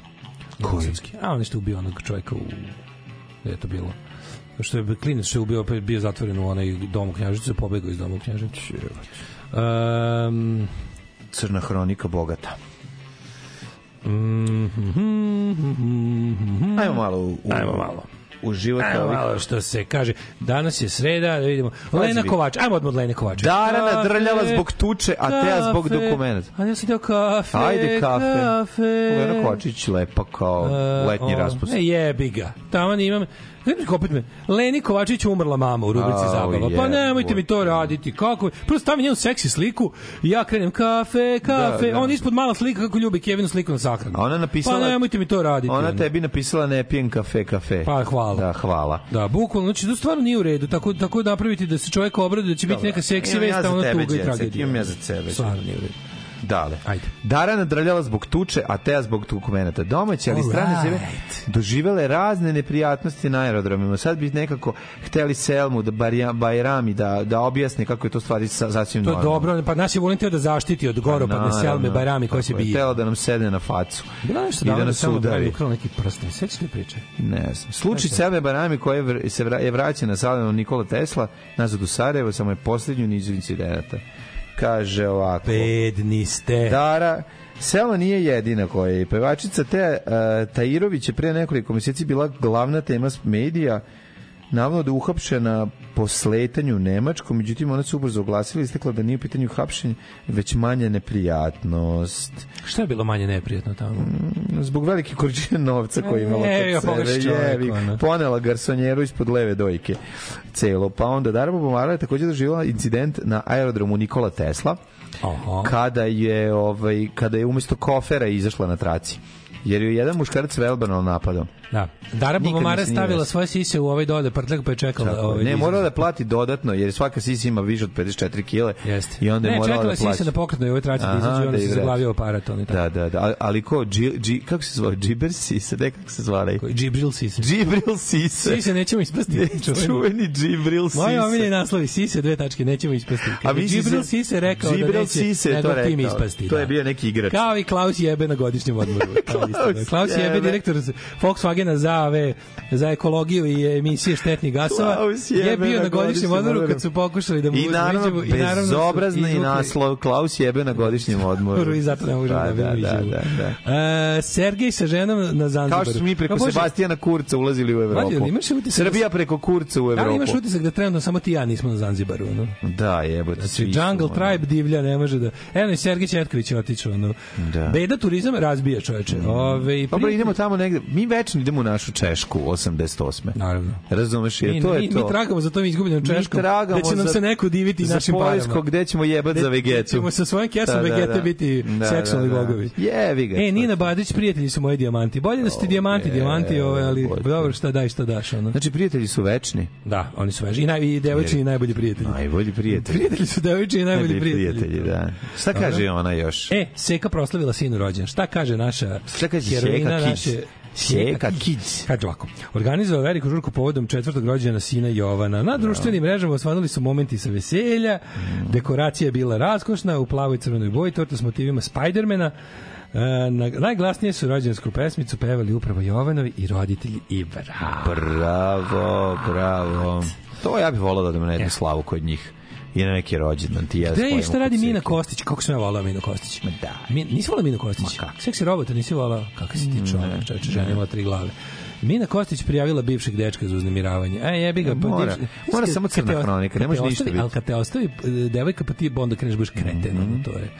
Speaker 18: Koji? A on je što ubio onog čovjeka u... Gde je to bilo? Što je klinac što je ubio, pa je bio zatvoren u onaj dom u knjažicu, pobegao iz doma u knjažicu. Um,
Speaker 19: Crna hronika bogata. Mm -hmm, mm -hmm, mm -hmm. Ajmo malo u, u...
Speaker 18: Ajmo malo
Speaker 19: u život
Speaker 18: Ajmo, e, Malo što se kaže. Danas je sreda, da vidimo. Lena Kovač, ajmo odmah Lena Kovač.
Speaker 19: Darana drljava zbog tuče, a Teja zbog dokumenta. A
Speaker 18: ja sam teo kafe, Ajde kafe. kafe.
Speaker 19: Lena
Speaker 18: Kovačić
Speaker 19: lepa kao e, letnji raspust.
Speaker 18: Ne jebi ga. Tamo imam opet me. Leni Kovačić umrla mama u rubrici zabava. Pa nemojte mi to raditi. Kako? Prvo stavim njenu seksi sliku i ja krenem kafe, da, kafe. Da, da. On ispod mala slika kako ljubi Kevinu sliku na sahranu. Ona napisala Pa nemojte mi to raditi.
Speaker 19: Ona tebi napisala ne pijem kafe, kafe.
Speaker 18: Pa hvala.
Speaker 19: Da, hvala.
Speaker 18: Da, bukvalno znači to stvarno nije u redu. Tako tako napraviti da se čovjek obradi da će biti neka seksi vest, ona tuga i tragedija.
Speaker 19: Imam ja za sebe. Stvarno nije u redu. Dale. Ajde. Darana drljala zbog tuče, a Teja zbog dokumenta. Domaće, ali strane zemlje doživele razne neprijatnosti na aerodromima. Sad bi nekako hteli Selmu da Bajrami da, da objasne kako je to stvari sa, sasvim
Speaker 18: normalno.
Speaker 19: To je
Speaker 18: dobro, pa naš je volintio da zaštiti od goropadne pa, pa da Selme Bajrami koja se bije.
Speaker 19: Htela da nam sedne na facu.
Speaker 18: Bila nešto da, da nas udari.
Speaker 19: Ukrao
Speaker 18: neki prst, sećaš te priče?
Speaker 19: Ne znam. Slučaj Selme Bajrami koja se je vraćena sa Nikola Tesla nazad u Sarajevo, samo je poslednju nizu incidenata. Kaže ovako.
Speaker 18: Bedni ste.
Speaker 19: Dara, Selma nije jedina koja je pevačica. Te, uh, Tairović je pre nekoliko meseci bila glavna tema medija navodno da je uhapšena po sletanju u Nemačku, međutim ona se ubrzo oglasila i istekla da nije u pitanju hapšenje, već manja neprijatnost.
Speaker 18: Šta je bilo manje neprijatno
Speaker 19: tamo? Mm, zbog velike količine novca koje je imala e, kod sebe. Čovjek, ponela garsonjeru ispod leve dojke celo. Pa onda Darba Bomara je takođe doživjela incident na aerodromu Nikola Tesla Aha. kada je ovaj kada je umesto kofera izašla na traci jer je jedan muškarac velbano napadom.
Speaker 18: Da. Dara Bogomara stavila svoje sise u ovaj dode prtljak pa je čekala. Tako, ovaj
Speaker 19: ne, morala da plati dodatno, jer svaka sisa ima više od 54 kile. Jeste. I onda
Speaker 18: je
Speaker 19: morala da plaći. Ne, čekala sisa da
Speaker 18: pokretno je ovaj traći da izađe i onda da se zaglavio aparat. Tako.
Speaker 19: da, da, da. Ali ko, dži, dži, kako se zvao? Džiber sisa, ne kako se zvala?
Speaker 18: Džibril sisa.
Speaker 19: Džibril sise.
Speaker 18: Sisa nećemo ispasti.
Speaker 19: Čuveni Džibril sisa.
Speaker 18: Moje omiljeni naslovi, sise, dve tačke, nećemo ispasti. A vi Džibril sise rekao da neće, to, tim ispasti. To je da. bio
Speaker 19: neki igrač. Kao
Speaker 18: i Klaus jebe na godišnjem odmoru. isto. Klaus Jebe, direktor Volkswagena za, ove, za ekologiju i emisije štetnih gasova, je bio na godišnjem odmoru kad su pokušali da
Speaker 19: mu I naravno, između, i naravno bezobrazna i naslov Klaus Jebe na godišnjem odmoru. I
Speaker 18: zato ne možemo da, da, da, da, da. Uh, Sergej sa ženom na Zanzibaru. Kao što
Speaker 19: su mi preko Sebastijana Kurca ulazili u Evropu. Mađo, imaš utisak, Srbija preko Kurca u Evropu. Da
Speaker 18: li imaš utisak da trenutno samo ti ja nismo na Zanzibaru? No?
Speaker 19: Da, jebote.
Speaker 18: Znači, Jungle Tribe divlja ne može da... Evo i Sergej Četković je otičao. No. Da. Beda turizam razbija čoveče. Mm.
Speaker 19: Ove, Dobro, idemo tamo negde. Mi večno idemo u našu Češku 88. Naravno. Razumeš, je, mi, to
Speaker 18: mi, je
Speaker 19: to.
Speaker 18: Mi tragamo za tom izgubljenom Češkom. Mi tragamo gde će nam za, se neko diviti našim parama. Za Poljsko,
Speaker 19: gde ćemo jebat gde, za vegetu. Ćemo
Speaker 18: sa svojim kesom da, vegete da, da. biti da, da seksualni da, da. bogovi.
Speaker 19: Jevi ga. E,
Speaker 18: Nina Badić, prijatelji su moji dijamanti. Bolje da ste dijamanti, dijamanti, ove, ali bože. dobro, šta daj, šta daš. Ono.
Speaker 19: Znači, prijatelji su večni.
Speaker 18: Da, oni su večni. I, naj, i devojčini najbolji prijatelji. Najbolji
Speaker 19: prijatelji.
Speaker 18: Prijatelji su devojčini najbolji prijatelji. prijatelji
Speaker 19: da. Šta kaže ona još?
Speaker 18: E, Seka proslavila sinu rođen. Šta kaže naša?
Speaker 19: Šta kad je heroina Sjeka Kids. Kaže ovako.
Speaker 18: Organizovao veliku žurku povodom četvrtog rođena sina Jovana. Na društvenim mrežama osvanuli su momenti sa veselja, mm. dekoracija je bila raskošna, u plavoj crvenoj boji, torta s motivima Spidermana. E, na, najglasnije su rođensku pesmicu pevali upravo Jovanovi i roditelji i brat.
Speaker 19: Bravo, bravo. To ja bih volao da me ne slavu kod njih i na neki rođendan ti ja.
Speaker 18: Gde i šta radi Mina Kostić? Kako sam ja volao Mina Kostić? Ma da. Min, nisi volao Mina Kostić? Ma kako? Seksi robota nisi volao? Kako si ti mm, čovjek? Čovječe, žena ima tri glave. Mina Kostić prijavila bivšeg dečka za uznemiravanje. E, jebi ga.
Speaker 19: Pa, mora, divš... mora samo crna hronika, ne može ništa biti.
Speaker 18: Ali kad te ostavi e, devojka, pa ti pa onda kreneš baš kreten. Mm -hmm. to je.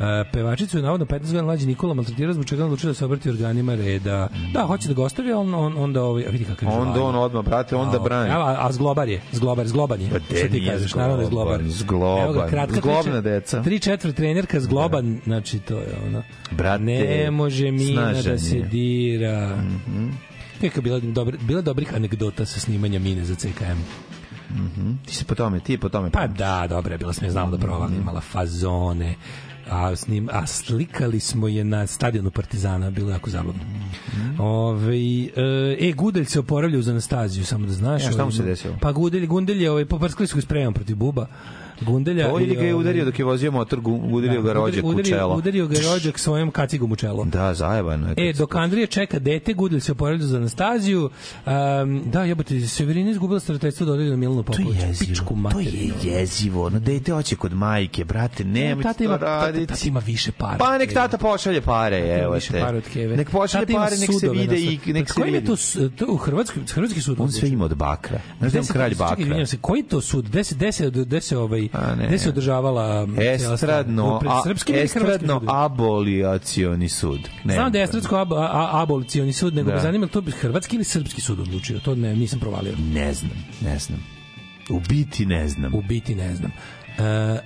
Speaker 18: E, pevačicu je navodno 15 godina mlađi Nikola maltretirao zbog čega odlučio da se obrati organima reda. Da, hoće da ga ostavi, on, on,
Speaker 19: onda
Speaker 18: ovaj, vidi kakav
Speaker 19: je Onda on odmah, brate, onda brani.
Speaker 18: A, a zglobar je, zglobar, zgloban je. Pa te ti kažeš, naravno da je
Speaker 19: zglobar. ga, kratka,
Speaker 18: zglobna deca. Tri četvr trenerka zgloban, da. znači to je ono. Brate, ne može Mina snažanje. da se dira. Mm -hmm. Kako bila, dobra, bila dobrih anegdota sa snimanja Mine za CKM. Mm -hmm.
Speaker 19: Ti si po tome, ti po tome.
Speaker 18: Pa da, dobro
Speaker 19: je
Speaker 18: bila sam je znala da provalim, imala fazone, a, snim, a slikali smo je na stadionu Partizana, bilo jako zabavno. Mm. Ove, e, e Gudelj se oporavlja uz Anastaziju, samo da znaš.
Speaker 19: Ja, e, šta mu ovaj, se desilo?
Speaker 18: Pa Gudelj, Gundelj je ovaj, poprskali su spremom protiv Buba
Speaker 19: Gundelja. On ga je ovaj, udario dok je vozio motor, udario da, ga
Speaker 18: rođak u čelo. Udario ga rođak svojom kacigom u čelo.
Speaker 19: Da, zajebano je.
Speaker 18: E, dok Andrija čeka dete, Gudelj se oporavlja za Anastaziju. Um, da, jebote, Severina izgubila starateljstvo da odredio Milanu Popović.
Speaker 19: To je jezivo.
Speaker 18: To je
Speaker 19: jezivo. No, dete hoće kod majke, brate, e, nemoj to
Speaker 18: ima, raditi. Tata, tata ima više para.
Speaker 19: Pa nek tata pošalje pare, evo te. Para od keve. Nek pošalje pare, nek se vide i nek
Speaker 18: pa se vide. To, u Hrvatskoj, Hrvatski sud.
Speaker 19: On sve ima od bakra. Ne znam, kralj bakra. Čekaj, se, koji
Speaker 18: to sud? 10, 10, 10, ovaj, ne. gde se održavala um,
Speaker 19: estradno a, estradno aboliacioni sud.
Speaker 18: Ne. Znam da je estradsko ab, a, abolicioni sud, nego da. me zanima to bi hrvatski ili srpski sud odlučio. To ne, nisam provalio.
Speaker 19: Ne znam, ne znam. U biti ne znam.
Speaker 18: U biti ne znam.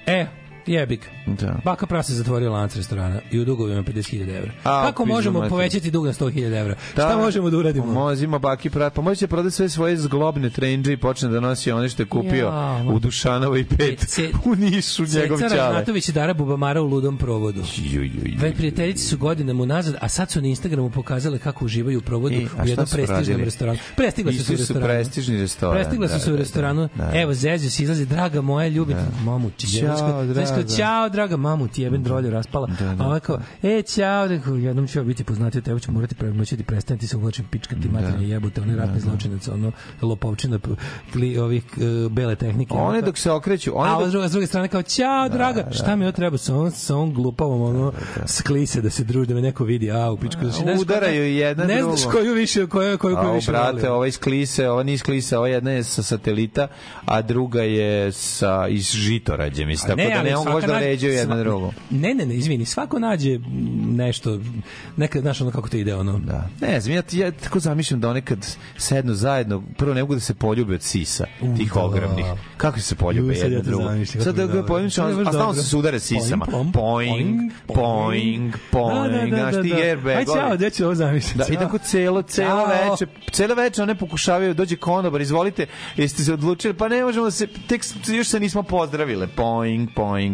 Speaker 18: E, Jebik. Da. Baka prase zatvorila lanac restorana i u dugovima 50.000 evra. A, Kako možemo mati. povećati dug na 100.000 evra? Da, Šta možemo da uradimo? Možemo baki prase. Pa može se prodati sve svoje zglobne trendže i počne da nosi one što je kupio ja, u Dušanovoj i e, pet e, ce, u Nišu ce, njegov čale. Raznatović i Dara Bubamara u ludom provodu. Dve prijateljice su godinama unazad, a sad su na Instagramu pokazale kako uživaju u provodu e, u jednom prestižnom e, restoranu. Prestigla su se u restoranu. prestižni restoran. Prestigla su se u da, da, da, restoranu. Evo, Zezio se izlazi, draga moja, ljubim. Mamu, čiđe. Ćao, draga isto, da, da. ćao, draga mamu, ti jeben da. drolje raspala. Da, da. A ona e, ćao, neko, jednom ću ja biti poznati, tebe ću morati premoći da se uvlačim pička, ti materine da. jebute, one da, ratne da, zločinac, ono, lopovčina, li, ovih uh, bele tehnike. One dok se okreću. One a dok... druga, s druge strane kao, ćao, da, draga, da, šta mi ovo treba sa on, sa on glupavom, ono, da, da. sklise da se druži, da me neko vidi, a, u pičku. Znači, udaraju jedna ne drugo. Ne znaš koju više, koju, koju, koju, više. brate, ovaj sklise, ova nije klise, ova jedna je sa satelita, a druga je sa, iz žitorađe, mislim, tako da ne možda nađe, uređuju jedno drugo. Ne, ne, ne, izvini, svako nađe nešto, neka, znaš ono kako to ide, ono. Da. Ne znam, ja, ja tako zamišljam da nekad sednu zajedno, prvo ne mogu da se poljube od sisa, U, tih da. ogromnih. Kako se poljube jedno ja drugo? Sad da ga poljubim, a stalno se sudare sisama. Poing, poing, poing, da, da, znaš ti airbag. Ajde, čao, gde ću ovo zamišljati? Da, i tako celo, celo veče, celo veče one pokušavaju, dođe konobar, izvolite, jeste se odlučili, pa ne možemo se, tek još se nismo pozdravile. Poing, poing,